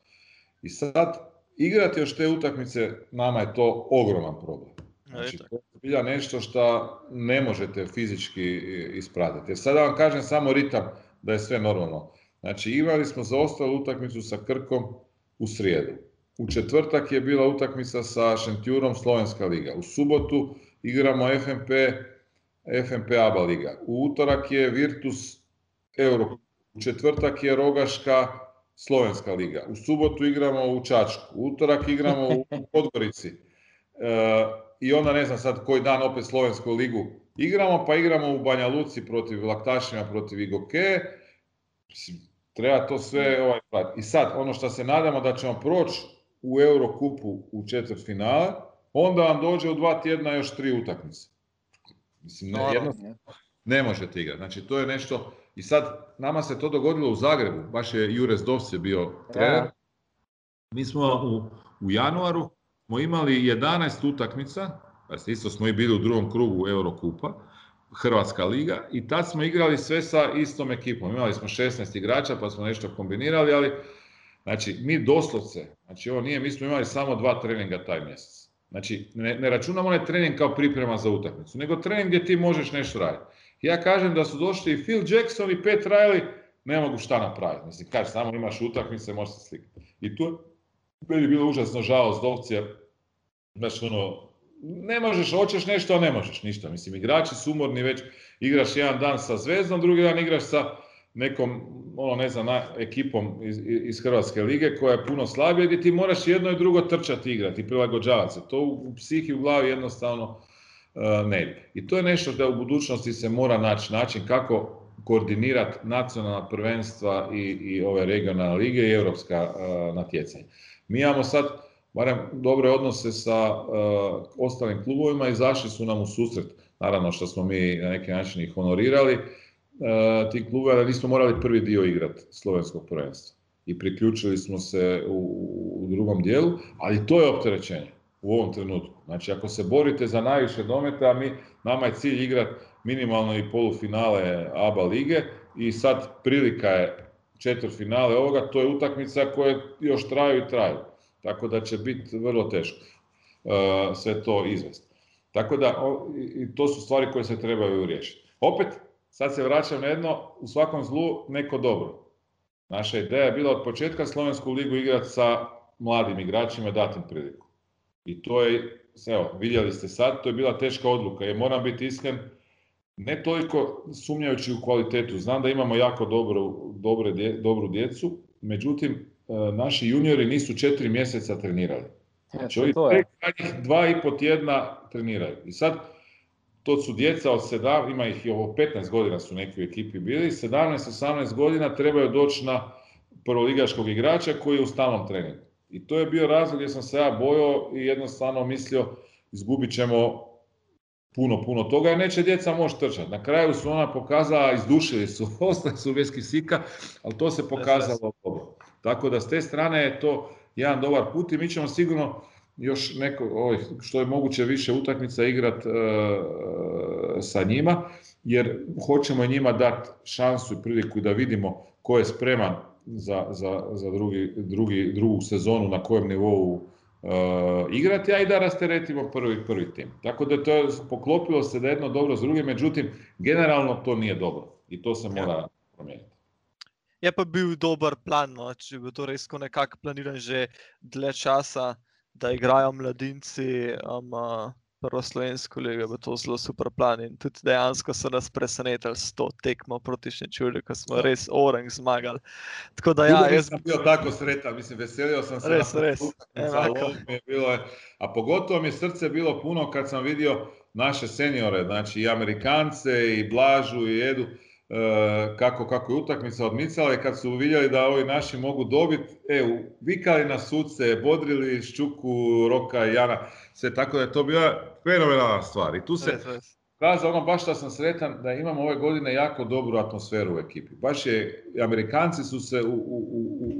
I sad igrati još te utakmice, nama je to ogroman problem. Znači, to je nešto što ne možete fizički ispratiti. Jer sada vam kažem samo ritam da je sve normalno. Znači imali smo zaostalu utakmicu sa Krkom u srijedu. U četvrtak je bila utakmica sa Šentjurom Slovenska liga. U subotu igramo FNP, FNP ABA liga. U utorak je Virtus Euro. U četvrtak je Rogaška Slovenska liga. U subotu igramo u Čačku. U utorak igramo u Podgorici. E, I onda ne znam sad koji dan opet Slovensku ligu igramo, pa igramo u Banja Luci protiv Laktašima, protiv Igoke. Treba to sve ovaj, I sad, ono što se nadamo da ćemo proći u Eurokupu u četvrt finale, onda vam dođe u dva tjedna još tri utakmice. Mislim, ne, jedno, ne možete igrati. Znači, to je nešto... I sad, nama se to dogodilo u Zagrebu. Baš je Jure Zdovce bio trener. Mi smo u, u januaru smo imali 11 utakmica, znači isto smo i bili u drugom krugu Eurokupa, Hrvatska liga, i tad smo igrali sve sa istom ekipom. Imali smo 16 igrača, pa smo nešto kombinirali, ali Znači, mi doslovce, znači ovo nije, mi smo imali samo dva treninga taj mjesec. Znači, ne, ne računamo onaj trening kao priprema za utakmicu, nego trening gdje ti možeš nešto raditi. Ja kažem da su došli i Phil Jackson i Pet Riley, ne mogu šta napraviti. Mislim, kaže, samo imaš utakmice, možeš se slikati. I tu je bilo užasno žao s Dovcija, znači ono, ne možeš, hoćeš nešto, a ne možeš ništa. Mislim, igrači su umorni već, igraš jedan dan sa Zvezdom, drugi dan igraš sa nekom, ono ne znam, ekipom iz, iz Hrvatske lige koja je puno slabija gdje ti moraš jedno i drugo trčati igrati prilagođavati se. To u, psihi u glavi jednostavno uh, ne ide. I to je nešto da u budućnosti se mora naći način kako koordinirati nacionalna prvenstva i, i ove regionalne lige i europska uh, natjecanja. Mi imamo sad barem dobre odnose sa uh, ostalim klubovima i zašli su nam u susret. Naravno što smo mi na neki način ih honorirali, E, ti klubova da nismo morali prvi dio igrati slovenskog prvenstva. I priključili smo se u, u drugom dijelu, ali to je opterećenje u ovom trenutku. Znači ako se borite za najviše dometa, mi, nama je cilj igrati minimalno i polufinale ABA lige i sad prilika je četvrtfinale ovoga, to je utakmica koje još traju i traju. Tako da će biti vrlo teško uh, sve to izvesti. Tako da i to su stvari koje se trebaju riješiti. Opet, sad se vraćam na jedno, u svakom zlu neko dobro. Naša ideja je bila od početka Slovensku ligu igrati sa mladim igračima, dati im priliku. I to je, evo, vidjeli ste sad, to je bila teška odluka. Jer moram biti iskren, ne toliko sumnjajući u kvalitetu. Znam da imamo jako dobru, dobre, dobru djecu, međutim, e, naši juniori nisu četiri mjeseca trenirali. Znači, ovi dva i po tjedna treniraju. I sad, to su djeca od 7, ima ih i ovo 15 godina su neki u ekipi bili, 17-18 godina trebaju doći na prvoligaškog igrača koji je u stalnom treningu. I to je bio razlog gdje sam se ja bojao i jednostavno mislio izgubit ćemo puno, puno toga i neće djeca moći trčati. Na kraju su ona pokazala, izdušili su, ostali su bez kisika, ali to se pokazalo dobro. Tako da s te strane je to jedan dobar put i mi ćemo sigurno još neko, ovih, što je moguće više utakmica igrat e, sa njima, jer hoćemo njima dati šansu i priliku da vidimo ko je spreman za, za, za drugi, drugi, drugu sezonu na kojem nivou uh, igrati, a i da rasteretimo prvi, prvi tim. Tako da to je, poklopilo se da jedno dobro s drugim, međutim, generalno to nije dobro i to se mora promijeniti. Je pa bil dober plan, no, če bi to res nekako planiran že dlje časa, da igrajo mladinci. Um, prvo slovensko ligo, bo to zelo super plan. In tudi dejansko so nas presenetili s to tekmo proti Šnečuli, ko smo ja. res orang zmagali. Tako da, ja, jaz sem bil tako srečen, mislim, veselil sem se. Res, res. Bilo, a pogotovo mi je srce bilo puno kad sam vidio naše seniore, znači i Amerikance, i Blažu, i Edu. E, kako, kako je utakmica odmicala i kad su vidjeli da ovi naši mogu dobiti, e, vikali na suce, bodrili Ščuku, Roka i Jana, sve tako da je to bila fenomenalna stvar. I tu se kaza ono baš da sam sretan da imamo ove godine jako dobru atmosferu u ekipi. Baš je, Amerikanci su se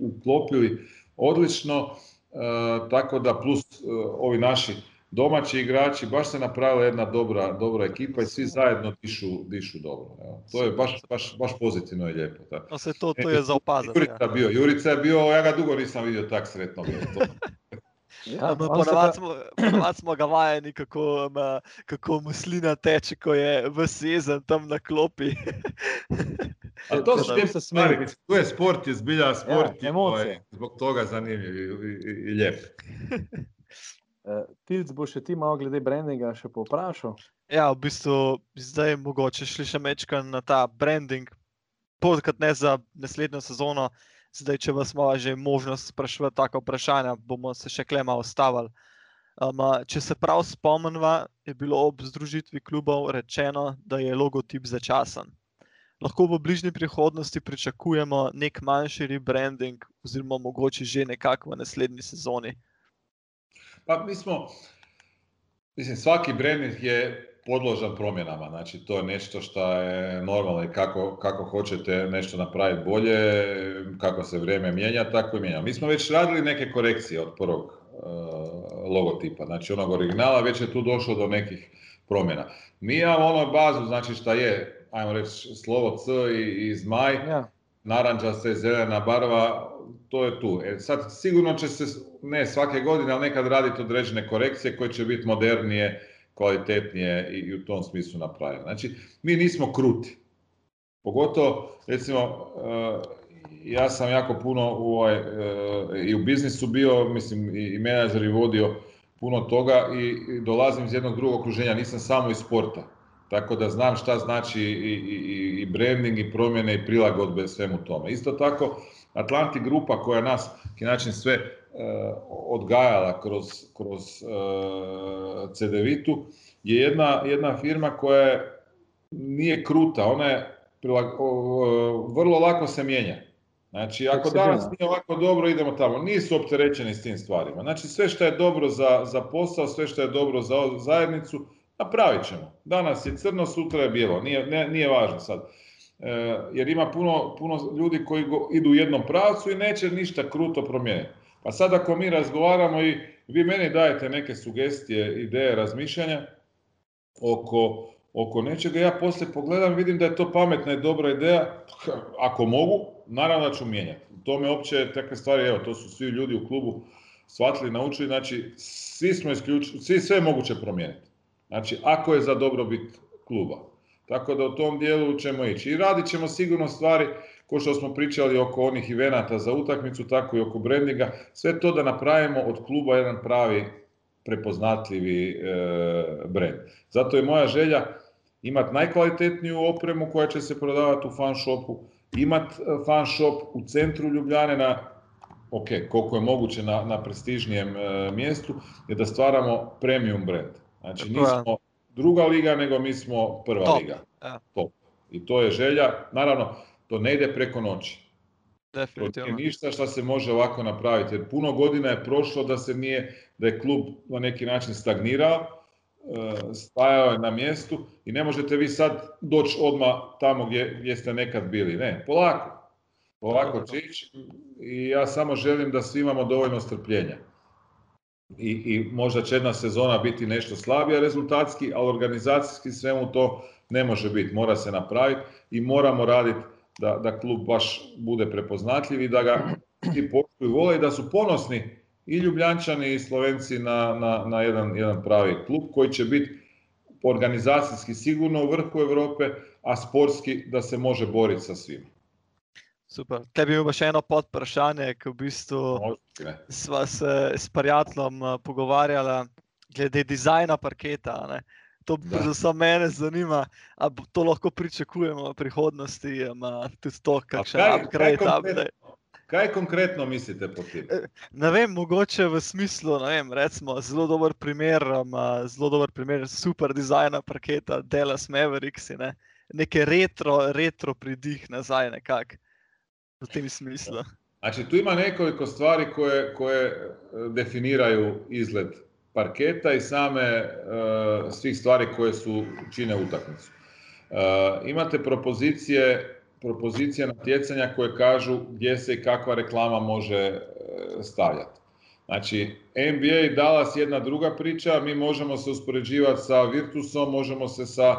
uklopili odlično, e, tako da plus e, ovi naši domaći igrači, baš se napravila jedna dobra, dobra ekipa i svi zajedno dišu, dišu dobro. Evo. To je baš, baš, baš pozitivno i lijepo. Tako. No se to, to je za opazati. Jurica, ja. bio, Jurica je bio, ja ga dugo nisam vidio tak sretno. Ja, no, Ponavadi smo, ponavad smo ga vajeni, kako, ma, kako muslina teče, ko je v sezen tam na klopi. A to su te stvari, tu je sport, je zbilja sport, ja, emocije. zbog toga zanimljiv i, i, i lijep. Tilc bo še ti malo glede brandinga še povprašal? Ja, v bistvu zdaj mogoče šli še mečka na ta branding, podkrat ne za naslednjo sezono. Zdaj, če vas ima že možnost sprašovati tako vprašanja, bomo se še klema ostavili. Um, če se prav spomnimo, je bilo ob združitvi klubov rečeno, da je logotip začasen. Lahko v bližnji prihodnosti pričakujemo nek manjši rebranding, oziroma mogoče že nekako v naslednji sezoni. Pa mi smo, mislim, svaki branding je podložan promjenama, znači to je nešto što je normalno i kako, kako hoćete nešto napraviti bolje, kako se vrijeme mijenja, tako i mijenja. Mi smo već radili neke korekcije od prvog uh, logotipa, znači onog originala, već je tu došlo do nekih promjena. Mi imamo ono bazu, znači šta je, ajmo reći, slovo C i, i zmaj, ja. Naranđa se, zelena barva, to je tu. E, sad sigurno će se, ne svake godine, ali nekad raditi određene korekcije koje će biti modernije, kvalitetnije i, u tom smislu napravljene. Znači, mi nismo kruti. Pogotovo, recimo, e, ja sam jako puno u ovaj, e, i u biznisu bio, mislim, i, i menadžer i vodio puno toga i, dolazim iz jednog drugog okruženja, nisam samo iz sporta. Tako da znam šta znači i, i, i branding i promjene i prilagodbe svemu tome. Isto tako, Atlanti grupa koja nas način sve e, odgajala kroz, kroz CDVitu je jedna, jedna firma koja nije kruta, ona je vrlo lako se mijenja. Znači, ako danas nije ovako dobro, idemo tamo. Nisu opterećeni s tim stvarima. Znači, sve što je dobro za, za posao, sve što je dobro za zajednicu, napravit ćemo. Danas je crno, sutra je bijelo. Nije, nije važno sad. E, jer ima puno, puno ljudi koji go, idu u jednom pravcu i neće ništa kruto promijeniti. Pa sad ako mi razgovaramo i vi meni dajete neke sugestije, ideje, razmišljanja oko, oko nečega, ja poslije pogledam, vidim da je to pametna i dobra ideja, ako mogu, naravno da ću mijenjati. To me opće takve stvari, evo, to su svi ljudi u klubu shvatili, naučili, znači svi smo isključili, svi sve moguće promijeniti. Znači, ako je za dobrobit kluba. Tako da u tom dijelu ćemo ići. I radit ćemo sigurno stvari, ko što smo pričali oko onih ivenata za utakmicu, tako i oko brandinga, sve to da napravimo od kluba jedan pravi prepoznatljivi e, brand. Zato je moja želja imati najkvalitetniju opremu koja će se prodavati u fan shopu, imati e, fan shop u centru Ljubljane na ok, koliko je moguće na, na prestižnijem e, mjestu, je da stvaramo premium brand. Znači nismo druga liga, nego mi smo prva liga. Top. I to je želja. Naravno, to ne ide preko noći. Definitivno. To nije ništa što se može ovako napraviti. Jer puno godina je prošlo da se nije, da je klub na neki način stagnirao, e, stajao je na mjestu i ne možete vi sad doći odmah tamo gdje, gdje ste nekad bili. Ne, polako. Polako će ići i ja samo želim da svi imamo dovoljno strpljenja. I, I možda će jedna sezona biti nešto slabija rezultatski, ali organizacijski svemu to ne može biti. Mora se napraviti i moramo raditi da, da klub baš bude prepoznatljiv i da ga i poštuju vole i da su ponosni i Ljubljančani i Slovenci na, na, na jedan, jedan pravi klub koji će biti organizacijski sigurno u vrhu Europe, a sportski da se može boriti sa svima. Super. Tebi imamo še eno podprašanje, ki v bistvu smo se s prijateljem eh, pogovarjali glede dizajna parketa. Ne? To predvsem mene zanima, ali to lahko pričakujemo v prihodnosti, ali tudi to, kakšen upgrade tam je. Kaj konkretno mislite po tem? Eh, ne vem, mogoče v smislu, vem, recimo, zelo dober primer, zelo dober primer super dizajna parketa, Dallas Mavericks, ne? neke retro, retro pridih nazaj nekako u tim smislu. Znači, tu ima nekoliko stvari koje, koje e, definiraju izgled parketa i same uh, svih stvari koje su čine utakmicu. Uh, imate propozicije, propozicije natjecanja koje kažu gdje se i kakva reklama može stavljati. Znači, NBA i Dallas jedna druga priča, mi možemo se uspoređivati sa Virtusom, možemo se sa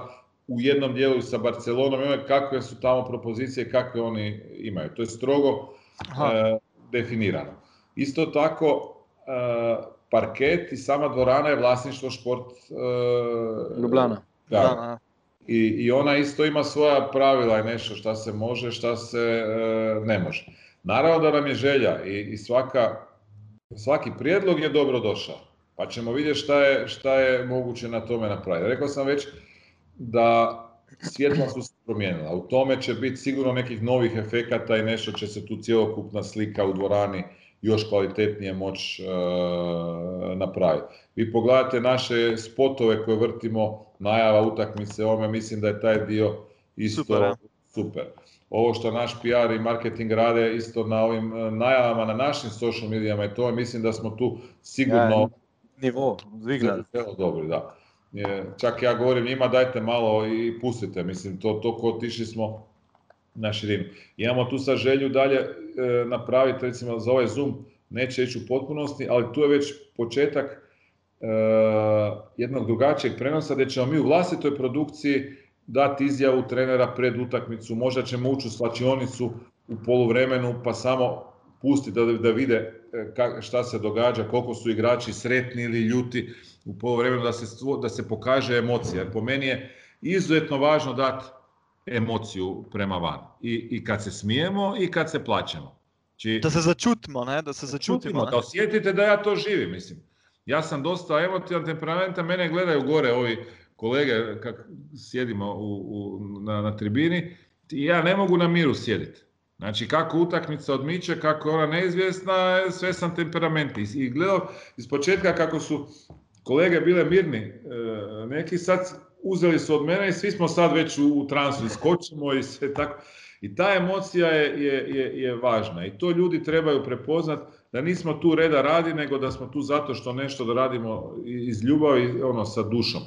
u jednom dijelu sa Barcelonom, imaju kakve su tamo propozicije, kakve oni imaju. To je strogo e, definirano. Isto tako, e, parket i sama dvorana je vlasništvo šport... E, Ljubljana. Da. I, I ona isto ima svoja pravila i nešto šta se može, šta se ne može. Naravno da nam je želja i, i svaka, svaki prijedlog je dobro došao. Pa ćemo vidjeti šta je, šta je moguće na tome napraviti. Rekao sam već, da svjetla su se promijenila. U tome će biti sigurno nekih novih efekata i nešto će se tu cjelokupna slika u dvorani još kvalitetnije moći e, napraviti. Vi pogledate naše spotove koje vrtimo, najava utakmice, ome mislim da je taj dio isto super. super. Ovo što naš PR i marketing rade isto na ovim e, najavama na našim social medijama i to mislim da smo tu sigurno ja, nivo, dobri, da čak ja govorim njima dajte malo i pustite, mislim to, to ko otišli smo na širinu. Imamo tu sa želju dalje e, napraviti recimo za ovaj Zoom, neće ići u potpunosti, ali tu je već početak e, jednog drugačijeg prenosa gdje ćemo mi u vlastitoj produkciji dati izjavu trenera pred utakmicu, možda ćemo ući u slačionicu u poluvremenu pa samo pustiti da, da vide šta se događa, koliko su igrači sretni ili ljuti u polovremenu da se, da se pokaže emocija. Jer po meni je izuzetno važno dati emociju prema van. I, I kad se smijemo i kad se plaćemo. Či, da se začutimo, ne? Da se začutimo. Da osjetite da ja to živim, mislim. Ja sam dosta emotivan temperamenta, mene gledaju gore ovi kolege kak sjedimo u, u, na, na tribini i ja ne mogu na miru sjediti. Znači kako utakmica odmiče, kako je ona neizvjesna, sve sam temperament. I gledao iz početka kako su kolege bile mirni, e, neki sad uzeli su od mene i svi smo sad već u, transu, iskočimo i sve tako. I ta emocija je, je, je, važna i to ljudi trebaju prepoznat da nismo tu reda radi, nego da smo tu zato što nešto da radimo iz ljubavi, ono, sa dušom.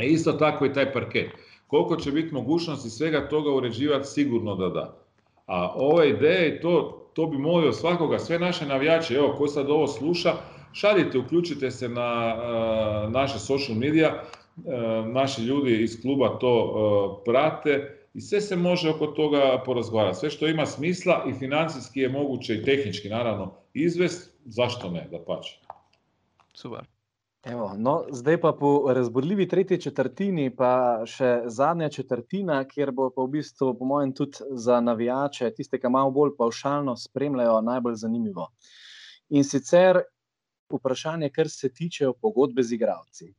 E isto tako i taj parket. Koliko će biti mogućnosti svega toga uređivati, sigurno da da. A ove ideje, to, to bi molio svakoga, sve naše navijače, evo ko sad ovo sluša, šaljite, uključite se na naše social media, naši ljudi iz kluba to prate i sve se može oko toga porazgovarati. Sve što ima smisla i financijski je moguće i tehnički naravno izvest, zašto ne, da pače. Super. Evo, no, zdaj pa po razborljivi tretji četrtini, pa še zadnja četrtina, kjer bo pa v bistvu, po mojem, tudi za navijače, tiste, ki malo bolj pavšalno spremljajo, najbolj zanimivo. In sicer vprašanje, kar se tiče pogodbe z igravci.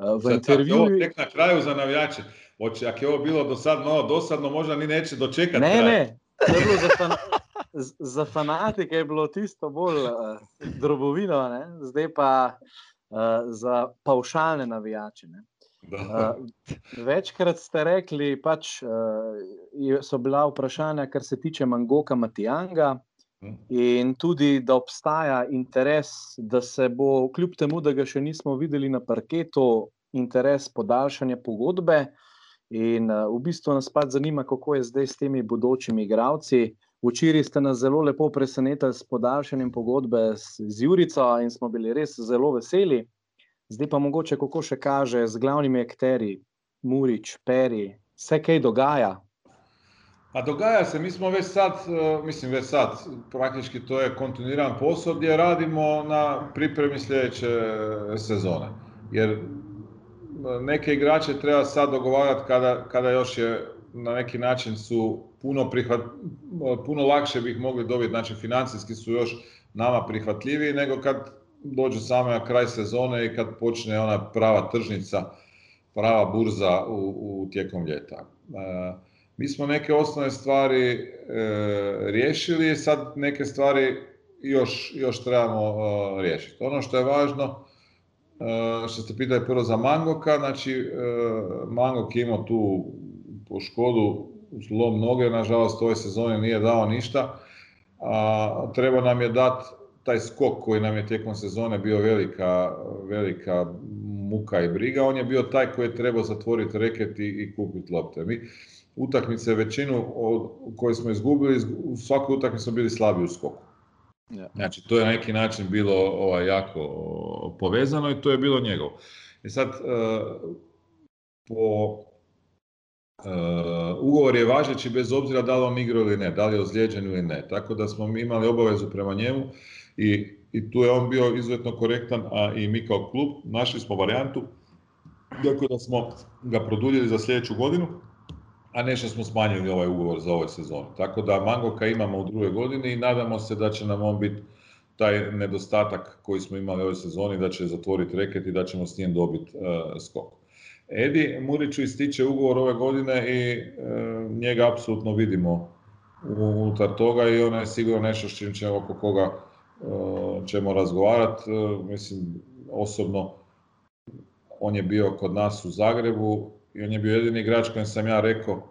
V intervjuju. Tek na kraju za navijače. Oče, ako je ovo bilo do sad malo dosadno, možda ni neće dočekati. Ne, kraj. ne, to je bilo za, fan, za fanatike je bilo tisto bolj uh, drobovino, ne? zdaj pa za paušalne navijače. Ne? Uh, večkrat ste rekli, pač uh, so bila vprašanja, kar se tiče Mangoka Matijanga, hm. in tudi, da obstaja interes, da se bo, kljub temu, da ga še nismo videli na parketu, interes podaljšanja pogodbe. Uh, In uh, v bistvu nas pa zanima, kako je zdaj s temi bodočimi igravci. Včeraj ste nas zelo lepo presenetili s podaljšanjem pogodbe z, Jurico in smo bili res zelo veseli. Zdaj pa mogoče, kako še kaže z glavnimi akteri, Murič, Peri, vse kaj dogaja. A dogaja se, mi smo već sad, mislim već sad, praktički to je kontinuiran posao gdje radimo na pripremi sljedeće sezone. Jer neke igrače treba sad dogovarati kada, kada još je na neki način su puno, prihvat, puno lakše bi ih mogli dobiti, znači financijski su još nama prihvatljiviji nego kad dođu same na kraj sezone i kad počne ona prava tržnica, prava burza u, u tijekom ljeta. E, mi smo neke osnovne stvari e, riješili, sad neke stvari još, još trebamo e, riješiti. Ono što je važno, Eh, što ste pitali prvo za Mangoka, znači eh, Mangok je imao tu po škodu zlom noge, nažalost ove sezone nije dao ništa, a treba nam je dati taj skok koji nam je tijekom sezone bio velika, velika muka i briga, on je bio taj koji je trebao zatvoriti reket i, i kupiti lopte. Mi utakmice većinu koje smo izgubili, u svakoj utakmici smo bili slabi u skoku. Znači, to je na neki način bilo ovaj, jako povezano i to je bilo njegovo. I sad, e, po ugovor je važeći bez obzira da li on igra ili ne, da li je ozlijeđen ili ne. Tako da smo imali obavezu prema njemu i, i tu je on bio izuzetno korektan, a i mi kao klub našli smo varijantu tako da smo ga produljili za sljedeću godinu a nešto smo smanjili ovaj ugovor za ovaj sezon. Tako da Mangoka imamo u drugoj godini i nadamo se da će nam on biti taj nedostatak koji smo imali ovoj sezoni, da će zatvoriti reket i da ćemo s njim dobiti uh, skok. Edi Muriću ističe ugovor ove godine i uh, njega apsolutno vidimo unutar toga i ono je sigurno nešto s čim ćemo oko koga uh, ćemo razgovarati. Mislim, osobno on je bio kod nas u Zagrebu, i on je bio jedini igrač kojem sam ja rekao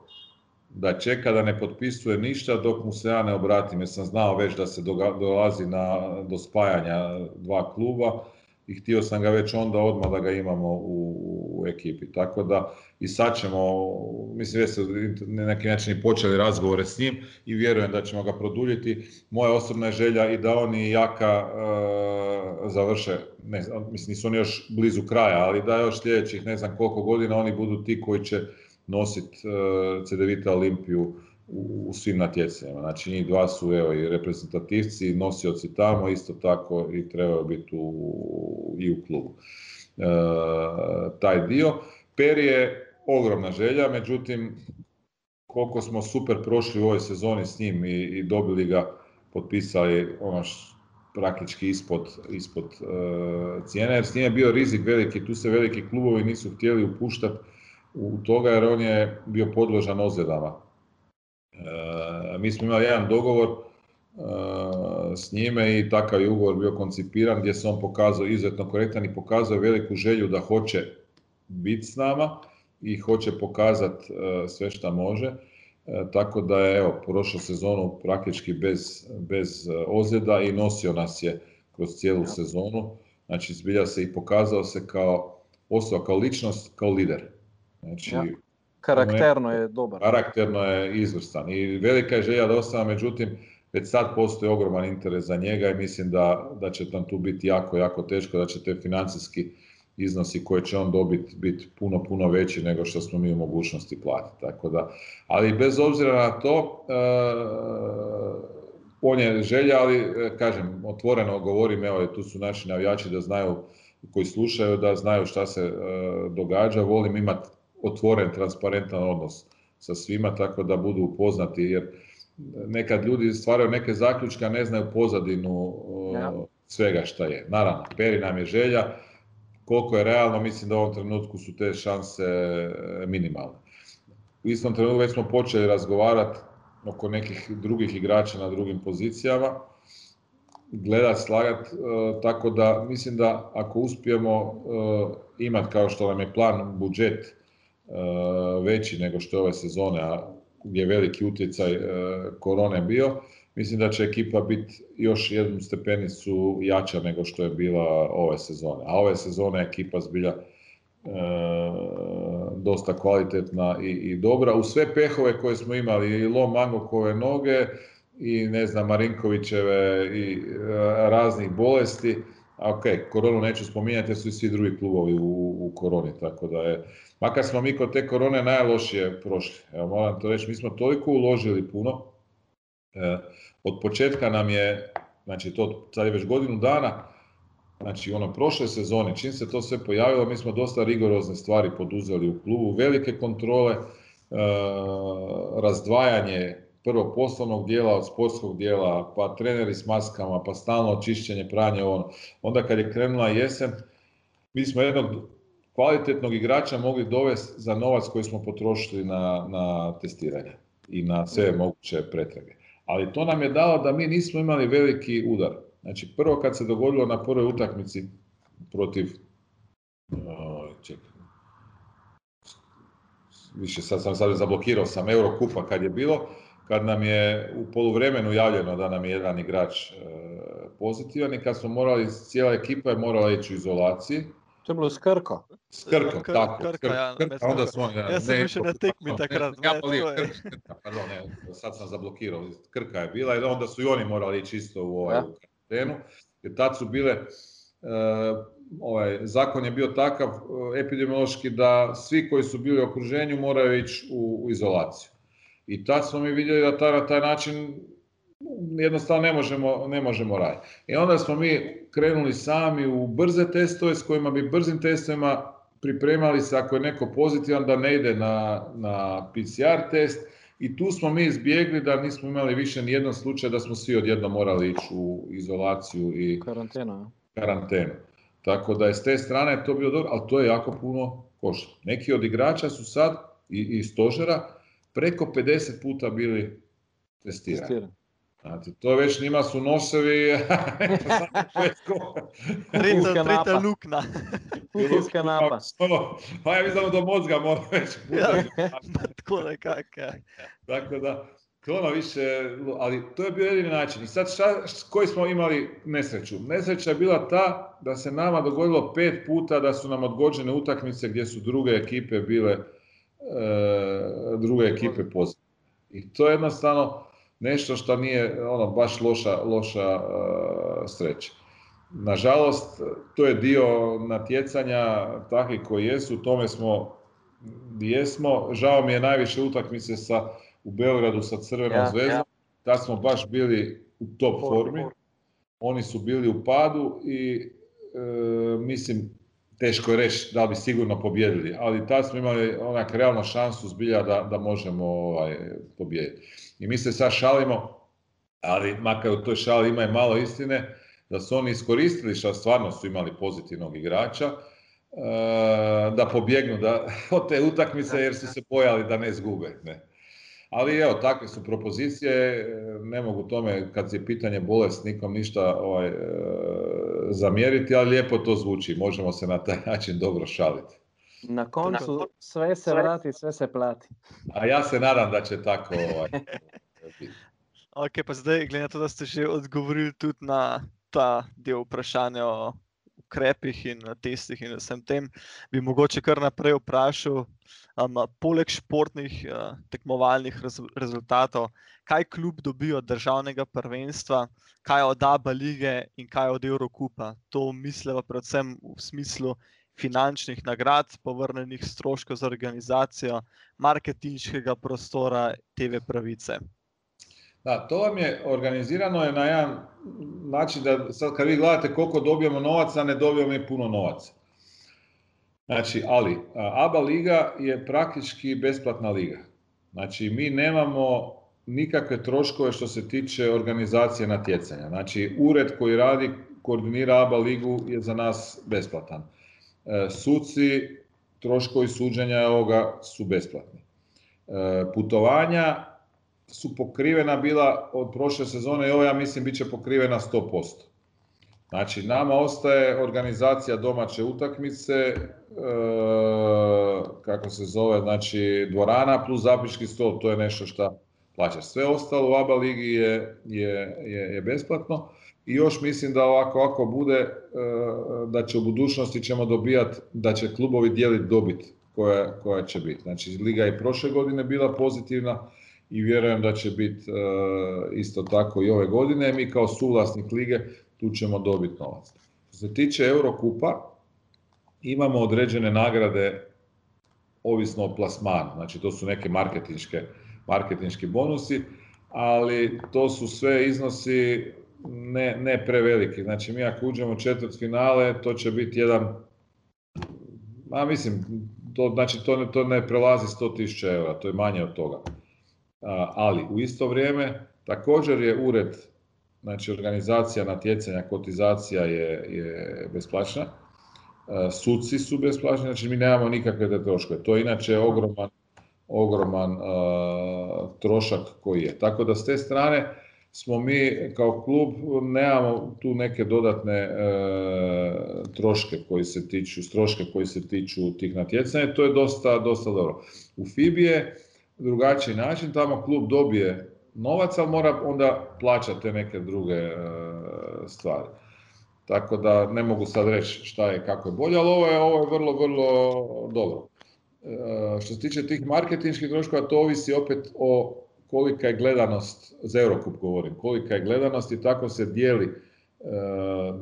da čeka da ne potpisuje ništa dok mu se ja ne obratim, jer sam znao već da se dolazi na, do spajanja dva kluba i htio sam ga već onda odmah da ga imamo u, u ekipi. Tako da i sad ćemo, mislim već na neki način počeli razgovore s njim i vjerujem da ćemo ga produljiti. Moja osobna je želja i da oni Jaka uh, završe, ne, mislim nisu oni još blizu kraja, ali da još sljedećih ne znam koliko godina oni budu ti koji će nositi uh, CDVita Olimpiju u, svim natjecanjima. Znači njih dva su evo, i reprezentativci, nosioci tamo, isto tako i trebaju biti u, i u klubu. E, taj dio. Peri je ogromna želja, međutim koliko smo super prošli u ovoj sezoni s njim i, i dobili ga, potpisali ono praktički ispod, ispod uh, cijene, jer s njim je bio rizik veliki, tu se veliki klubovi nisu htjeli upuštati u toga jer on je bio podložan ozljedama E, mi smo imali jedan dogovor e, s njime i takav je ugovor bio koncipiran gdje se on pokazao izuzetno korektan i pokazao veliku želju da hoće biti s nama i hoće pokazati e, sve što može. Tako da je evo, prošao sezonu praktički bez, bez ozljeda i nosio nas je kroz cijelu sezonu. Znači zbilja se i pokazao se kao osoba, kao ličnost, kao lider. Znači, Karakterno je dobar. Karakterno je izvrstan i velika je želja da ostane, međutim, već sad postoji ogroman interes za njega i mislim da, da će tam tu biti jako, jako teško, da će te financijski iznosi koje će on dobiti biti puno, puno veći nego što smo mi u mogućnosti platiti. Tako da, ali bez obzira na to, e, on je želja, ali e, kažem, otvoreno govorim, evo tu su naši navijači da znaju, koji slušaju, da znaju šta se e, događa, volim imati otvoren, transparentan odnos sa svima, tako da budu upoznati, jer nekad ljudi stvaraju neke zaključke, a ne znaju pozadinu svega šta je. Naravno, Peri nam je želja, koliko je realno, mislim da u ovom trenutku su te šanse e, minimalne. U istom trenutku već smo počeli razgovarati oko nekih drugih igrača na drugim pozicijama, gledat, slagat, e, tako da mislim da ako uspijemo e, imati kao što nam je plan budžet veći nego što je ove sezone, a gdje je veliki utjecaj korone bio, mislim da će ekipa biti još jednu stepenicu jača nego što je bila ove sezone. A ove sezone ekipa zbilja e, dosta kvalitetna i, i, dobra. U sve pehove koje smo imali, i Lo Mangokove noge, i ne znam, Marinkovićeve i e, raznih bolesti, a ok, koronu neću spominjati jer su i svi drugi klubovi u koroni, tako da je, makar smo mi kod te korone najlošije prošli. Evo, moram to reći, mi smo toliko uložili puno, e, od početka nam je, znači to sad je već godinu dana, znači ono prošle sezone, čim se to sve pojavilo, mi smo dosta rigorozne stvari poduzeli u klubu, velike kontrole, e, razdvajanje prvo poslovnog dijela od sportskog dijela, pa treneri s maskama, pa stalno čišćenje, pranje, ono. Onda kad je krenula jesen, mi smo jednog kvalitetnog igrača mogli dovesti za novac koji smo potrošili na, na testiranje i na sve moguće pretrage ali to nam je dalo da mi nismo imali veliki udar. Znači, prvo kad se dogodilo na prvoj utakmici protiv, čekaj, više sad sam sad zablokirao sam Eurokupa kad je bilo, kad nam je u poluvremenu javljeno da nam je jedan igrač e, pozitivan i kad smo morali, cijela ekipa je morala ići u izolaciji, To je bilo Skrko. Skrko, Kr, tako. Krka, ja, Krka, onda smo, ja, ja sam više na tekmi takrat. Ne, Krka, pardon, ne, sad sam zablokirao. Krka je bila i onda su i oni morali ići isto u ovaj karantenu. Jer tad su bile, uh, ovaj, zakon je bio takav uh, epidemiološki da svi koji su bili u okruženju moraju ići u, u izolaciju. I tad smo mi vidjeli da ta, na taj način jednostavno ne možemo, ne možemo raditi. I onda smo mi krenuli sami u brze testove s kojima bi brzim testovima pripremali se ako je neko pozitivan da ne ide na, na PCR test i tu smo mi izbjegli da nismo imali više ni jedan slučaj da smo svi odjedno morali ići u izolaciju i karantenu. karantenu. Tako da je s te strane to bilo dobro, ali to je jako puno košlo. Neki od igrača su sad i, i stožera preko 50 puta bili testirani. testirani. Znate, to već njima su nosevi... trita, trita lukna. Uska napa. Pa ja mislim do mozga mora već. Tako nekako. Tako da, ono više, ali to je bio jedini način. I sad šta, koji smo imali nesreću? Nesreća je bila ta da se nama dogodilo pet puta da su nam odgođene utakmice gdje su druge ekipe bile e, druge ekipe pozitivne. I to je jednostavno, nešto što nije ono baš loša, loša uh, sreća. Nažalost, to je dio natjecanja takvi koji jesu, u tome smo jesmo. Žao mi je najviše utakmice sa, u Beogradu sa Crvenom ja, zvezdom. Ja. Tad smo baš bili u top formi. Oni su bili u padu i e, mislim, teško je reći da bi sigurno pobjedili, ali tad smo imali onak realnu šansu zbilja da, da možemo ovaj, pobijediti. I mi se sad šalimo, ali makar u toj šali ima i malo istine, da su oni iskoristili što stvarno su imali pozitivnog igrača, e, da pobjegnu da, od te utakmice jer su se bojali da ne zgube. Ne. Ali evo, takve su propozicije, ne mogu tome kad je pitanje bolest nikom ništa ovaj, e, zamjeriti, ali lijepo to zvuči, možemo se na taj način dobro šaliti. Na koncu sve se vrati, sve se plati. A ja se nadam da će tako ovaj, Ok, pa zdaj, glede na to, da ste že odgovorili tudi na ta del vprašanja o ukrepih in na testih in vsem tem, bi mogoče kar naprej vprašal, um, poleg športnih uh, tekmovalnih rez rezultatov, kaj klub dobi od državnega prvenstva, kaj od ABA lige in kaj od Eurokupa. To mislimo predvsem v smislu finančnih nagrad, povrnenih stroškov za organizacijo, marketinškega prostora, TV pravice. Da, to vam je organizirano je na jedan način da sad kad vi gledate koliko dobijemo novaca, ne dobijemo i puno novaca. Znači, ali ABA liga je praktički besplatna liga. Znači, mi nemamo nikakve troškove što se tiče organizacije natjecanja. Znači, ured koji radi, koordinira ABA ligu je za nas besplatan. E, suci, troškovi suđenja ovoga su besplatni. E, putovanja su pokrivena bila od prošle sezone i ovo ja mislim bit će pokrivena 100%. Znači nama ostaje organizacija domaće utakmice, e, kako se zove, znači dvorana plus zapiški stol, to je nešto što plaća. Sve ostalo u ABA ligi je, je, je besplatno i još mislim da ovako ako bude, e, da će u budućnosti ćemo dobijati, da će klubovi dijeliti dobit koja, koja će biti. Znači liga je prošle godine bila pozitivna, i vjerujem da će biti e, isto tako i ove godine. Mi kao suvlasnik lige tu ćemo dobiti novac. Što se tiče Eurokupa, imamo određene nagrade ovisno o plasmanu. Znači to su neke marketinške, marketinški bonusi, ali to su sve iznosi ne, ne preveliki. Znači mi ako uđemo u četvrt finale, to će biti jedan, a mislim, to, znači to ne, to ne prelazi 100.000 eura, to je manje od toga ali u isto vrijeme također je ured, znači organizacija natjecanja, kotizacija je, je besplaćna, suci su besplaćni, znači mi nemamo nikakve te troškove. To je inače ogroman, ogroman trošak koji je. Tako da s te strane smo mi kao klub nemamo tu neke dodatne e, troške koji se tiču, troške koji se tiču tih natjecanja, to je dosta, dosta dobro. U FIBI je drugačiji način, tamo klub dobije novac, ali mora onda plaćati te neke druge e, stvari. Tako da ne mogu sad reći šta je kako je bolje, ali ovo je, ovo je vrlo, vrlo dobro. E, što se tiče tih marketinških troškova, to ovisi opet o kolika je gledanost, za Eurocup govorim, kolika je gledanost i tako se dijeli, e,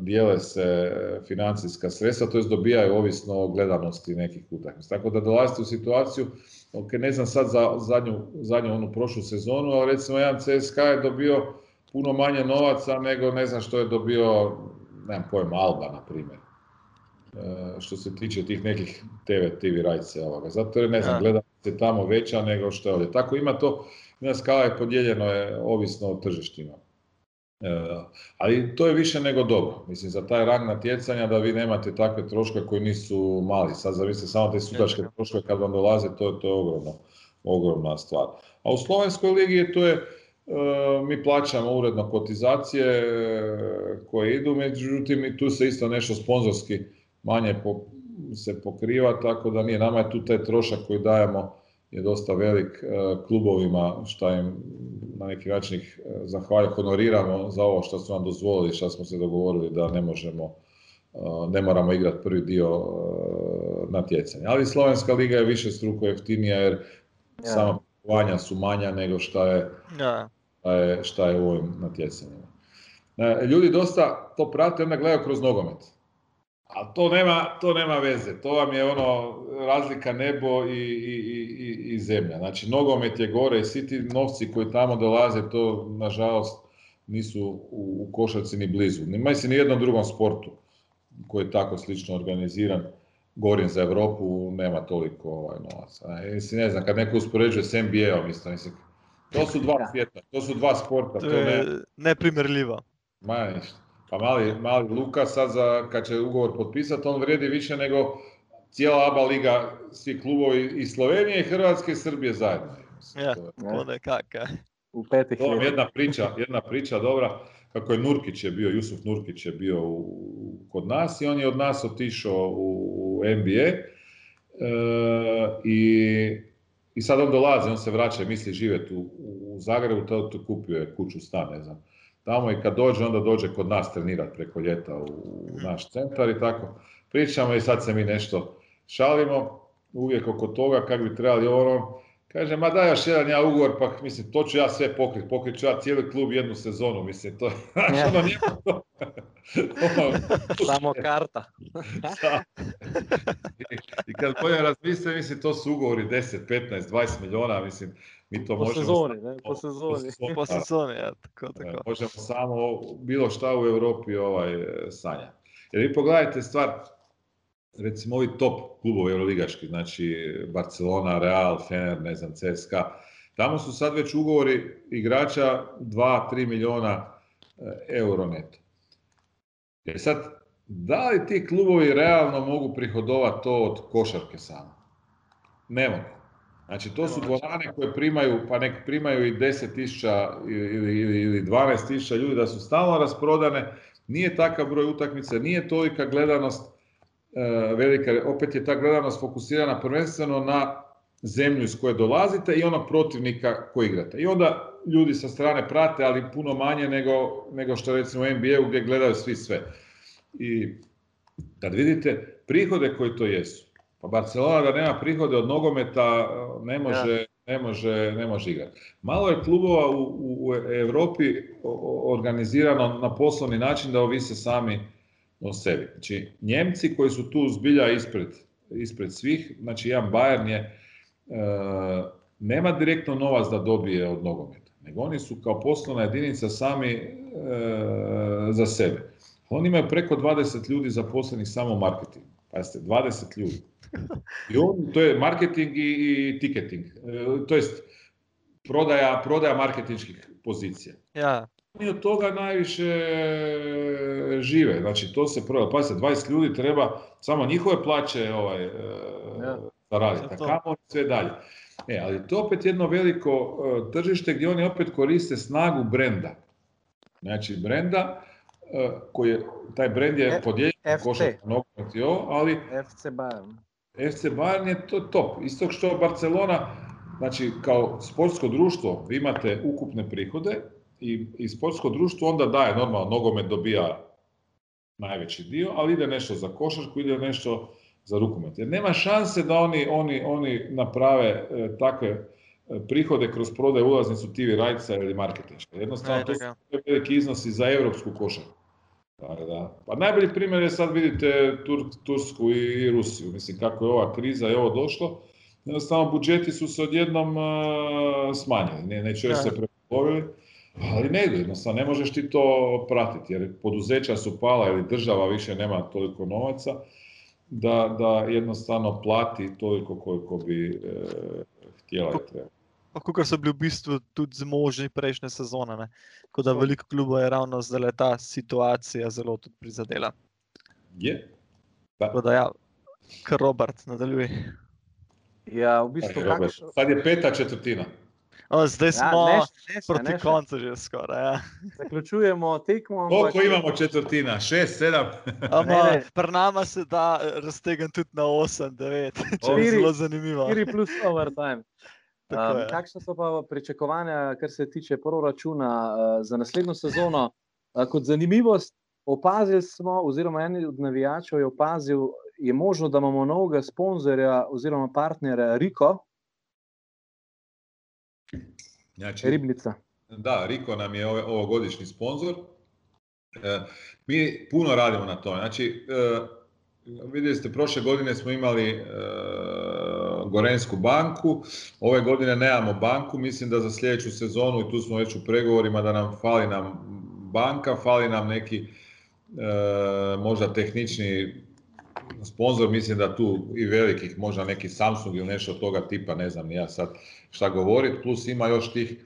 dijele se financijska sredstva, to jest dobijaju ovisno o gledanosti nekih utakmica. Tako da dolazite u situaciju ok, ne znam sad za zadnju, zadnju onu prošlu sezonu, ali recimo jedan CSKA je dobio puno manje novaca nego ne znam što je dobio, nemam pojem, Alba, na primjer. E, što se tiče tih nekih TV, TV rajce ovoga. Zato jer ne znam, gleda se tamo veća nego što je ovdje. Tako ima to, na skala je podijeljeno je ovisno o tržištima. E, ali to je više nego dobro. Mislim, za taj rang natjecanja da vi nemate takve troške koji nisu mali. Sad zamislite samo te sudačke troškove kad vam dolaze, to, to je ogromno, ogromna stvar. A u Slovenskoj ligi to je, e, mi plaćamo uredno kotizacije e, koje idu, međutim i tu se isto nešto sponzorski manje se pokriva, tako da nije, nama je tu taj trošak koji dajemo je dosta velik klubovima šta im na neki način ih e, zahvaljujem, honoriramo za ovo što su nam dozvolili, što smo se dogovorili da ne možemo, e, ne moramo igrati prvi dio e, natjecanja. Ali Slovenska liga je više struko jeftinija jer ja. sama putovanja su manja nego šta je, ja. šta je, šta je u ovim natjecanjima. Ljudi dosta to prate, onda gledaju kroz nogomet. A to nema, to nema veze, to vam je ono razlika nebo i, i, i, i zemlja. Znači nogomet je gore i svi ti novci koji tamo dolaze, to nažalost nisu u, u košarci ni blizu. Nema se ni jednom drugom sportu koji je tako slično organiziran. Gorim za Europu, nema toliko ovaj, novaca. Mislim, ne znam, kad neko uspoređuje s NBA-om, isto, mislim, to su dva svijeta, to su dva sporta. To, je ne... neprimjerljivo. Ma ništa. Pa mali, mali Luka sad za, kad će ugovor potpisati, on vrijedi više nego cijela ABA liga, svi klubovi i Slovenije, i Hrvatske i Srbije zajedno. Ja, to kaka. U petih to jedna priča, jedna priča dobra, kako je Nurkić je bio, Jusuf Nurkić je bio u, kod nas i on je od nas otišao u, u NBA e, i, i sad on dolazi, on se vraća, misli živjeti u, u Zagrebu, to, to kupio je kuću, stan, ne znam tamo i kad dođe, onda dođe kod nas trenirati preko ljeta u, u naš centar i tako. Pričamo i sad se mi nešto šalimo, uvijek oko toga kako bi trebali ono, Kaže, ma daj još jedan ja ugovor, pa mislim, to ću ja sve pokrit, pokrit ću ja cijeli klub jednu sezonu, mislim, to, znaš, ono nije to. Samo karta. I, I kad bolje razmisle, mislim, to su ugovori 10, 15, 20 milijuna, mislim, mi to po možemo... Sezoni, ne? Po sezoni, Po sezoni, ja, tako, tako. Možemo samo bilo šta u Europi ovaj, sanja. Jer vi pogledajte stvar, recimo ovi top klubovi euroligaški, znači Barcelona, Real, Fener, ne znam, CSKA, tamo su sad već ugovori igrača 2-3 miliona euro neto. E sad, da li ti klubovi realno mogu prihodovati to od košarke samo? Ne mogu. Znači, to su dvorane koje primaju, pa nek primaju i 10.000 ili, ili, ili 12.000 ljudi da su stalno rasprodane, nije takav broj utakmica, nije tolika gledanost, E, velika, opet je ta gledanost fokusirana prvenstveno na zemlju iz koje dolazite i onog protivnika koji igrate. I onda ljudi sa strane prate, ali puno manje nego, nego što recimo u NBA-u gdje gledaju svi sve. I kad vidite prihode koji to jesu, pa Barcelona da nema prihode od nogometa ne može, ne može, ne može igrati. Malo je klubova u, u Europi organizirano na poslovni način da ovise sami o sebi. Znači, Njemci koji su tu zbilja ispred, ispred svih, znači jedan Bayern je, e, nema direktno novac da dobije od nogometa, nego oni su kao poslovna jedinica sami e, za sebe. Oni imaju preko 20 ljudi zaposlenih samo u marketingu. Pazite, 20 ljudi. I on, to je marketing i, i ticketing, e, to jest prodaja, prodaja marketinških pozicija. Ja oni od toga najviše žive. Znači, to se prvo, pa se 20 ljudi treba samo njihove plaće ovaj, e, ja. zaraditi, a kamo sve dalje. E, ali to opet jedno veliko uh, tržište gdje oni opet koriste snagu brenda. Znači, brenda koji je, taj brend je podijeljen ali FC Bayern. FC Bayern je to top. Isto što Barcelona, znači kao sportsko društvo vi imate ukupne prihode, i, i sportsko društvo onda daje, normalno, nogomet dobija najveći dio, ali ide nešto za košarku, ide nešto za rukomet. Jer nema šanse da oni, oni, oni naprave e, takve e, prihode kroz prodaj ulaznicu TV rajca ili marketinška. Jednostavno, to su veliki iznosi za evropsku košarku. Da, da. Pa najbolji primjer je sad vidite Tur, Tursku i, Rusiju. Mislim, kako je ova kriza i ovo došlo, jednostavno budžeti su se odjednom uh, smanjili. Ne, neće se prepolovili ali ne ide, jednostavno ne možeš ti to pratiti jer poduzeća su pala ili država više nema toliko novaca da, da jednostavno plati toliko koliko bi e, htjela i treba. Kako so bili v bistvu tudi zmožni prejšnje sezone, ne? tako da veliko klubov je ravno zdaj ta situacija zelo tudi prizadela. Je. Tako da ja, kar Robert nadaljuje. Ja, v bistvu. Kakš... Sad je peta četrtina. O, zdaj ja, smo ja, neš, neš, proti neš, koncu, že skoraj. Ja. Zaključujemo tekmo. Koliko imamo četrtina? Šest, sedem. Pri nama se da raztegniti tudi na osem, devet. Zelo zanimivo. Štiri plus overtime. Um, kakšne so pa pričakovanja, kar se tiče proračuna uh, za naslednjo sezono? Uh, kot zanimivost, opazili smo, oziroma en od navijačev je opazil, je možno, da imamo novega sponzorja oziroma partnerja Riko, Znači, Ribnica. Da, Riko nam je ovogodišnji sponzor. E, mi puno radimo na tome. Znači, e, vidjeli ste, prošle godine smo imali e, Gorensku banku, ove godine nemamo banku, mislim da za sljedeću sezonu, i tu smo već u pregovorima, da nam fali nam banka, fali nam neki možda tehnični sponzor, mislim da tu i velikih, možda neki Samsung ili nešto od toga tipa, ne znam ja sad šta govoriti, plus ima još tih e,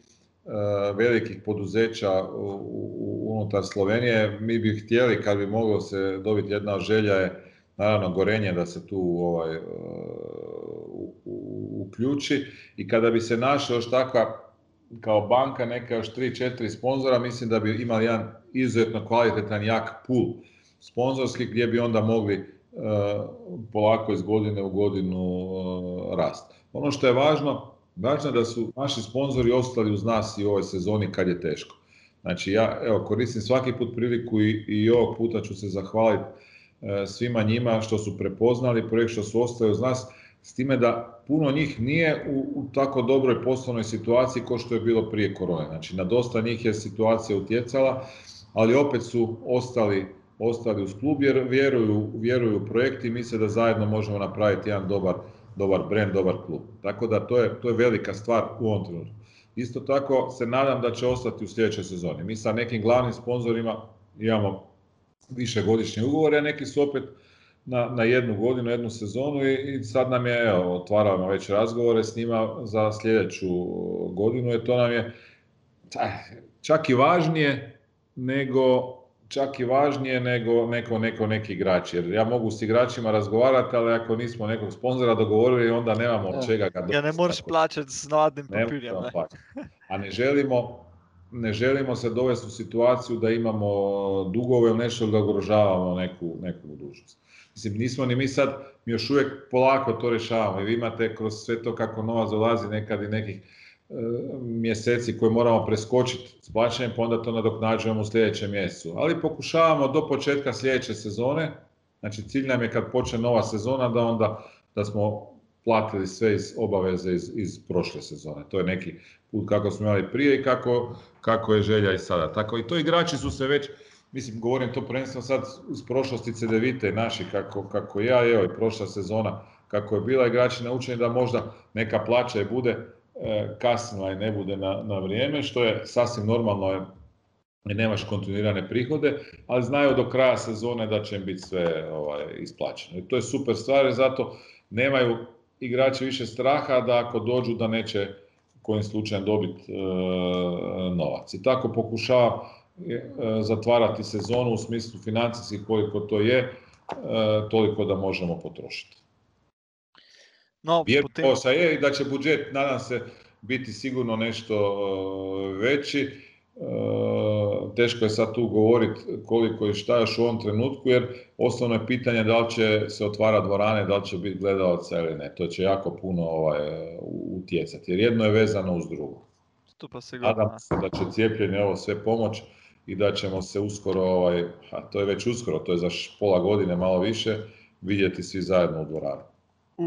velikih poduzeća unutar Slovenije. Mi bi htjeli, kad bi moglo se dobiti jedna želja je, naravno gorenje da se tu ovaj, e, uključi i kada bi se našao još takva kao banka neka još 3-4 sponzora, mislim da bi imali jedan izuzetno kvalitetan jak pool sponzorski gdje bi onda mogli polako iz godine u godinu rast. Ono što je važno, važno je da su naši sponzori ostali uz nas i u ovoj sezoni kad je teško. Znači ja evo, koristim svaki put priliku i, i ovog puta ću se zahvaliti e, svima njima što su prepoznali projekt, što su ostali uz nas, s time da puno njih nije u, u tako dobroj poslovnoj situaciji kao što je bilo prije korone. Znači na dosta njih je situacija utjecala, ali opet su ostali ostali uz klub jer vjeruju, vjeruju u projekt i misle da zajedno možemo napraviti jedan dobar, dobar brand, dobar klub. Tako da to je, to je velika stvar u ovom trenutku. Isto tako se nadam da će ostati u sljedećoj sezoni. Mi sa nekim glavnim sponzorima imamo višegodišnje ugovore, a neki su opet na, na jednu godinu, jednu sezonu i, i sad nam je, evo, otvaramo već razgovore s njima za sljedeću godinu, jer to nam je čak i važnije nego čak i važnije nego neko, neko neki igrač. Jer ja mogu s igračima razgovarati, ali ako nismo nekog sponzora dogovorili, onda nemamo od čega ga Ja ne možeš plaćati s papirjem. A ne želimo, ne želimo se dovesti u situaciju da imamo dugove ili nešto da ugrožavamo neku, neku budućnost. Mislim, nismo ni mi sad, mi još uvijek polako to rješavamo i vi imate kroz sve to kako novac dolazi nekad i nekih mjeseci koje moramo preskočiti s plaćanjem, pa onda to nadoknađujemo u sljedećem mjesecu. Ali pokušavamo do početka sljedeće sezone, znači cilj nam je kad počne nova sezona da onda da smo platili sve iz obaveze iz, iz prošle sezone. To je neki put kako smo imali prije i kako, kako je želja i sada. Tako i to igrači su se već, mislim govorim to prvenstveno sad iz prošlosti CDVite naši kako, kako ja, evo i prošla sezona kako je bila igrači naučeni da možda neka plaća i bude E, kasnila i ne bude na, na vrijeme, što je sasvim normalno i nemaš kontinuirane prihode, ali znaju do kraja sezone da će im biti sve ovaj, isplaćeno. I to je super stvar, zato nemaju igrači više straha da ako dođu da neće kojim slučajem dobiti e, novac. I tako pokušava zatvarati sezonu u smislu financijskih koliko to je, e, toliko da možemo potrošiti. No, potem... je i da će budžet, nadam se, biti sigurno nešto e, veći. E, teško je sad tu govoriti koliko i šta još u ovom trenutku, jer osnovno je pitanje da li će se otvara dvorane, da li će biti gledalaca ili ne. To će jako puno ovaj, utjecati, jer jedno je vezano uz drugo. Nadam se da će cijepljenje ovo sve pomoć i da ćemo se uskoro, ovaj, a to je već uskoro, to je za pola godine malo više, vidjeti svi zajedno u dvorani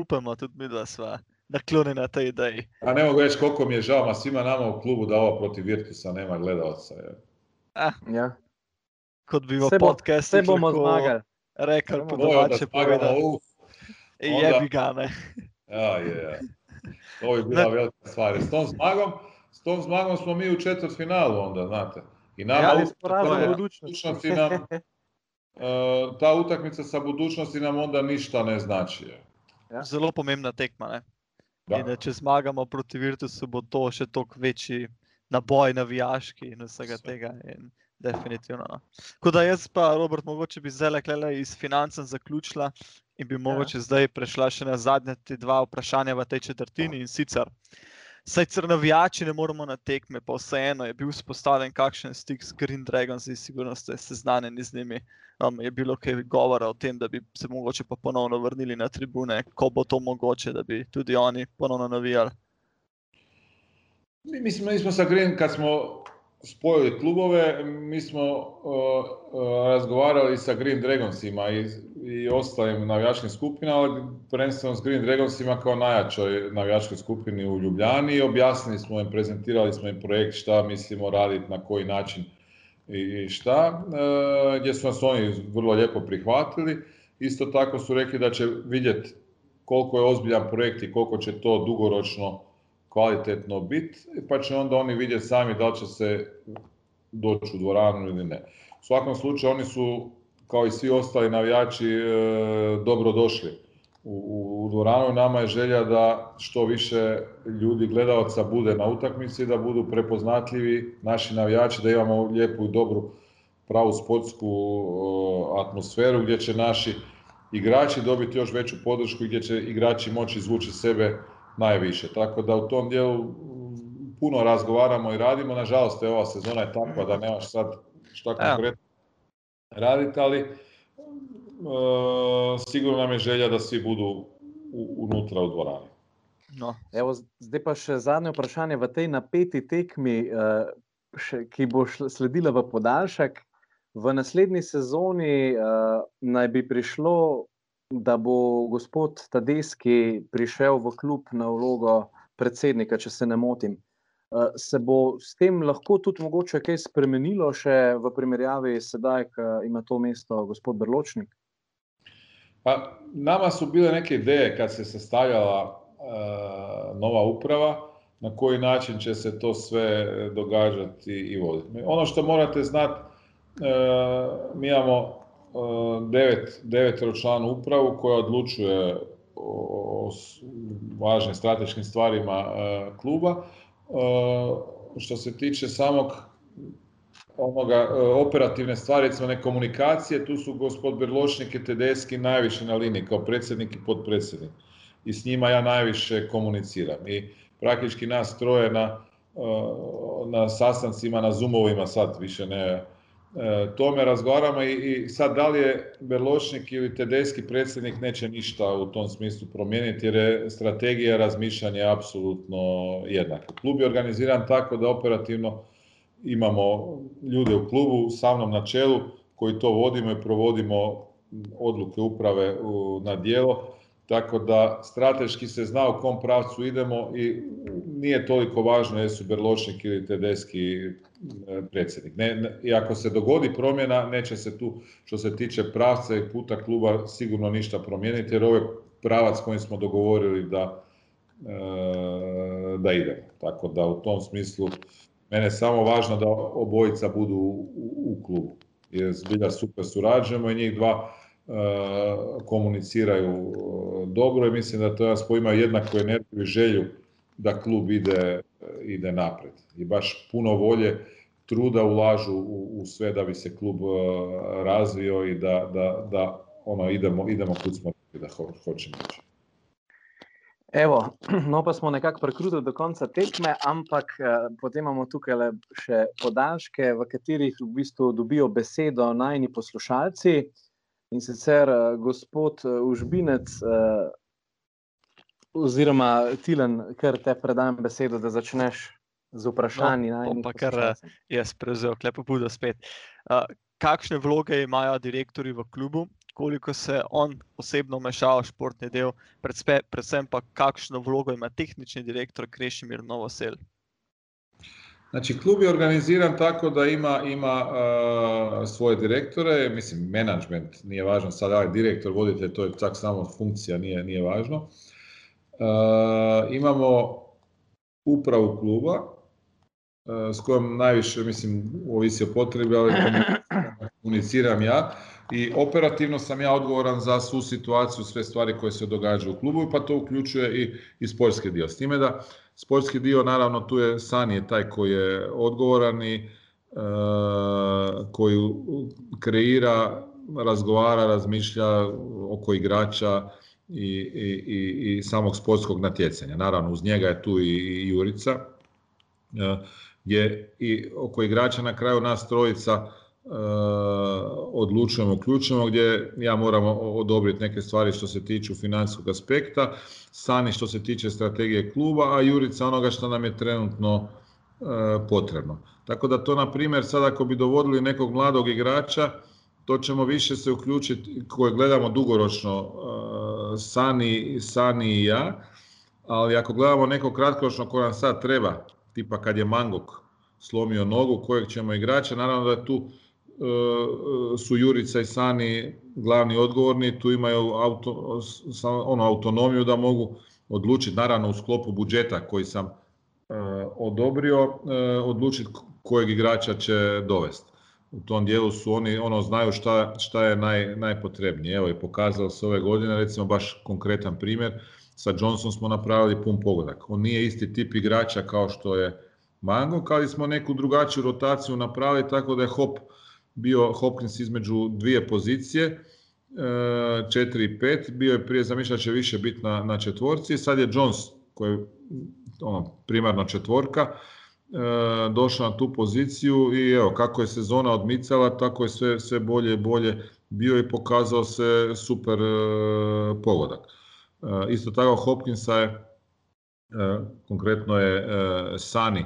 upamo tudi mi dva sva naklonjena na tej ideji. A ne mogu reći koliko mi je žao, ma svima nama u klubu da ovo protiv Virtusa nema gledalca. Ah, ja. Kot bi v podcastu se bomo zmagali. Rekl, po domače povedal. Jebi ga, ne. Ja, je, je. To bi bila velika stvar. S tom zmagom, s tom zmagom smo mi u četvrt finalu onda, znate. I nama ja, u budućnosti nam, uh, ta utakmica sa budućnosti nam onda ništa ne znači. Ja. Zelo pomembna tekma. Ne? Da, če zmagamo proti Virtusu, bo to še toliko večji naboj navijaški in vsega Vse. tega. In definitivno. No. Tako da jaz pa, Robert, mogoče bi zdaj le iz financem zaključila in bi ja. mogoče zdaj prešla še na zadnje dva vprašanja v tej četrtini in sicer. Saj crnavijači ne moramo na tekme, pa vseeno je bil spostavljen kakšen stik s Green Dragons in sigurno ste seznanjeni z njimi. Um, je bilo kaj govora o tem, da bi se mogoče pa ponovno vrnili na tribune, ko bo to mogoče, da bi tudi oni ponovno navijali. Mi, mislim, mi smo sa Green, kad smo spojili klubove, mi smo uh, uh, razgovarali sa Green Dragonsima i, i ostalim navijačkim skupinama, ali prvenstveno s Green Dragonsima kao najjačoj navijačkoj skupini u Ljubljani. Objasnili smo im, prezentirali smo im projekt šta mislimo raditi, na koji način i šta, uh, gdje su nas oni vrlo lijepo prihvatili. Isto tako su rekli da će vidjeti koliko je ozbiljan projekt i koliko će to dugoročno kvalitetno biti, pa će onda oni vidjeti sami da će se doći u dvoranu ili ne. U svakom slučaju oni su, kao i svi ostali navijači, e, dobro došli u, u dvoranu. Nama je želja da što više ljudi, gledalaca bude na utakmici, da budu prepoznatljivi naši navijači, da imamo lijepu i dobru pravu sportsku atmosferu gdje će naši igrači dobiti još veću podršku i gdje će igrači moći izvući sebe najviše. Tako da u tom dijelu puno razgovaramo i radimo. Nažalost, je ova sezona je takva da nemaš sad šta konkretno raditi, ali e, sigurno nam je želja da svi budu unutra u dvorani. No. Evo, zdaj pa še zadnje vprašanje. V tej napeti tekmi, uh, še, ki bo sledila v podaljšek. V naslednji sezoni uh, naj bi prišlo, da bo gospod Tadeski prišel v klub na vlogo predsednika, če se ne motim. Uh, se bo s tem lahko tudi mogoče kaj spremenilo, še v primerjavi sedaj, ko ima to mesto gospod Brločnik? Pa, nama su bile neke ideje kad se sastavljala uh, nova uprava, na koji način će se to sve događati i voditi. Ono što morate znati, E, mi imamo devet, deveteročlanu upravu koja odlučuje o važnim strateškim stvarima e, kluba. Što se tiče samog onoga operativne stvari, recimo ne komunikacije, tu su gospod Berlošnik i Tedeski najviše na liniji kao predsjednik i potpredsjednik. I s njima ja najviše komuniciram. I praktički nas troje na, na sastancima, na zoomovima sad više ne E, tome razgovaramo i, sad da li je Berlošnik ili Tedeski predsjednik neće ništa u tom smislu promijeniti jer je strategija razmišljanja apsolutno jednaka. Klub je organiziran tako da operativno imamo ljude u klubu sa mnom na čelu koji to vodimo i provodimo odluke uprave na dijelo tako da strateški se zna u kom pravcu idemo i nije toliko važno jesu Berločnik ili Tedeski e, predsjednik. Ne, I ako se dogodi promjena, neće se tu, što se tiče pravca i puta kluba, sigurno ništa promijeniti, jer ovo je pravac kojim smo dogovorili da, e, da idemo. Tako da u tom smislu, mene je samo važno da obojica budu u, u klubu. Jer zbilja super surađujemo i njih dva komuniciraju e, dobro i mislim da to nas imaju jednaku energiju i želju da klub ide, ide napred. I baš puno volje, truda ulažu u, u sve da bi se klub razvio i da, da, da ono, idemo, idemo kud smo da ho, hočemo ići. Evo, no pa smo nekako prekrutili do konca tekme, ampak eh, potem imamo tukaj le še podaljške, v katerih v bistvu dobijo besedo najni poslušalci. In sicer uh, gospod uh, Užbinec, uh, oziroma Tilen, ker te predam besedo, da začneš z vprašanji. No, pa kar jaz prevzel, klepo budo spet. Uh, kakšne vloge imajo direktori v klubu, koliko se on osebno meša v športni del, predvsem pa kakšno vlogo ima tehnični direktor Krešimir Novosel? Znači, klub je organiziran tako da ima, ima svoje direktore, mislim, management nije važno, sad ali direktor, voditelj, to je čak samo funkcija, nije, nije važno. imamo upravu kluba, s kojom najviše, mislim, ovisi o potrebi, ali komuniciram ja. I operativno sam ja odgovoran za svu situaciju, sve stvari koje se događaju u klubu, pa to uključuje i, i sportski dio. S time da Sportski dio, naravno, tu je Sani je taj koji je odgovoran i e, koji kreira, razgovara, razmišlja oko igrača i, i, i samog sportskog natjecanja. Naravno, uz njega je tu i, Jurica, e, gdje i oko igrača na kraju nas trojica odlučujemo, uključujemo gdje ja moram odobriti neke stvari što se tiču financijskog aspekta, Sani što se tiče strategije kluba, a Jurica onoga što nam je trenutno e, potrebno. Tako da to, na primjer, sad ako bi dovodili nekog mladog igrača, to ćemo više se uključiti, koje gledamo dugoročno, e, Sani, Sani i ja, ali ako gledamo nekog kratkoročno koji nam sad treba, tipa kad je Mangok slomio nogu, kojeg ćemo igrača, naravno da je tu su Jurica i Sani glavni odgovorni, tu imaju auto, ono, autonomiju da mogu odlučiti, naravno u sklopu budžeta koji sam e, odobrio, e, odlučiti kojeg igrača će dovesti. U tom dijelu su oni ono znaju šta, šta je naj, najpotrebnije. Evo i pokazalo se ove godine, recimo baš konkretan primjer, sa Johnson smo napravili pun pogodak. On nije isti tip igrača kao što je Mango, ali smo neku drugačiju rotaciju napravili tako da je Hop bio Hopkins između dvije pozicije, 4 e, i 5, bio je prije zamišljat će više biti na, na četvorci, sad je Jones koji je ono, primarna četvorka, e, došao na tu poziciju i evo kako je sezona odmicala, tako je sve, sve bolje i bolje bio i pokazao se super e, pogodak. Isto tako Hopkinsa je, konkretno je Sani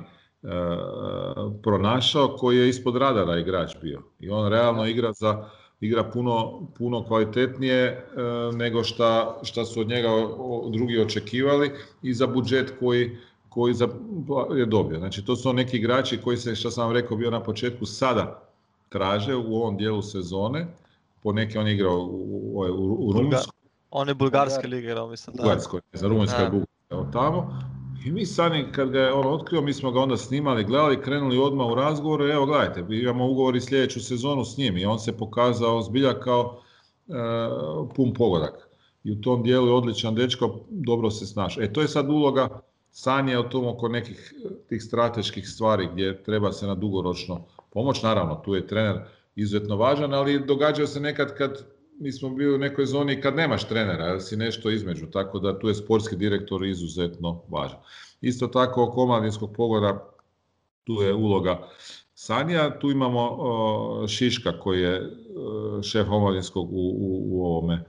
pronašao koji je ispod radara igrač bio. I on realno igra za igra puno, puno kvalitetnije e, nego šta, šta su od njega drugi očekivali i za budžet koji, koji za, je dobio. Znači to su neki igrači koji se, što sam vam rekao, bio na početku sada traže u ovom dijelu sezone. Po neki on igrao u, u, u Rumunjskoj. On je bulgarske lige igrao, mislim. Da. Bulgarskoj, za Rumunjska je tamo. I mi sami kad ga je on otkrio, mi smo ga onda snimali, gledali, krenuli odmah u razgovor, evo gledajte, imamo ugovor i sljedeću sezonu s njim i on se pokazao zbilja kao e, pun pogodak. I u tom dijelu je odličan dečko, dobro se snaša. E to je sad uloga Sanje o tom oko nekih tih strateških stvari gdje treba se na dugoročno pomoć. Naravno, tu je trener izuzetno važan, ali događa se nekad kad mi smo bili u nekoj zoni kad nemaš trenera, jer si nešto između, tako da tu je sportski direktor izuzetno važan. Isto tako oko omladinskog pogoda tu je uloga Sanja, tu imamo Šiška koji je šef omladinskog u, u, ovome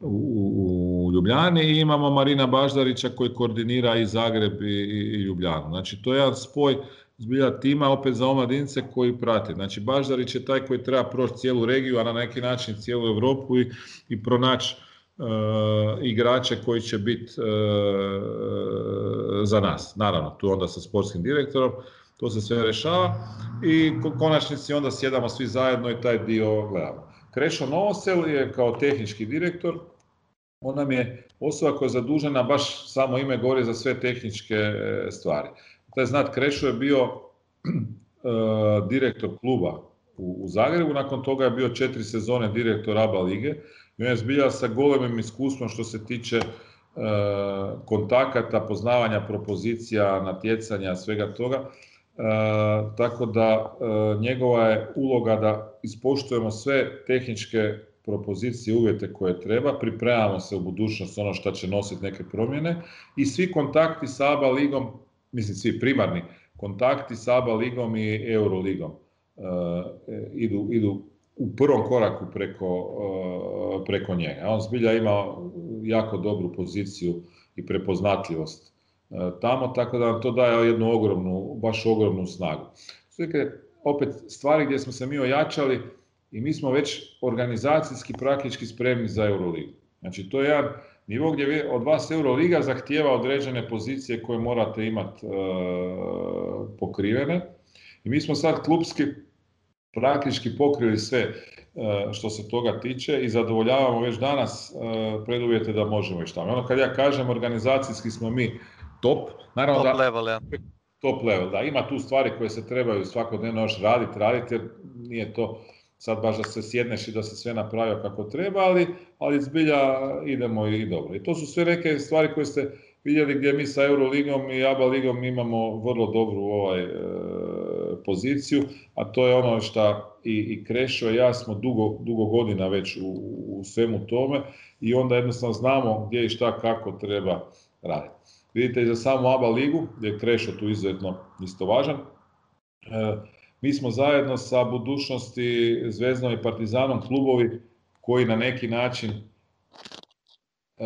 u, Ljubljani i imamo Marina Baždarića koji koordinira i Zagreb i, i Ljubljanu. Znači to je jedan spoj zbilja tima opet za omladince koji prate. Znači Baždarić je taj koji treba proći cijelu regiju, a na neki način cijelu Europu i, i pronaći uh, igrače koji će biti uh, za nas. Naravno, tu onda sa sportskim direktorom, to se sve rešava i konačnici onda sjedamo svi zajedno i taj dio gledamo. Krešo Novosel je kao tehnički direktor, on nam je osoba koja je zadužena, baš samo ime govori za sve tehničke e, stvari. Taj znat Krešo je bio e, direktor kluba u, Zagrebu, nakon toga je bio četiri sezone direktor ABA lige i on je zbilja sa golemim iskustvom što se tiče e, kontakata, poznavanja propozicija, natjecanja, svega toga. E, tako da njegova je uloga da ispoštujemo sve tehničke propozicije, uvjete koje treba, pripremamo se u budućnost ono što će nositi neke promjene i svi kontakti sa ABA ligom mislim svi primarni kontakti s ABA ligom i Euroligom e, idu, idu u prvom koraku preko, e, preko njega. On zbilja ima jako dobru poziciju i prepoznatljivost e, tamo, tako da nam to daje jednu ogromnu, baš ogromnu snagu. Sve opet stvari gdje smo se mi ojačali i mi smo već organizacijski praktički spremni za Euroligu. Znači to je jedan nivo gdje od vas Euroliga zahtijeva određene pozicije koje morate imati e, pokrivene. I mi smo sad klubski praktički pokrili sve e, što se toga tiče i zadovoljavamo već danas e, preduvjete da možemo ići tamo. Ono kad ja kažem organizacijski smo mi top, naravno top da, level, ja. top level, da ima tu stvari koje se trebaju svakodnevno još raditi, raditi jer nije to sad baš da se sjedneš i da se sve napravio kako treba, ali, ali zbilja idemo i dobro. I to su sve neke stvari koje ste vidjeli gdje mi sa Euroligom i ABA ligom imamo vrlo dobru ovaj, e, poziciju, a to je ono što i, i Krešo ja smo dugo, dugo godina već u, u svemu tome i onda jednostavno znamo gdje i šta kako treba raditi. Vidite i za samu ABA ligu, gdje je Krešo tu izuzetno isto važan, e, mi smo zajedno sa budućnosti Zvezdom i Partizanom klubovi koji na neki način e,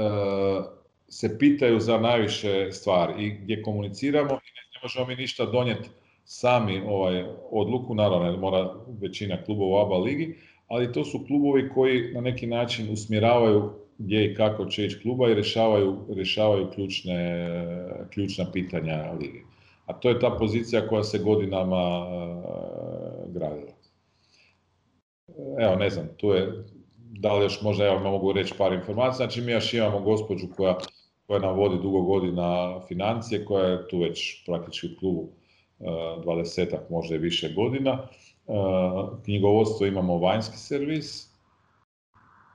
se pitaju za najviše stvari i gdje komuniciramo i ne možemo mi ništa donijeti sami ovaj odluku, naravno mora većina klubova u ABA ligi, ali to su klubovi koji na neki način usmjeravaju gdje i kako će ići kluba i rješavaju, rješavaju ključne, ključna pitanja lige a to je ta pozicija koja se godinama uh, gradila. Evo, ne znam, tu je, da li još možda, evo, mogu reći par informacija, znači mi još imamo gospođu koja, koja nam vodi dugo godina financije, koja je tu već praktički u klubu uh, dvadesetak, možda i više godina. Uh, knjigovodstvo imamo vanjski servis,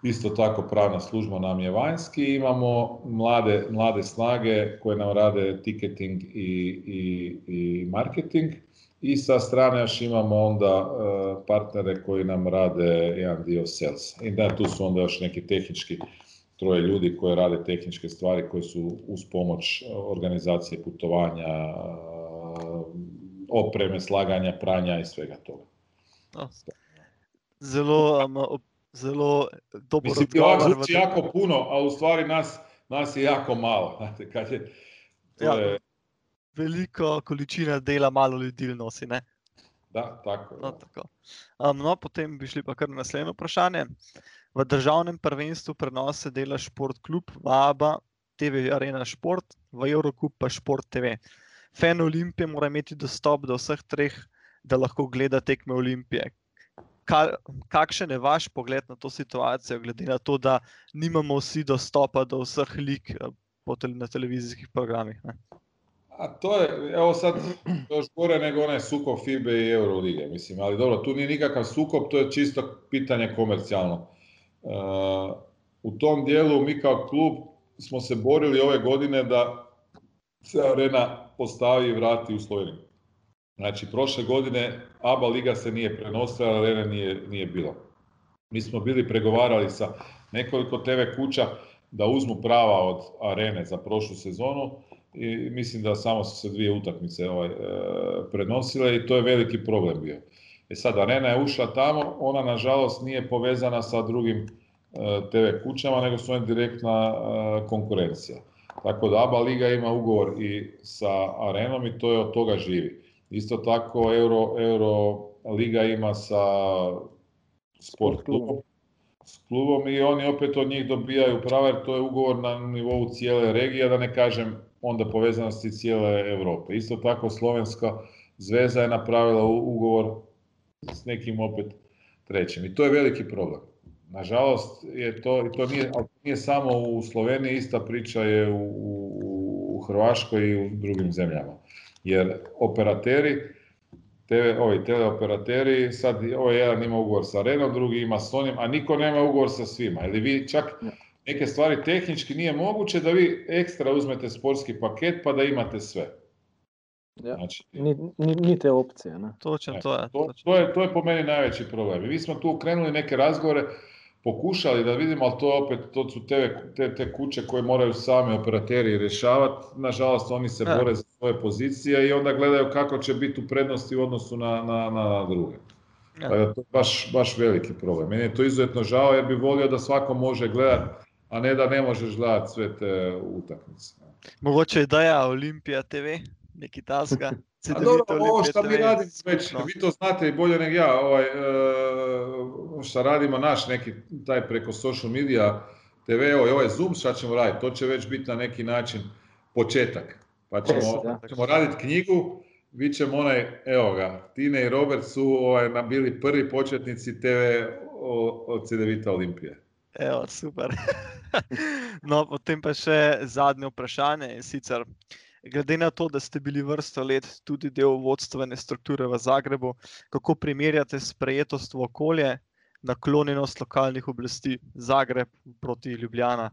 Isto tako pravna služba nam je vanjski, imamo mlade, mlade snage koje nam rade ticketing i, i, i marketing i sa strane još imamo onda uh, partnere koji nam rade jedan dio sales. I da, tu su onda još neki tehnički troje ljudi koji rade tehničke stvari koje su uz pomoć organizacije putovanja, uh, opreme, slaganja, pranja i svega toga. Zelo zelo dobro Mislim, odgovor. Mislim, jako puno, a u stvari nas, nas je jako malo. Znate, kad je, ja. je, veliko količina dela, malo ljudi nosi. Ne? Da, tako. No, da. tako. Um, no, potem bi šli pa kar na naslednje vprašanje. V državnem prvenstvu prenose dela Šport Klub, Vaba, TV Arena Šport, v Eurocup pa Šport TV. Fan Olimpije mora imeti dostop do vseh treh, da lahko gleda tekme Olimpije. Ka, kakšen je vaš pogled na to situacijo, glede na to, da nimamo vsi dostopa do vseh lik eh, na televizijskih programih? Ne? A to je, evo sad, još gore nego onaj sukob FIBE i Eurolige, mislim, ali dobro, tu nije nikakav sukob, to je čisto pitanje komercijalno. E, u tom dijelu mi kao klub smo se borili ove godine da se arena postavi i vrati u Sloveniju. Znači, prošle godine ABA liga se nije prenosila, arene nije, nije bilo. Mi smo bili pregovarali sa nekoliko TV kuća da uzmu prava od arene za prošlu sezonu i mislim da samo su se dvije utakmice ovaj, e, prenosile i to je veliki problem bio. E sad, arena je ušla tamo, ona nažalost nije povezana sa drugim e, TV kućama, nego su one direktna e, konkurencija. Tako da ABA liga ima ugovor i sa arenom i to je od toga živi. Isto tako Euro, Euro liga ima sa sport klubom, s klubom i oni opet od njih dobijaju prava jer to je ugovor na nivou cijele regije, da ne kažem onda povezanosti cijele Europe. Isto tako Slovenska zveza je napravila ugovor s nekim opet trećim i to je veliki problem. Nažalost, je to, i to nije, ali nije samo u Sloveniji, ista priča je u, u, u Hrvaškoj i u drugim zemljama. Jer operateri, TV, ovi teleoperateri, sad ovaj jedan ima ugovor sa Arenom, drugi ima s Sonyom, a niko nema ugovor sa svima. Ili vi čak neke stvari tehnički nije moguće da vi ekstra uzmete sportski paket pa da imate sve. Ja. Znači, Ni, ni, ni te opcije. Ne? Točno E, to je. To, to, je, to je po meni najveći problem. I mi smo tu krenuli neke razgovore, pokušali da vidimo, ali to opet, to su te, te, te kuće koje moraju sami operateri rješavati. Nažalost, oni se Da. bore za svoje pozicije i onda gledaju kako će biti u prednosti u odnosu na, na, na druge. Ja. Da to je baš, baš veliki problem. Meni je to izuzetno žao jer bi volio da svako može gledati, a ne da ne možeš gledati sve te utakmice. Mogoče je ideja Olimpija TV, neki taska. A dobro, ovo što mi radimo već, No. vi to znate i bolje nego ja, ovaj, e, što radimo naš neki taj preko social media TV, evo, i ovaj Zoom šta ćemo raditi, to će već biti na neki način početak. Pa ćemo, Da. ćemo raditi knjigu, vi ćemo onaj, evo ga, Tine i Robert su ovaj, na- bili prvi početnici TV od CDVita Olimpije. Evo, super. no, potem pa še zadnje vprašanje. In sicer, glede na to, da ste bili vrsto let tudi del vodstvene strukture v Zagrebu, kako primerjate sprejetost v okolje, naklonjenost lokalnih oblasti Zagreb proti Ljubljana?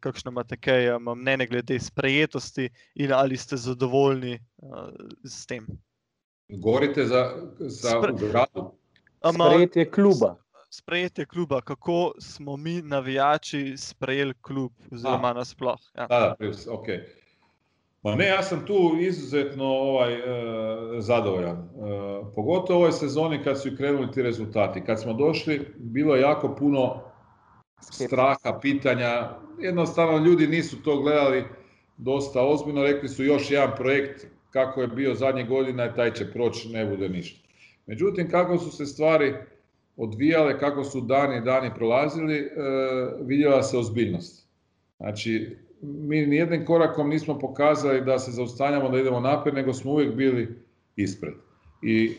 Kakšno imate kaj um, mnenje glede sprejetosti in ali ste zadovoljni uh, s tem? Govorite za, za Spre- Sprejetje kluba. Sprejetje kluba, kako smo mi, navijači, sprejeli klub, oziroma nasploh. Ja. Da, da, plus, Ma ne, ja sam tu izuzetno ovaj, e, zadovoljan. E, pogotovo ovoj sezoni kad su krenuli ti rezultati. Kad smo došli, bilo je jako puno straha, pitanja. Jednostavno ljudi nisu to gledali dosta ozbiljno. Rekli su još jedan projekt kako je bio zadnje godina i taj će proći, ne bude ništa. Međutim, kako su se stvari odvijale, kako su dani i dani prolazili, e, vidjela se ozbiljnost. Znači, mi nijednim korakom nismo pokazali da se zaustavljamo, da idemo naprijed, nego smo uvijek bili ispred. I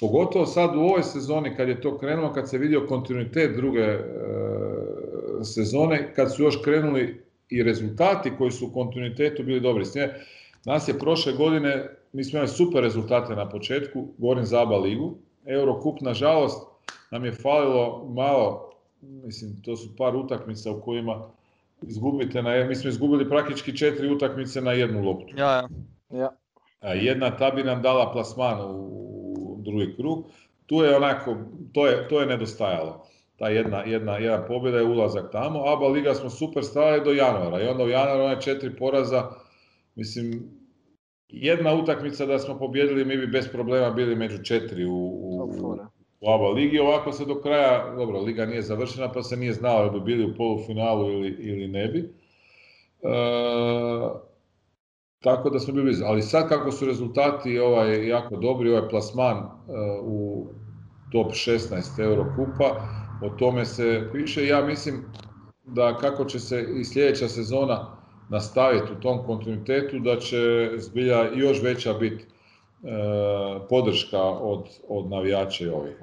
pogotovo sad u ovoj sezoni kad je to krenulo, kad se vidio kontinuitet druge e, sezone, kad su još krenuli i rezultati koji su u kontinuitetu bili dobri. S njime, nas je prošle godine, mi smo imali super rezultate na početku, govorim za ABA ligu. Eurocup, nažalost, nam je falilo malo, mislim, to su par utakmica u kojima izgubite na, mi smo izgubili praktički četiri utakmice na jednu loptu. Ja, ja. Ja. A jedna ta bi nam dala plasman u drugi krug. Tu je onako, to je, to je nedostajalo. Ta jedna, jedna, jedna pobjeda je ulazak tamo. ABA liga smo super stavili do januara. I onda u januaru one četiri poraza, mislim, jedna utakmica da smo pobjedili, mi bi bez problema bili među četiri u, u. u ABA ligi. Ovako se do kraja, dobro, liga nije završena pa se nije znalo da bi bili u polufinalu ili, ili ne bi. E, tako da smo bili. Ali sad kako su rezultati ovaj, jako dobri, ovaj plasman uh, u top 16 Euro kupa, o tome se piše. Ja mislim da kako će se i sljedeća sezona nastaviti u tom kontinuitetu, da će zbilja još veća biti e, podrška od, od navijača i ovih.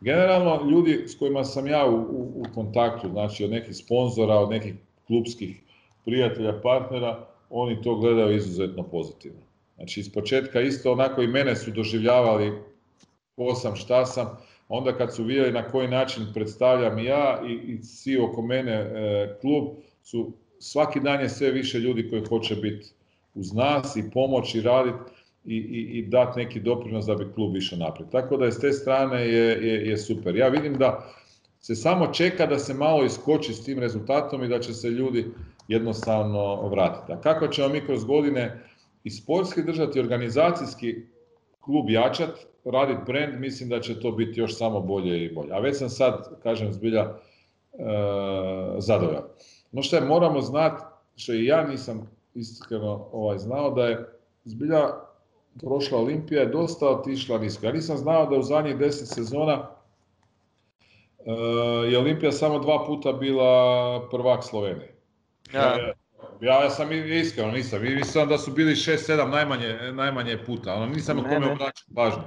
Generalno, ljudi s kojima sam ja u, u, u kontaktu, znači od nekih sponzora, od nekih klubskih prijatelja, partnera, oni to gledaju izuzetno pozitivno. Znači, iz početka isto onako i mene su doživljavali ko sam, šta sam, onda kad su vidjeli na koji način predstavljam ja i, i svi oko mene e, klub, su svaki dan je sve više ljudi koji hoće biti uz nas i pomoći raditi i, i, i dati neki doprinos da bi klub išao naprijed. Tako da s te strane je, je, je super. Ja vidim da se samo čeka da se malo iskoči s tim rezultatom i da će se ljudi jednostavno vratiti. A kako ćemo mi kroz godine i sportski držati, organizacijski klub jačat, raditi brand, mislim da će to biti još samo bolje i bolje. A već sam sad, kažem, zbilja e, zadovoljan. No što je, moramo znati, što i ja nisam iskreno ovaj, znao, da je zbilja prošla Olimpija je dosta otišla nisko. Ja nisam znao da u zadnjih deset sezona e, je Olimpija samo dva puta bila prvak Slovenije. Ja. Ja, ja sam iskreno nisam. Mislim da su bili 6-7 najmanje, najmanje puta. Ono, nisam o tome obraćao pažnju.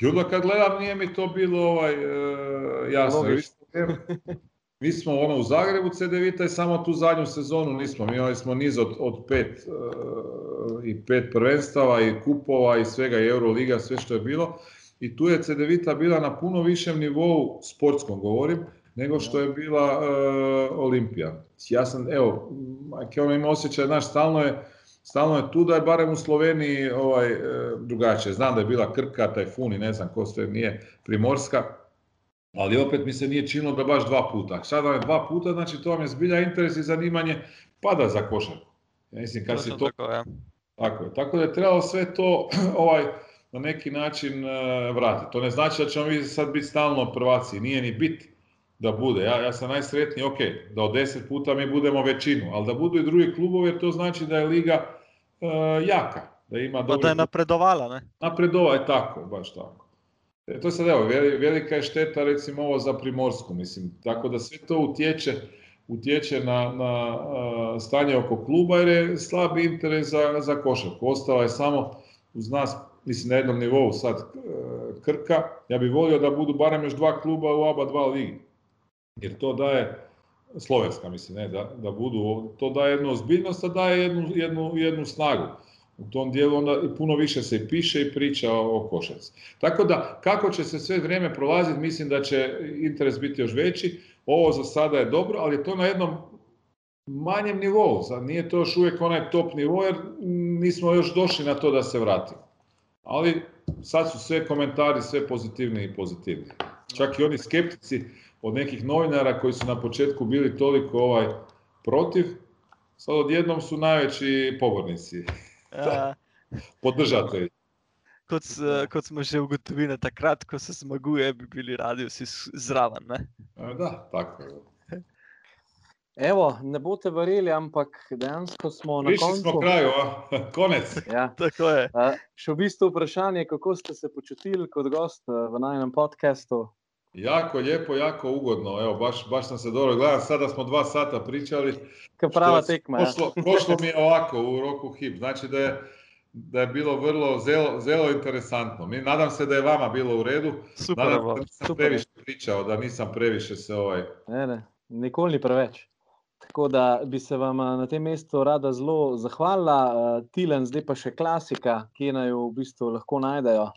I onda kad gledam nije mi to bilo ovaj, uh, jasno. Mi smo ono u Zagrebu CDVita i samo tu zadnju sezonu nismo. Mi imali smo niz od, od pet uh, i pet prvenstava i kupova i svega i Euroliga, sve što je bilo. I tu je CDVita bila na puno višem nivou, sportskom govorim, nego što je bila uh, Olimpija. Ja sam, evo, ono ima osjećaj, znaš, stalno je, stalno je tu da je barem u Sloveniji ovaj, uh, drugačije. Znam da je bila Krka, Tajfun i ne znam ko sve nije, Primorska, ali opet mi se nije činilo da baš dva puta. Sada je dva puta, znači to vam je zbilja interes i zanimanje pada za košarku. Ja mislim, kad si to... Tako, ja. tako je. Tako da je trebalo sve to ovaj, na neki način uh, vratiti. To ne znači da ćemo mi sad biti stalno prvaci, nije ni bit da bude. Ja, ja sam najsretniji, ok, da od deset puta mi budemo većinu, ali da budu i drugi klubovi, jer to znači da je liga uh, jaka. Da ima pa da je napredovala, ne? Napredovala je tako, baš tako. E, to sad, evo, velika je šteta recimo ovo za Primorsku, mislim, tako da sve to utječe, utječe na, na stanje oko kluba jer je slabi interes za, za košarku. Ostala je samo uz nas, mislim, na jednom nivou sad uh, Krka. Ja bih volio da budu barem još dva kluba u ABA dva ligi jer to daje slovenska mislim, ne, da, da budu, to daje jednu ozbiljnost, a daje jednu, jednu, jednu snagu. U tom dijelu onda puno više se piše i priča o, o košarci. Tako da, kako će se sve vrijeme prolaziti, mislim da će interes biti još veći. Ovo za sada je dobro, ali je to na jednom manjem nivou. Sad nije to još uvijek onaj top nivo, jer nismo još došli na to da se vratimo. Ali sad su sve komentari, sve pozitivni i pozitivni. Čak i oni skeptici, od nekih novinara koji su na početku bili toliko ovaj protiv, sad odjednom su najveći pobornici. Ja. Podržatelji. Kot, kot smo že ugotovili, takrat, ko se zmaguje, bi bili radi vsi zraven. Ne? Da, tako je. Evo, ne boste verjeli, ampak dejansko smo na koncu. smo kraju, konec. Ja. Tako je. Še v bistvu vprašanje, kako ste se počutili kot gost v najnem podkastu, Jako lijepo, jako ugodno. Evo, baš, baš sam se dobro gledao. Sada smo dva sata pričali. Kao prava tekma. Prošlo, prošlo mi je ovako u roku hip. Znači da je, da je bilo vrlo zelo, zelo interesantno. Mi, nadam se da je vama bilo u redu. Super, nadam se da nisam super. previše pričao, da nisam previše se ovaj... Ne, ne, nikoli ni preveč. Tako da bi se vam na tem mestu rada zelo zahvalila. Tilen, zdaj pa še klasika, ki naj jo v bistvu lahko najdejo.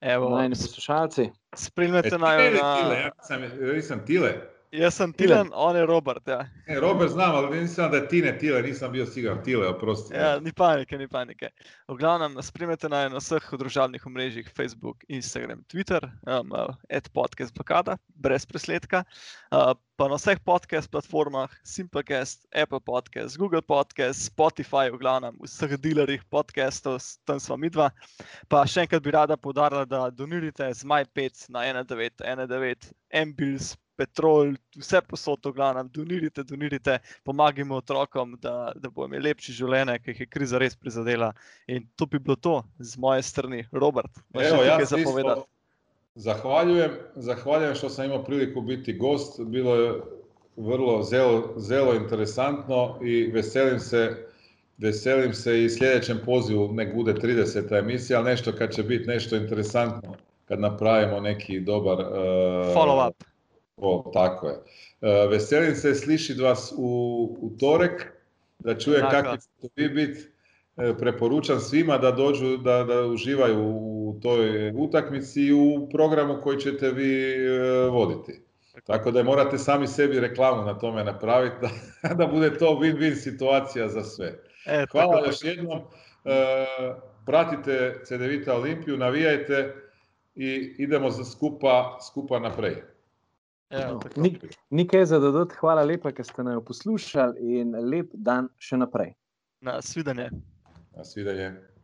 Evo, najni poslušalci. Spremljate naj na... Tile, ja sam, nisam Tile. Jaz sem Tilen, on je Robert, ja. Ne, Robert znam, ali nisam da je Tine Tile, nisam bio siguran. Tile, oprosti. Ja, ni panike, ni panike. V glavnem, spremljate naj na vseh družabnih omrežjih, Facebook, Instagram, Twitter, um, uh, podcast blokada, brez presledka. Uh, pa na vseh podcast platformah, Simplecast, Apple Podcast, Google Podcast, Spotify, v glavnem, vseh dealerjih podcastov, tam smo mi dva. Pa še enkrat bi rada podarila, da donirite z MyPet na 1919, Ambils, Petrol, vse posod, v glavnem, donirite, donirite, pomagajmo otrokom, da, da bodo imeli lepše življenje, ki jih je kriza res prizadela. In to bi bilo to z moje strane, Robert. Evo, jaz zapovedati. Zahvaljujem, zahvaljujem što sam imao priliku biti gost. Bilo je vrlo zelo, zelo interesantno i veselim se, veselim se i sljedećem pozivu, nek bude 30. emisija, ali nešto kad će biti nešto interesantno, kad napravimo neki dobar... Uh, Follow up. O, tako je. Uh, veselim se slišiti vas u utorek, da čujem kako će to biti. E, preporučam svima da dođu, da, da uživaju u toj utakmici i u programu koji ćete vi e, voditi. Tako da morate sami sebi reklamu na tome napraviti da, da bude to win-win situacija za sve. E, Hvala još jednom. pratite CDVita Olimpiju, navijajte i idemo za skupa, skupa naprej. Evo, Nikaj za dodati, hvala lepa, ker ste nas poslušali in lep dan še naprej. Na svidenje. Na svidenje.